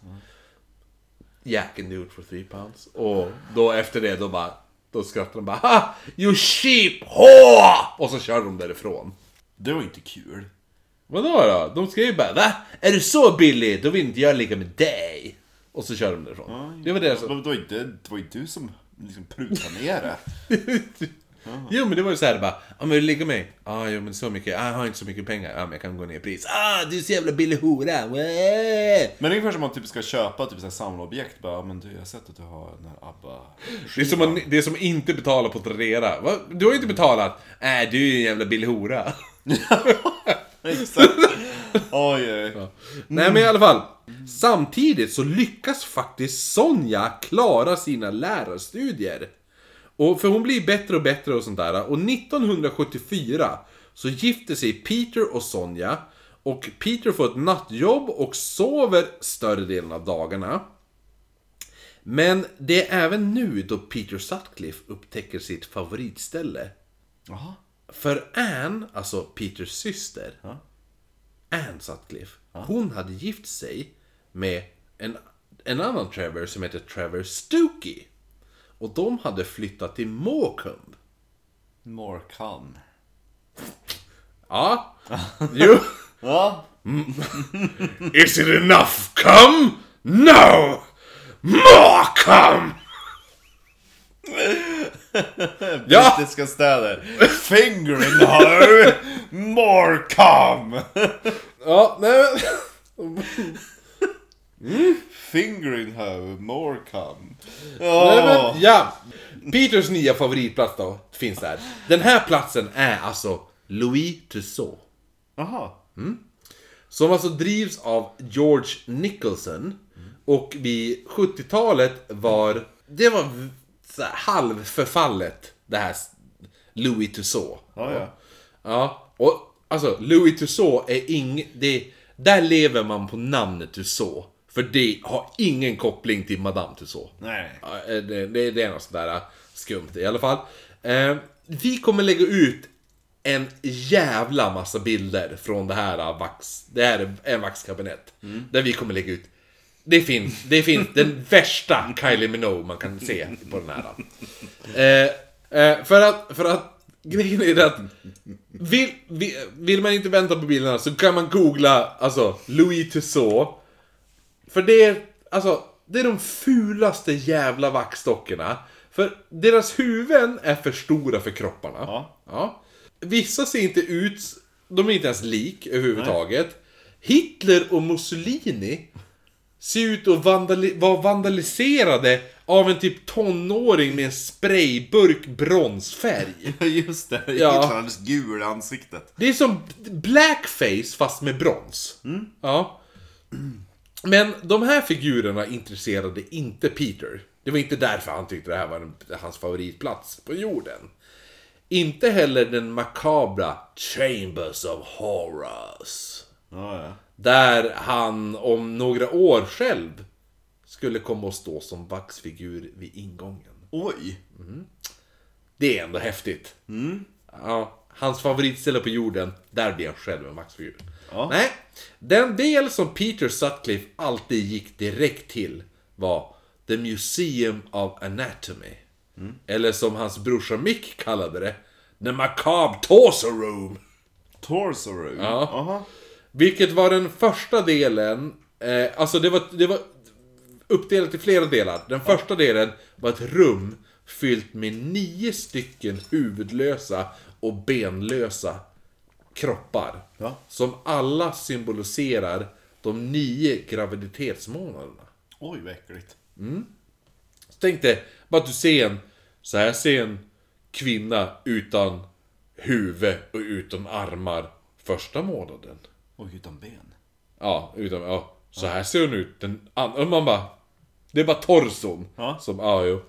Speaker 1: Can do it for three pounds. Och då efter det, då bara, då skrattade de bara, ha! You sheep whore! Och så körde de därifrån.
Speaker 2: Det var inte kul.
Speaker 1: Vadå då? De skrev ju bara Va? Är du så billig? Då vill inte jag ligga med dig. Och så kör de därifrån. Det var det som...
Speaker 2: Det var ju inte- du som liksom prutade ner det.
Speaker 1: Jo men det var ju såhär bara, ja men vill du ligga med mig? Ja jo men så mycket, Ah, jag har inte så mycket pengar. Ja men jag kan gå ner i pris. Ah du är så jävla billig hora.
Speaker 2: Men det är ungefär som man typ ska köpa typ så här samlarobjekt. Bara, "Ja, men du, jag har sett att du har den här ABBA.
Speaker 1: Det är som att det är som inte betala på Tradera. Va? Du har ju inte betalat. Äh du är ju en jävla billig hora.
Speaker 2: Exakt. Oj, oj.
Speaker 1: Nej men i alla fall. Samtidigt så lyckas faktiskt Sonja klara sina lärarstudier. Och för hon blir bättre och bättre och sånt där. Och 1974 så gifter sig Peter och Sonja. Och Peter får ett nattjobb och sover större delen av dagarna. Men det är även nu då Peter Sutcliffe upptäcker sitt favoritställe.
Speaker 2: Jaha.
Speaker 1: För Anne, alltså Peters syster, Anne Sutcliffe, hon hade gift sig med en, en annan Trevor som heter Trevor Stookie. Och de hade flyttat till Morecambe.
Speaker 2: Morecambe.
Speaker 1: Ja, jo.
Speaker 2: Ja.
Speaker 1: Is it enough come? No! More come! Ja!
Speaker 2: Brittiska städer. Finger in her. Morecambe.
Speaker 1: Ja, nej men...
Speaker 2: Finger in her. Morecambe.
Speaker 1: Nej,
Speaker 2: Ja.
Speaker 1: men, ja. Peters nya favoritplats då, finns där. Den här platsen är alltså Louis Tussaud.
Speaker 2: Jaha.
Speaker 1: Som alltså drivs av George Nicholson. Och vid 70-talet var... Det var halvförfallet, det här Louis Tussaud.
Speaker 2: Ja, ja.
Speaker 1: Ja, och alltså Louis Tussaud är ing... Det, där lever man på namnet Tussaud. För det har ingen koppling till Madame Tussaud.
Speaker 2: Nej.
Speaker 1: Eh, det, det, det är något sådär äh, skumt i alla fall. Eh, vi kommer lägga ut en jävla massa bilder från det här äh, vax... Det här är en vaxkabinett. Där vi kommer lägga ut... Det finns, det finns den värsta Kylie Minogue man kan se på den här. Eh, eh, för att, för att grejen är att vill, vill, vill man inte vänta på bilderna så kan man googla alltså Louis Tussaud för det är, alltså, det är de fulaste jävla vaxdockorna. För deras huvuden är för stora för kropparna.
Speaker 2: Ja.
Speaker 1: ja. Vissa ser inte ut, de är inte ens lik överhuvudtaget. Hitler och Mussolini ser ut att vandali- vara vandaliserade av en typ tonåring med en sprayburk bronsfärg.
Speaker 2: Just det,
Speaker 1: Ja.
Speaker 2: ja. alldeles gul i ansiktet.
Speaker 1: Det är som blackface fast med brons. Ja. Men de här figurerna intresserade inte Peter. Det var inte därför han tyckte det här var hans favoritplats på jorden. Inte heller den makabra Chambers of Horrors.
Speaker 2: Ja, ja.
Speaker 1: Där han om några år själv skulle komma att stå som vaxfigur vid ingången.
Speaker 2: Oj!
Speaker 1: Det är ändå häftigt. Ja, hans favoritställe på jorden, där blir han själv en vaxfigur.
Speaker 2: Ja.
Speaker 1: Nej, den del som Peter Sutcliffe alltid gick direkt till var The Museum of Anatomy. Eller som hans brorsa Mick kallade det, The Macabre Torso Room.
Speaker 2: Torso room.
Speaker 1: Ja.
Speaker 2: Aha.
Speaker 1: Vilket var den första delen, eh, alltså det var, det var uppdelat i flera delar. Den första delen var ett rum fyllt med nio stycken huvudlösa och benlösa kroppar.
Speaker 2: Ja.
Speaker 1: Som alla symboliserar de nio graviditetsmånaderna.
Speaker 2: Oj, vad äckligt.
Speaker 1: Så tänk dig, bara att du ser en, så här ser en kvinna utan huvud och utan armar första månaden.
Speaker 2: Oj, utan ben.
Speaker 1: Ja, utan, ja. Så här ser hon ut. Den, an- och man bara... Det är bara torson.
Speaker 2: Ja.
Speaker 1: Som, ja, jo.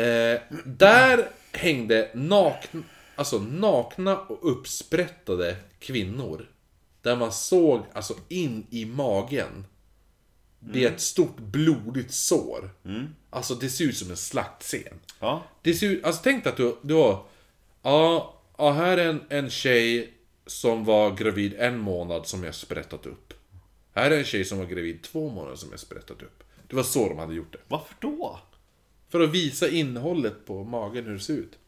Speaker 1: Eh, där hängde nakna, alltså nakna och uppsprättade kvinnor. Där man såg alltså in i magen. Det är ett stort blodigt sår. Alltså det ser ut som en slaktscen.
Speaker 2: Ja.
Speaker 1: Det ser ut, alltså tänk dig att du, du har... Ja, ja, här är en, en tjej som var gravid en månad som jag sprättat upp. Här är en tjej som var gravid två månader som jag sprättat upp. Det var så de hade gjort det.
Speaker 2: Varför då?
Speaker 1: För att visa innehållet på magen, hur det ser ut.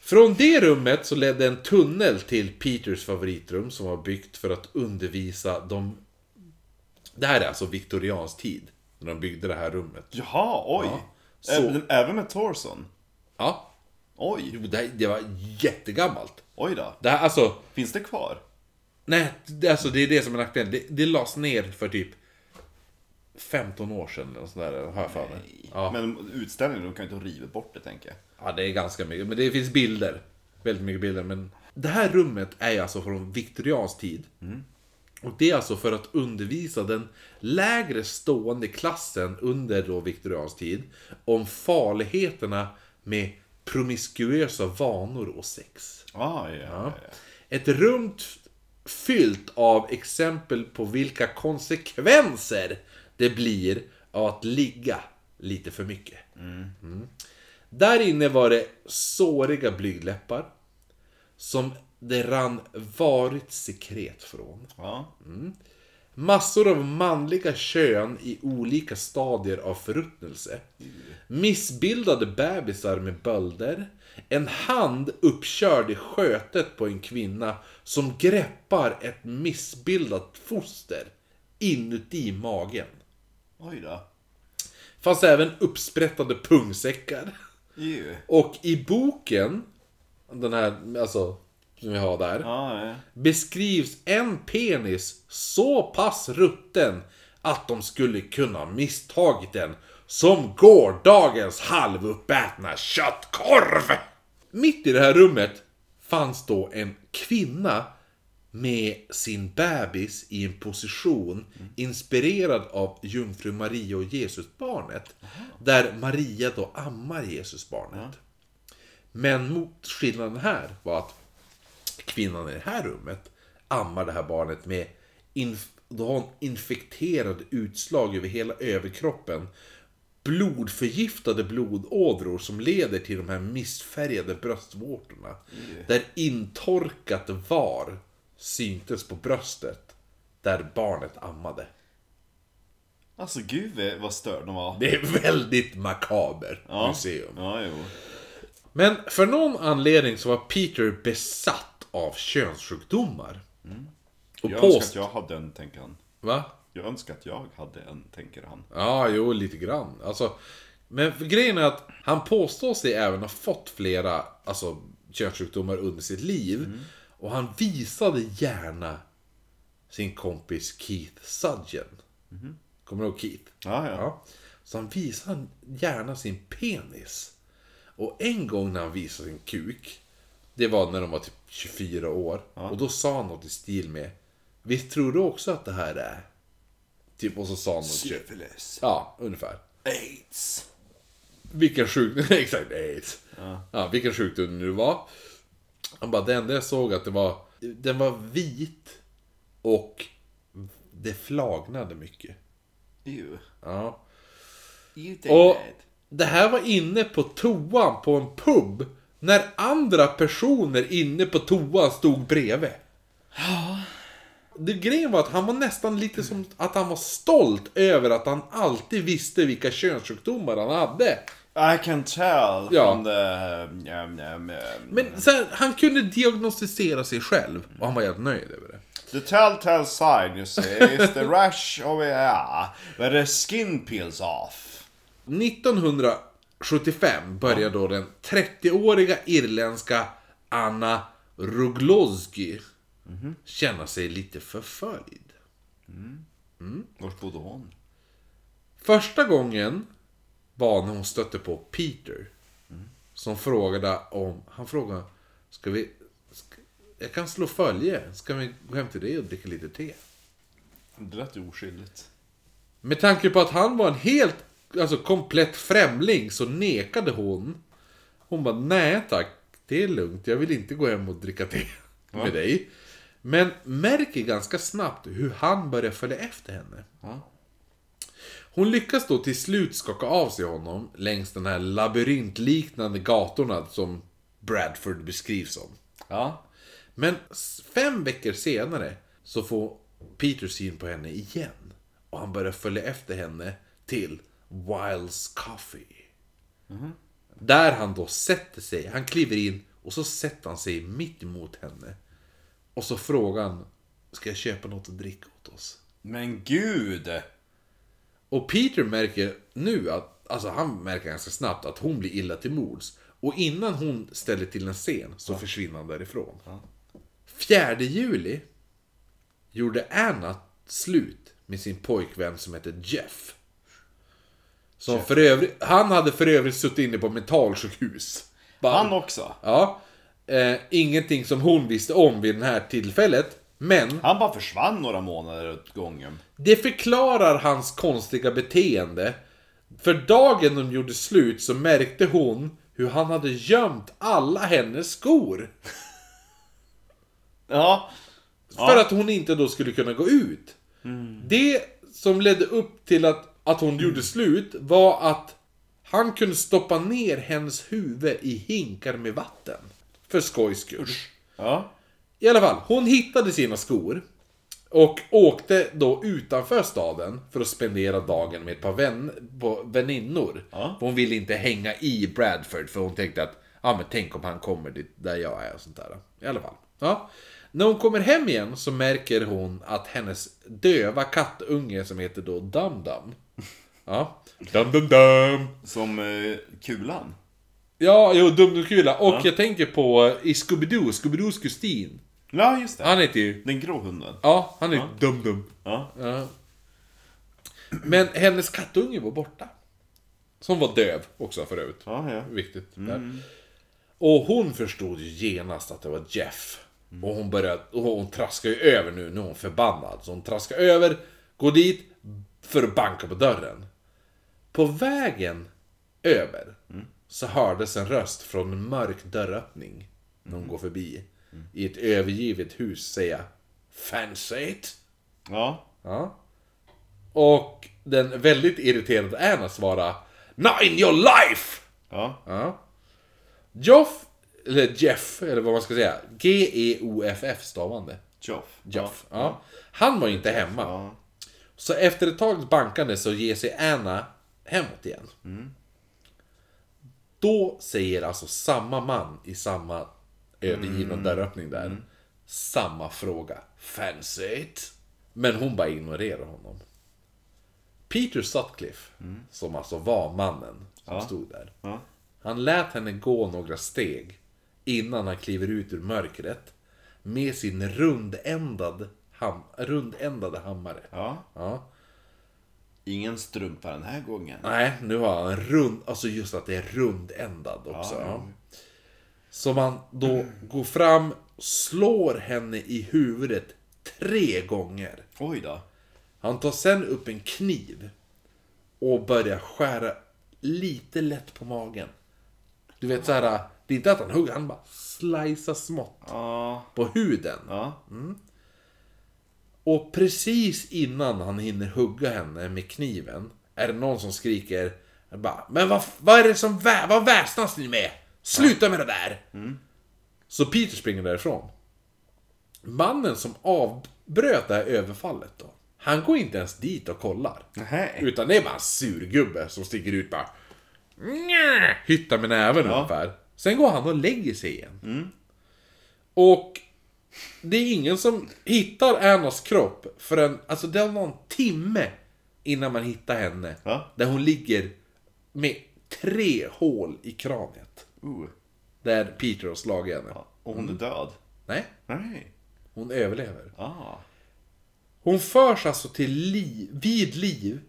Speaker 1: Från det rummet så ledde en tunnel till Peters favoritrum som var byggt för att undervisa de... Det här är alltså viktoriansk tid. När de byggde det här rummet.
Speaker 2: Jaha, oj.
Speaker 1: Ja, så-
Speaker 2: Även, med torson?
Speaker 1: Ja,
Speaker 2: Oj,
Speaker 1: det, det var jättegammalt.
Speaker 2: oj då.
Speaker 1: Det här, alltså...
Speaker 2: Finns det kvar?
Speaker 1: Nej, det, alltså det är det som är nackdelen. Det, det lades ner för typ 15 år sedan eller sådär, har jag för mig. Ja.
Speaker 2: Men utställningen, de kan ju inte riva bort det tänker jag.
Speaker 1: ja, det är ganska mycket. Men det finns bilder. Väldigt mycket bilder. Men det här rummet är alltså från viktoriansk tid. Och det är alltså för att undervisa den lägre stående klassen under då viktoriansk tid om farligheterna med promiskuösa vanor och sex.
Speaker 2: Ah, ja, ja. ja.
Speaker 1: Ett rum fyllt av exempel på vilka konsekvenser det blir av att ligga lite för mycket. Mm. Där inne var det såriga blygdläppar som det rann varigt sekret från.
Speaker 2: ja.
Speaker 1: Massor av manliga kön i olika stadier av förruttnelse. Missbildade bebisar med bölder. En hand uppkörd i skötet på en kvinna som greppar ett missbildat foster inuti magen.
Speaker 2: Oj då.
Speaker 1: Fanns även uppsprättade pungsäckar.
Speaker 2: Ju.
Speaker 1: Och i boken, den här, alltså, som vi har där
Speaker 2: Ja, ja.
Speaker 1: beskrivs en penis så pass rutten att de skulle kunna misstagit den som gårdagens halvuppätna köttkorv. Mitt i det här rummet fanns då en kvinna med sin bebis i en position inspirerad av jungfru Maria och Jesusbarnet. Där Maria då ammar Jesusbarnet. Men mot skillnaden här var att kvinnan i det här rummet ammar det här barnet med då har hon infekterade utslag över hela överkroppen. Blodförgiftade blodådror som leder till de här missfärgade bröstvårtorna. Där intorkat var syntes på bröstet. Där barnet ammade.
Speaker 2: Alltså gud vad störd de var.
Speaker 1: Det är väldigt makaber
Speaker 2: ja.
Speaker 1: museum.
Speaker 2: Ja, jo.
Speaker 1: Men för någon anledning så var Peter besatt av könssjukdomar. Och
Speaker 2: Jag önskar
Speaker 1: påst...
Speaker 2: att jag hade en, tänker han.
Speaker 1: Va?
Speaker 2: Jag önskar att jag hade en, tänker han.
Speaker 1: Ja, jo, lite grann. Alltså, men grejen är att han påstår sig även ha fått flera alltså, könssjukdomar under sitt liv. Och han visade gärna sin kompis Keith Sudgen. Kommer du ihåg Keith?
Speaker 2: Ja, ja.
Speaker 1: Ja. Så han visar gärna sin penis. Och en gång när han visade sin kuk, det var när de var typ 24 år. Och då sa han något i stil med Visst tror du också att det här är? Typ, och så sa han något
Speaker 2: Syfilis.
Speaker 1: Ja, ungefär.
Speaker 2: Aids.
Speaker 1: Vilken sjukdom, exakt, aids. Ja. vilken sjukdom det nu var. Han bara, det enda jag såg att det var, den var vit och det flagnade mycket.
Speaker 2: Ew.
Speaker 1: Ja.
Speaker 2: You
Speaker 1: Och det här var inne på toan på en pub. När andra personer inne på toan stod bredvid. Det grejen var att han var nästan lite som att han var stolt över att han alltid visste vilka könssjukdomar han hade.
Speaker 2: I can tell
Speaker 1: Ja.
Speaker 2: from the... Um, um, um,
Speaker 1: Men så här, han kunde diagnostisera sig själv och han var helt nöjd över det.
Speaker 2: The telltale sign you see is the rash of yeah, where the skin peels off.
Speaker 1: 1975 började då den 30-åriga irländska Anna Ruglowski känna sig lite förföljd.
Speaker 2: Vart bodde hon?
Speaker 1: Första gången var när hon stötte på Peter. Som frågade om, han frågade, ska vi, ska, jag kan slå följe, ska vi gå hem till dig och dricka lite te?
Speaker 2: Det lät ju oskyldigt.
Speaker 1: Med tanke på att han var en helt, alltså komplett främling så nekade hon. Hon bara, nej tack, det är lugnt, jag vill inte gå hem och dricka te med dig. Men märker ganska snabbt hur han börjar följa efter henne.
Speaker 2: Ja.
Speaker 1: Hon lyckas då till slut skaka av sig honom längs den här labyrintliknande gatorna som Bradford beskrivs som.
Speaker 2: Ja.
Speaker 1: Men fem veckor senare så får Peter syn på henne igen. Och han börjar följa efter henne till Wiles Coffee. Där han då sätter sig, han kliver in och så sätter han sig mitt emot henne. Och så frågar han, ska jag köpa något att dricka åt oss?
Speaker 2: Men gud!
Speaker 1: Och Peter märker nu att, alltså han märker ganska snabbt att hon blir illa till mods. Och innan hon ställer till en scen så försvinner han därifrån. 4 juli gjorde Anna slut med sin pojkvän som heter Jeff. Som för övrigt, han hade för övrigt suttit inne på mentalsjukhus. Bara-
Speaker 2: Han också.
Speaker 1: Ja. Eh, ingenting som hon visste om vid det här tillfället. Men
Speaker 2: Han bara försvann några månader åt gången.
Speaker 1: det förklarar hans konstiga beteende. För dagen de gjorde slut så märkte hon hur han hade gömt alla hennes skor.
Speaker 2: Ja.
Speaker 1: För att hon inte då skulle kunna gå ut. Det som ledde upp till att, att hon gjorde slut var att han kunde stoppa ner hennes huvud i hinkar med vatten. För skojs skull.
Speaker 2: Ja.
Speaker 1: I alla fall, hon hittade sina skor. Och åkte då utanför staden för att spendera dagen med ett par vän, på väninnor.
Speaker 2: Ja.
Speaker 1: Hon ville inte hänga i Bradford för hon tänkte att ja men tänk om han kommer dit där jag är och sånt där. I alla fall. Ja. När hon kommer hem igen så märker hon att hennes döva kattunge som heter då Dum Dum. Ja. Dum Dum Dum.
Speaker 2: Som eh, Kulan.
Speaker 1: Ja, jo, Dum Dum Kula. Och jag tänker på eh, i Scooby-Doo, Scooby-Doos Kustin.
Speaker 2: Ja, just det.
Speaker 1: Han heter ju...
Speaker 2: Den grå hunden.
Speaker 1: Ja, han är Dum Dum.
Speaker 2: Ja.
Speaker 1: Ja. Men hennes kattunge var borta. Som var döv också för övrigt.
Speaker 2: Ja, ja.
Speaker 1: Viktigt. Där. Och hon förstod ju genast att det var Jeff. Och hon började, och hon traskar ju över nu, nu är hon förbannad. Så hon traskar över, går dit för att banka på dörren. På vägen över så hördes en röst från en mörk dörröppning. När hon går förbi. I ett övergivet hus säga Fancy it?
Speaker 2: Ja.
Speaker 1: Ja. Och den väldigt irriterade Anna svarar Not in your life!
Speaker 2: Ja.
Speaker 1: Ja. Joff, eller Jeff, eller vad man ska säga. G-E-O-F-F stavande.
Speaker 2: Joff.
Speaker 1: Jeff. Ja. Han var inte hemma.
Speaker 2: Ja.
Speaker 1: Så efter ett tags bankande så ger sig Anna hemåt igen. Då säger alltså samma man i samma övergivna dörröppning där. Samma fråga. Fancy it? Men hon bara ignorerar honom. Peter Sutcliffe, som alltså var mannen som
Speaker 2: Ja.
Speaker 1: stod där.
Speaker 2: Ja.
Speaker 1: Han lät henne gå några steg innan han kliver ut ur mörkret med sin rundändad ham- rundändade hammare.
Speaker 2: Ja.
Speaker 1: Ja.
Speaker 2: Ingen strumpa den här gången.
Speaker 1: Nej, nu har han en rund, alltså just att det är rundändad också.
Speaker 2: Ja.
Speaker 1: Så man då går fram, slår henne i huvudet tre gånger.
Speaker 2: Oj då.
Speaker 1: Han tar sen upp en kniv och börjar skära lite lätt på magen. Du vet så här, det är inte att han hugger, han bara slicear smått
Speaker 2: Ja.
Speaker 1: på huden.
Speaker 2: Ja.
Speaker 1: Och precis innan han hinner hugga henne med kniven är det någon som skriker bara, Men vad, vad är det som vä vad väsnas ni med? Sluta med det där! Så Peter springer därifrån. Mannen som avbröt det här överfallet då, han går inte ens dit och kollar.
Speaker 2: Nej.
Speaker 1: Utan det är bara en surgubbe som sticker ut bara Nja, Hyttar med näven ungefär. Sen går han och lägger sig igen. Och det är ingen som hittar Annas kropp förrän, alltså det var någon timme innan man hittar henne.
Speaker 2: Ja.
Speaker 1: Där hon ligger med tre hål i kraniet.
Speaker 2: Uh.
Speaker 1: Där Peter har slagit henne.
Speaker 2: Och hon är död.
Speaker 1: Nej,
Speaker 2: Nej.
Speaker 1: hon överlever.
Speaker 2: Ah.
Speaker 1: Hon förs alltså till liv, vid liv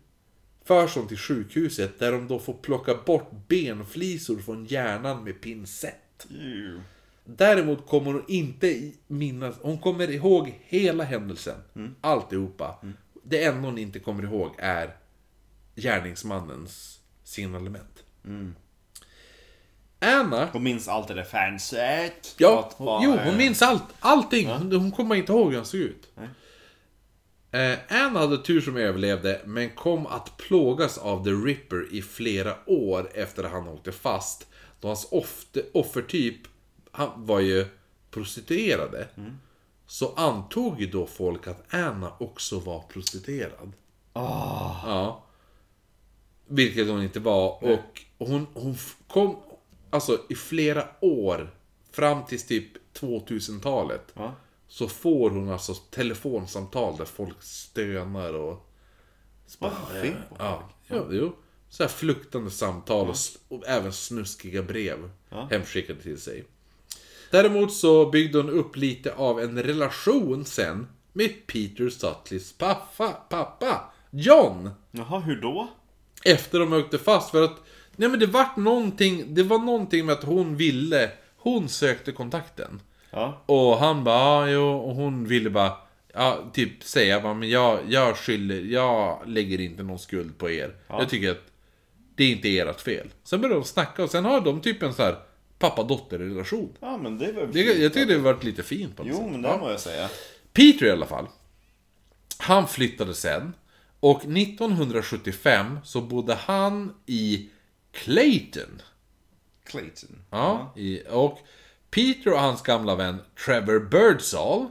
Speaker 1: förs hon till sjukhuset där de då får plocka bort benflisor från hjärnan med pincett.
Speaker 2: Ew.
Speaker 1: Däremot kommer hon inte minnas, hon kommer ihåg hela händelsen. Alltihopa. Det enda hon inte kommer ihåg är gärningsmannens signalement. Anna
Speaker 2: Hon minns alltid det fanset.
Speaker 1: Ja,
Speaker 2: bara-
Speaker 1: jo, hon minns allt, allting. Hon, hon kommer inte ihåg hur han såg ut. Eh, Anne hade tur som överlevde, men kom att plågas av The Ripper i flera år efter att han åkte fast. Då hans ofte, offertyp han var ju prostituerade. Så antog ju då folk att Anna också var prostituerad. Ja. Vilket hon inte var. Och hon, hon kom, alltså i flera år, fram till typ 2000-talet.
Speaker 2: Ja.
Speaker 1: Så får hon alltså telefonsamtal där folk stönar och...
Speaker 2: Vad fel på
Speaker 1: Ja, ja, jo. Så här fluktande samtal och, s- och även snuskiga brev hemskickade till sig. Däremot så byggde hon upp lite av en relation sen med Peter Sutleys pappa, pappa John.
Speaker 2: Jaha, hur då?
Speaker 1: Efter de åkte fast för att Nej men det vart någonting Det var någonting med att hon ville Hon sökte kontakten
Speaker 2: Ja.
Speaker 1: Och han bara ja, jo och hon ville bara Ja, typ säga bara, men jag, jag skyller Jag lägger inte någon skuld på er Jag tycker att Det är inte ert fel Sen började de snacka och sen har de typ en så här Pappa-dotter-relation
Speaker 2: Ja, men det var
Speaker 1: det, Jag tycker det varit lite fint på något
Speaker 2: Jo,
Speaker 1: sätt.
Speaker 2: men det
Speaker 1: Ja.
Speaker 2: må jag säga.
Speaker 1: Peter i alla fall. Han flyttade sen. Och 1975 så bodde han i Clayton.
Speaker 2: Clayton.
Speaker 1: Ja, i, och Peter och hans gamla vän Trevor Birdsall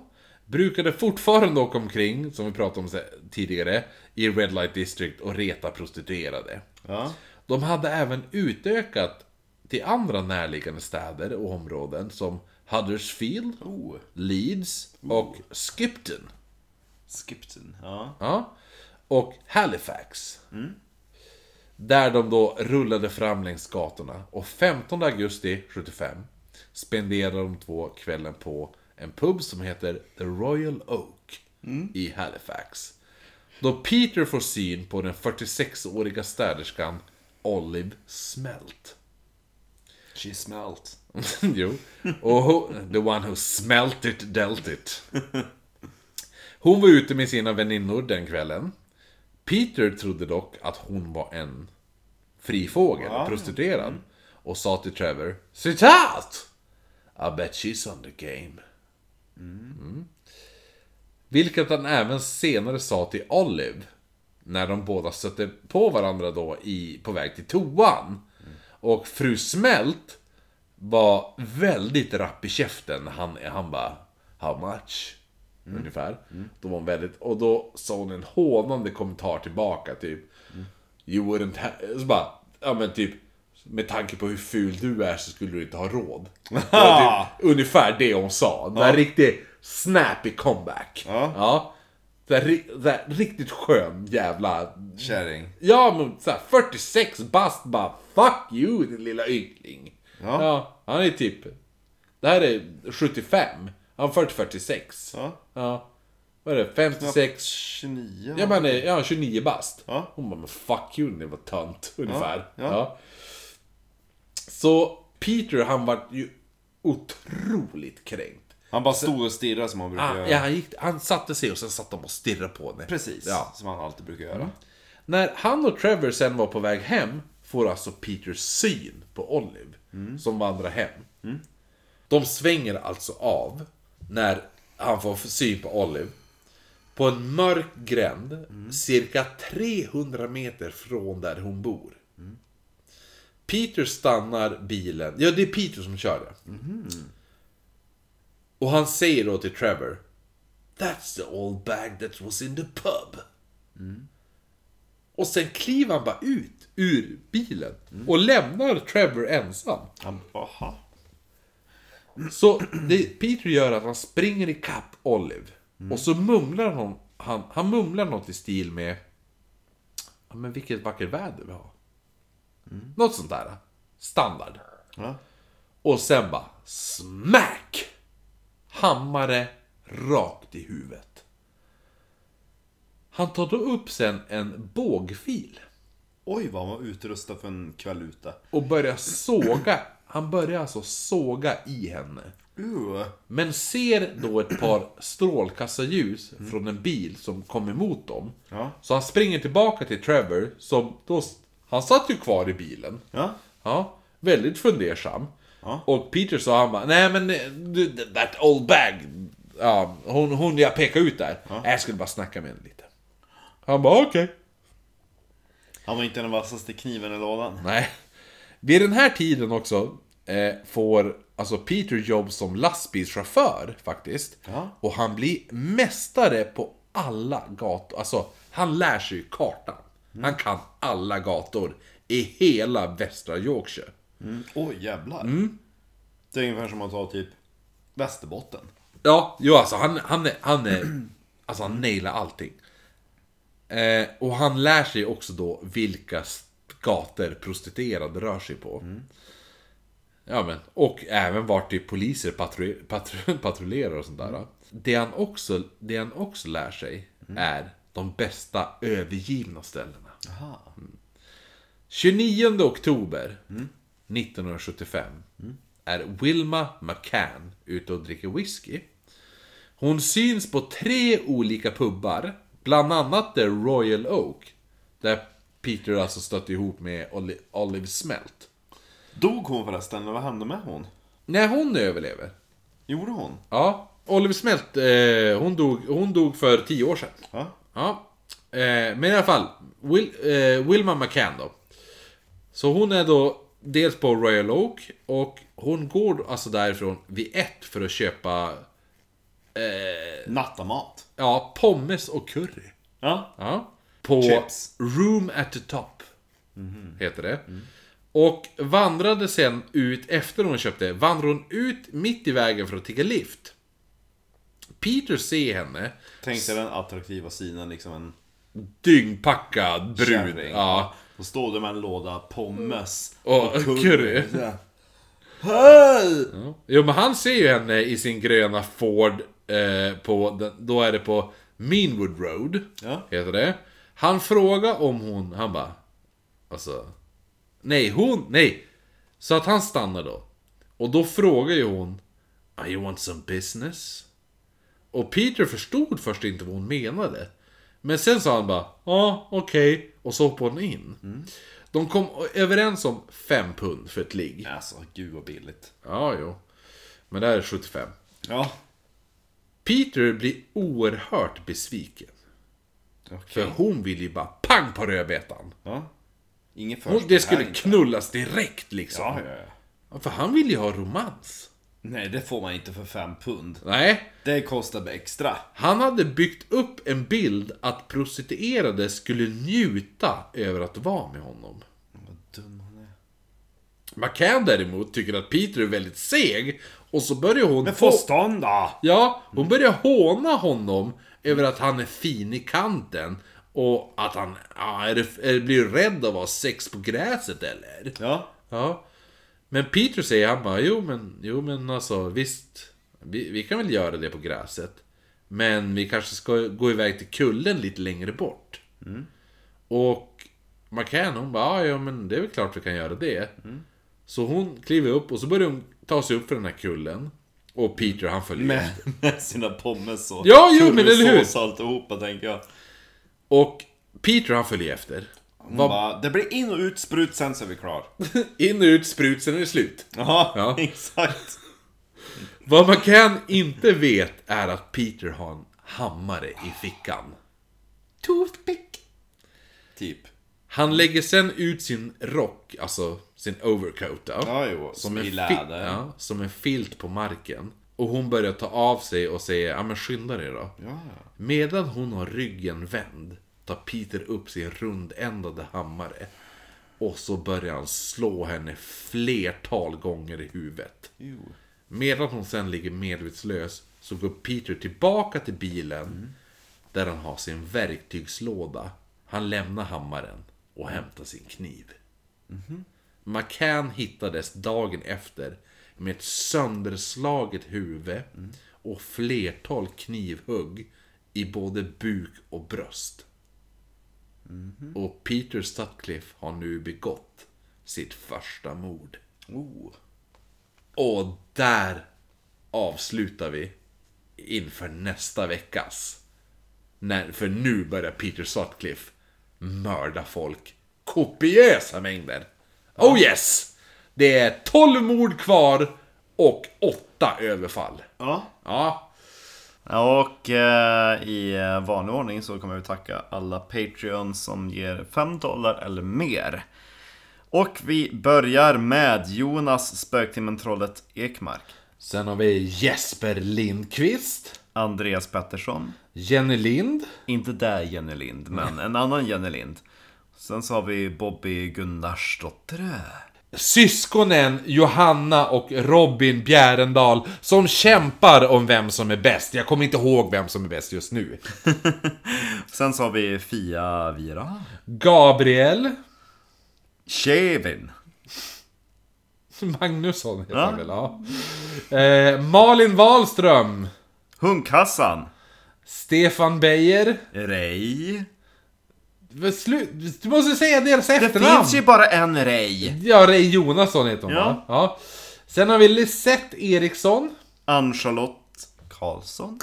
Speaker 1: brukade fortfarande åka omkring, som vi pratade om tidigare, i Red Light District och reta prostituerade.
Speaker 2: Ja.
Speaker 1: De hade även utökat till andra närliggande städer och områden som Huddersfield,
Speaker 2: Oh.
Speaker 1: Leeds och Skipton.
Speaker 2: Skipton. Ja.
Speaker 1: Ja. Och Halifax. Där de då rullade fram längs gatorna. Och 15 augusti 75 spenderade de två kvällen på en pub som heter The Royal Oak i Halifax. Då Peter får syn på den 46-åriga städerskan Olive Smelt.
Speaker 2: She smelt.
Speaker 1: jo. Och hon, the one who smelt it dealt it. Hon var ute med sina väninnor den kvällen. Peter trodde dock att hon var en fri fågel, prostituerad. Och sa till Trevor Citat! I bet she's on the game. Mm. Vilket han även senare sa till Olive. När de båda stötte på varandra då i, på väg till toan. Och fru Smält var väldigt rapp i käften. Han, han bara How much? Ungefär. Då var hon väldigt, och då sa hon en hånande kommentar tillbaka typ You wouldn't ha... Så bara, ja men typ Med tanke på hur ful du är så skulle du inte ha råd. Var typ, ungefär det hon sa. Det var en riktig snappy comeback.
Speaker 2: Ja.
Speaker 1: ja. Det är, ri- det är riktigt skön jävla...
Speaker 2: Kärring.
Speaker 1: Ja men såhär 46 bast bara Fuck you din lilla yngling.
Speaker 2: Ja.
Speaker 1: han är typ... Det här är 75. Han är 40-46.
Speaker 2: Ja.
Speaker 1: Ja. vad är det, 56?
Speaker 2: 29?
Speaker 1: Ja men ja, 29 bast.
Speaker 2: Ja.
Speaker 1: Hon bara, men fuck you, det var tönt. Ungefär.
Speaker 2: Ja, ja.
Speaker 1: Så Peter han var ju otroligt kränkt.
Speaker 2: Han bara stod och stirrade som han brukar
Speaker 1: Han,
Speaker 2: göra.
Speaker 1: ja, han, gick, han satte sig och sen satt de och stirrade på henne.
Speaker 2: Precis,
Speaker 1: Ja.
Speaker 2: som han alltid brukar göra.
Speaker 1: När han och Trevor sen var på väg hem får alltså Peters syn på Olive, som vandrar hem. De svänger alltså av när han får syn på Olive. På en mörk gränd, cirka 300 meter från där hon bor. Peter stannar bilen, ja det är Peter som kör det. Och han säger då till Trevor That's the old bag that was in the pub. Och sen kliver han bara ut ur bilen och lämnar Trevor ensam.
Speaker 2: Han "Jaha."
Speaker 1: Så det Peter gör att han springer ikapp Olive. Och så mumlar han, han, han mumlar något i stil med Ja men vilket vackert väder vi har. Något sånt där. Standard.
Speaker 2: Ja.
Speaker 1: Och sen bara smack! Hammare rakt i huvudet. Han tar då upp sen en bågfil.
Speaker 2: Oj vad han var utrustad för en kväll ute.
Speaker 1: Och börjar såga. Han börjar alltså såga i henne.
Speaker 2: Uh.
Speaker 1: Men ser då ett par strålkastarljus från en bil som kom emot dem.
Speaker 2: Ja.
Speaker 1: Så han springer tillbaka till Trevor, som då... Han satt ju kvar i bilen.
Speaker 2: Ja.
Speaker 1: Ja, väldigt fundersam.
Speaker 2: Ja.
Speaker 1: Och Peter sa han bara, nej men eh, du, that old bag. Ja, hon, hon jag pekade ut där. Jag skulle bara snacka med henne lite. Han bara, okej.
Speaker 2: Han var inte den vassaste kniven i lådan.
Speaker 1: Nej. Vid den här tiden också eh, får alltså Peter jobb som lastbilschaufför faktiskt.
Speaker 2: Ja.
Speaker 1: Och han blir mästare på alla gator. Alltså, han lär sig kartan. Han kan alla gator i hela västra Yorkshire.
Speaker 2: Mm. Oj jävlar. Det är ungefär som att ta typ Västerbotten.
Speaker 1: Ja, jo alltså han, han är, han är, alltså han nailar allting. Eh, och han lär sig också då vilka gator prostituerade rör sig på. Ja men, och även vart typ poliser patru, patru, patrullerar och sånt där. Det han också, det han också lär sig är de bästa övergivna ställena.
Speaker 2: Aha.
Speaker 1: 29 oktober 1975 är Wilma McCann ute och dricker whisky. Hon syns på tre olika pubbar, bland annat The Royal Oak. Där Peter alltså stötte ihop med Oli- Olive Smelt.
Speaker 2: Dog hon förresten? Vad hände med hon?
Speaker 1: Nej, hon överlever.
Speaker 2: Gjorde hon?
Speaker 1: Ja, Olive Smelt, eh, hon, dog, hon dog för 10 år sedan.
Speaker 2: Ja.
Speaker 1: Ja, eh, men i alla fall. Will, eh, Wilma McCann då. Så hon är då dels på Royal Oak och hon går alltså därifrån vid ett för att köpa eh,
Speaker 2: Nattamat.
Speaker 1: ja, pommes och curry.
Speaker 2: Ja.
Speaker 1: Ja. På
Speaker 2: Chips.
Speaker 1: Room at the Top. Heter det. Och vandrade sen ut, efter hon köpte, vandrade hon ut mitt i vägen för att tigga lift. Peter ser henne,
Speaker 2: Tänk dig den attraktiva synen, liksom en
Speaker 1: dyngpackad brud.
Speaker 2: kärring.
Speaker 1: Ja.
Speaker 2: Och står där med en låda pommes.
Speaker 1: Och curry.
Speaker 2: Så här. Hej!
Speaker 1: Jo men han ser ju henne i sin gröna Ford eh, på, den, då är det på Meanwood Road.
Speaker 2: Ja.
Speaker 1: Heter det. Han frågar om hon, han bara Alltså Nej, hon, nej! Så att han stannar då. Och då frågar ju hon "Ah, You want some business? Och Peter förstod först inte vad hon menade. Men sen sa han bara Ja, okej. Och så hoppade hon in. De kom överens om fem pund för ett ligg.
Speaker 2: Alltså, gud vad billigt.
Speaker 1: Ja, jo. Men det här är 75.
Speaker 2: Ja.
Speaker 1: Peter blir oerhört besviken.
Speaker 2: Okej.
Speaker 1: För hon vill ju bara pang på rödbetan.
Speaker 2: Ja. Ingen
Speaker 1: Hon, det skulle knullas direkt liksom.
Speaker 2: Ja, ja, ja.
Speaker 1: För han vill ju ha romans.
Speaker 2: Nej, det får man inte för fem pund.
Speaker 1: Nej,
Speaker 2: Det kostar extra.
Speaker 1: han hade byggt upp en bild att prostituerade skulle njuta över att vara med honom.
Speaker 2: Vad dum hon är.
Speaker 1: McCann däremot tycker att Peter är väldigt seg. Och så börjar hon...
Speaker 2: Men
Speaker 1: få-
Speaker 2: förstånd då!
Speaker 1: Ja, hon börjar håna honom över att han är fin i kanten. Och att han ja, är, är, blir rädd av att ha sex på gräset eller?
Speaker 2: Ja.
Speaker 1: Ja. Men Peter säger han bara, jo men, jo men alltså visst. Vi, vi kan väl göra det på gräset. Men vi kanske ska gå iväg till kullen lite längre bort. Och McCann hon bara, "Ja, ja men det är väl klart vi kan göra det. Så hon kliver upp och så börjar hon ta sig upp för den här kullen. Och Peter han följer
Speaker 4: Med, med sina pommes och
Speaker 1: Ja, jo, men eller hur?
Speaker 4: och alltihopa tänker jag.
Speaker 1: Och Peter han följer efter.
Speaker 4: Hon
Speaker 1: Vad-
Speaker 4: bara, det blir in och ut sprut sen så är vi klar.
Speaker 1: In och ut, sprut, sen är det slut.
Speaker 4: Jaha,
Speaker 1: Ja.
Speaker 4: exakt.
Speaker 1: Vad man kan inte vet är att Peter har en hammare i fickan.
Speaker 4: Toothpick. Typ.
Speaker 1: Han lägger sen ut sin rock, alltså sin overcoat då.
Speaker 4: Ja, jo. Som
Speaker 1: en
Speaker 4: läder.
Speaker 1: ja, som en filt på marken. Och hon börjar ta av sig och säger, ja men skynda dig då.
Speaker 4: Ja.
Speaker 1: Medan hon har ryggen vänd tar Peter upp sin rundändade hammare. Och så börjar han slå henne flertal gånger i huvudet.
Speaker 4: Jo.
Speaker 1: Medan hon sen ligger medvetslös så går Peter tillbaka till bilen där han har sin verktygslåda. Han lämnar hammaren och hämtar sin kniv. McCann hittades dagen efter med ett sönderslaget huvud och flertal knivhugg i både buk och bröst. Och Peter Sutcliffe har nu begått sitt första mord.
Speaker 4: Oh.
Speaker 1: Och där avslutar vi inför nästa veckas. När, för nu börjar Peter Sutcliffe mörda folk kopiösa mängder. Oh yes! Det är 12 mord kvar och 8 överfall.
Speaker 4: Ja.
Speaker 1: Ja,
Speaker 2: Och eh, i eh, vanlig ordning så kommer vi tacka alla Patreons som ger 5 dollar eller mer. Och vi börjar med Jonas Spöktimmen-trollet Ekmark.
Speaker 1: sen har vi Jesper Lindqvist,
Speaker 2: Andreas Pettersson.
Speaker 1: Jenny Lind,
Speaker 2: Inte där Jenny Lind, men en annan Jenny Lind. Sen så har vi Bobby Gunnarsdotter.
Speaker 1: syskonen Johanna och Robin Bjärendal som kämpar om vem som är bäst. Jag kommer inte ihåg vem som är bäst just nu.
Speaker 2: Sen så har vi Fia Vira.
Speaker 1: Gabriel
Speaker 2: Kevin.
Speaker 1: Magnusson heter
Speaker 2: Ja.
Speaker 1: han väl? Ja. Eh, Malin Wahlström.
Speaker 2: Hunkhassan.
Speaker 1: Stefan Beijer. Slu- Du måste säga deras
Speaker 2: Det
Speaker 1: efternamn!
Speaker 2: finns ju bara en Ray.
Speaker 1: Ja, Ray Jonasson heter hon
Speaker 2: Ja.
Speaker 1: va? Ja. Sen har vi Lisette Eriksson.
Speaker 2: Ann-Charlotte Karlsson.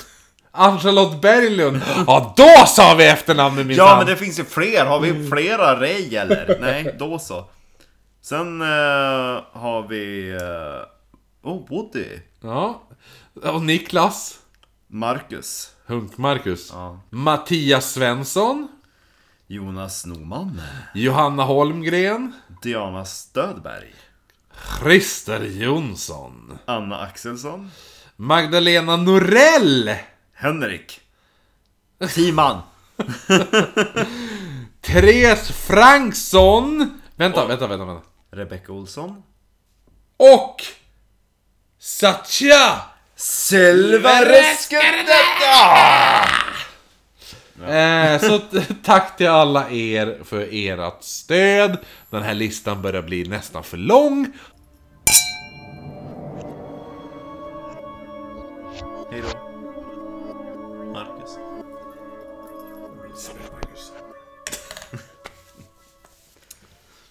Speaker 1: Ann-Charlotte Berglund. Ja, då sa vi efternamnet minsann!
Speaker 2: Ja, men det finns ju fler. Har vi flera Ray eller? Nej, då så. Sen eh, har vi... eh, oh, Woody.
Speaker 1: Ja. Och Niklas.
Speaker 2: Marcus.
Speaker 1: Hunk Marcus.
Speaker 2: Ja.
Speaker 1: Mattias Svensson.
Speaker 2: Jonas Norman.
Speaker 1: Johanna Holmgren.
Speaker 2: Diana Stödberg.
Speaker 1: Christer Jonsson.
Speaker 2: Anna Axelsson.
Speaker 1: Magdalena Norell.
Speaker 2: Henrik. Timan.
Speaker 1: Therese Franksson. Vänta, vänta, vänta, vänta.
Speaker 2: Rebecca Olsson.
Speaker 1: Och Satya Eh, så tack till alla er för ert stöd. Den här listan börjar bli nästan för lång.
Speaker 2: Hej då.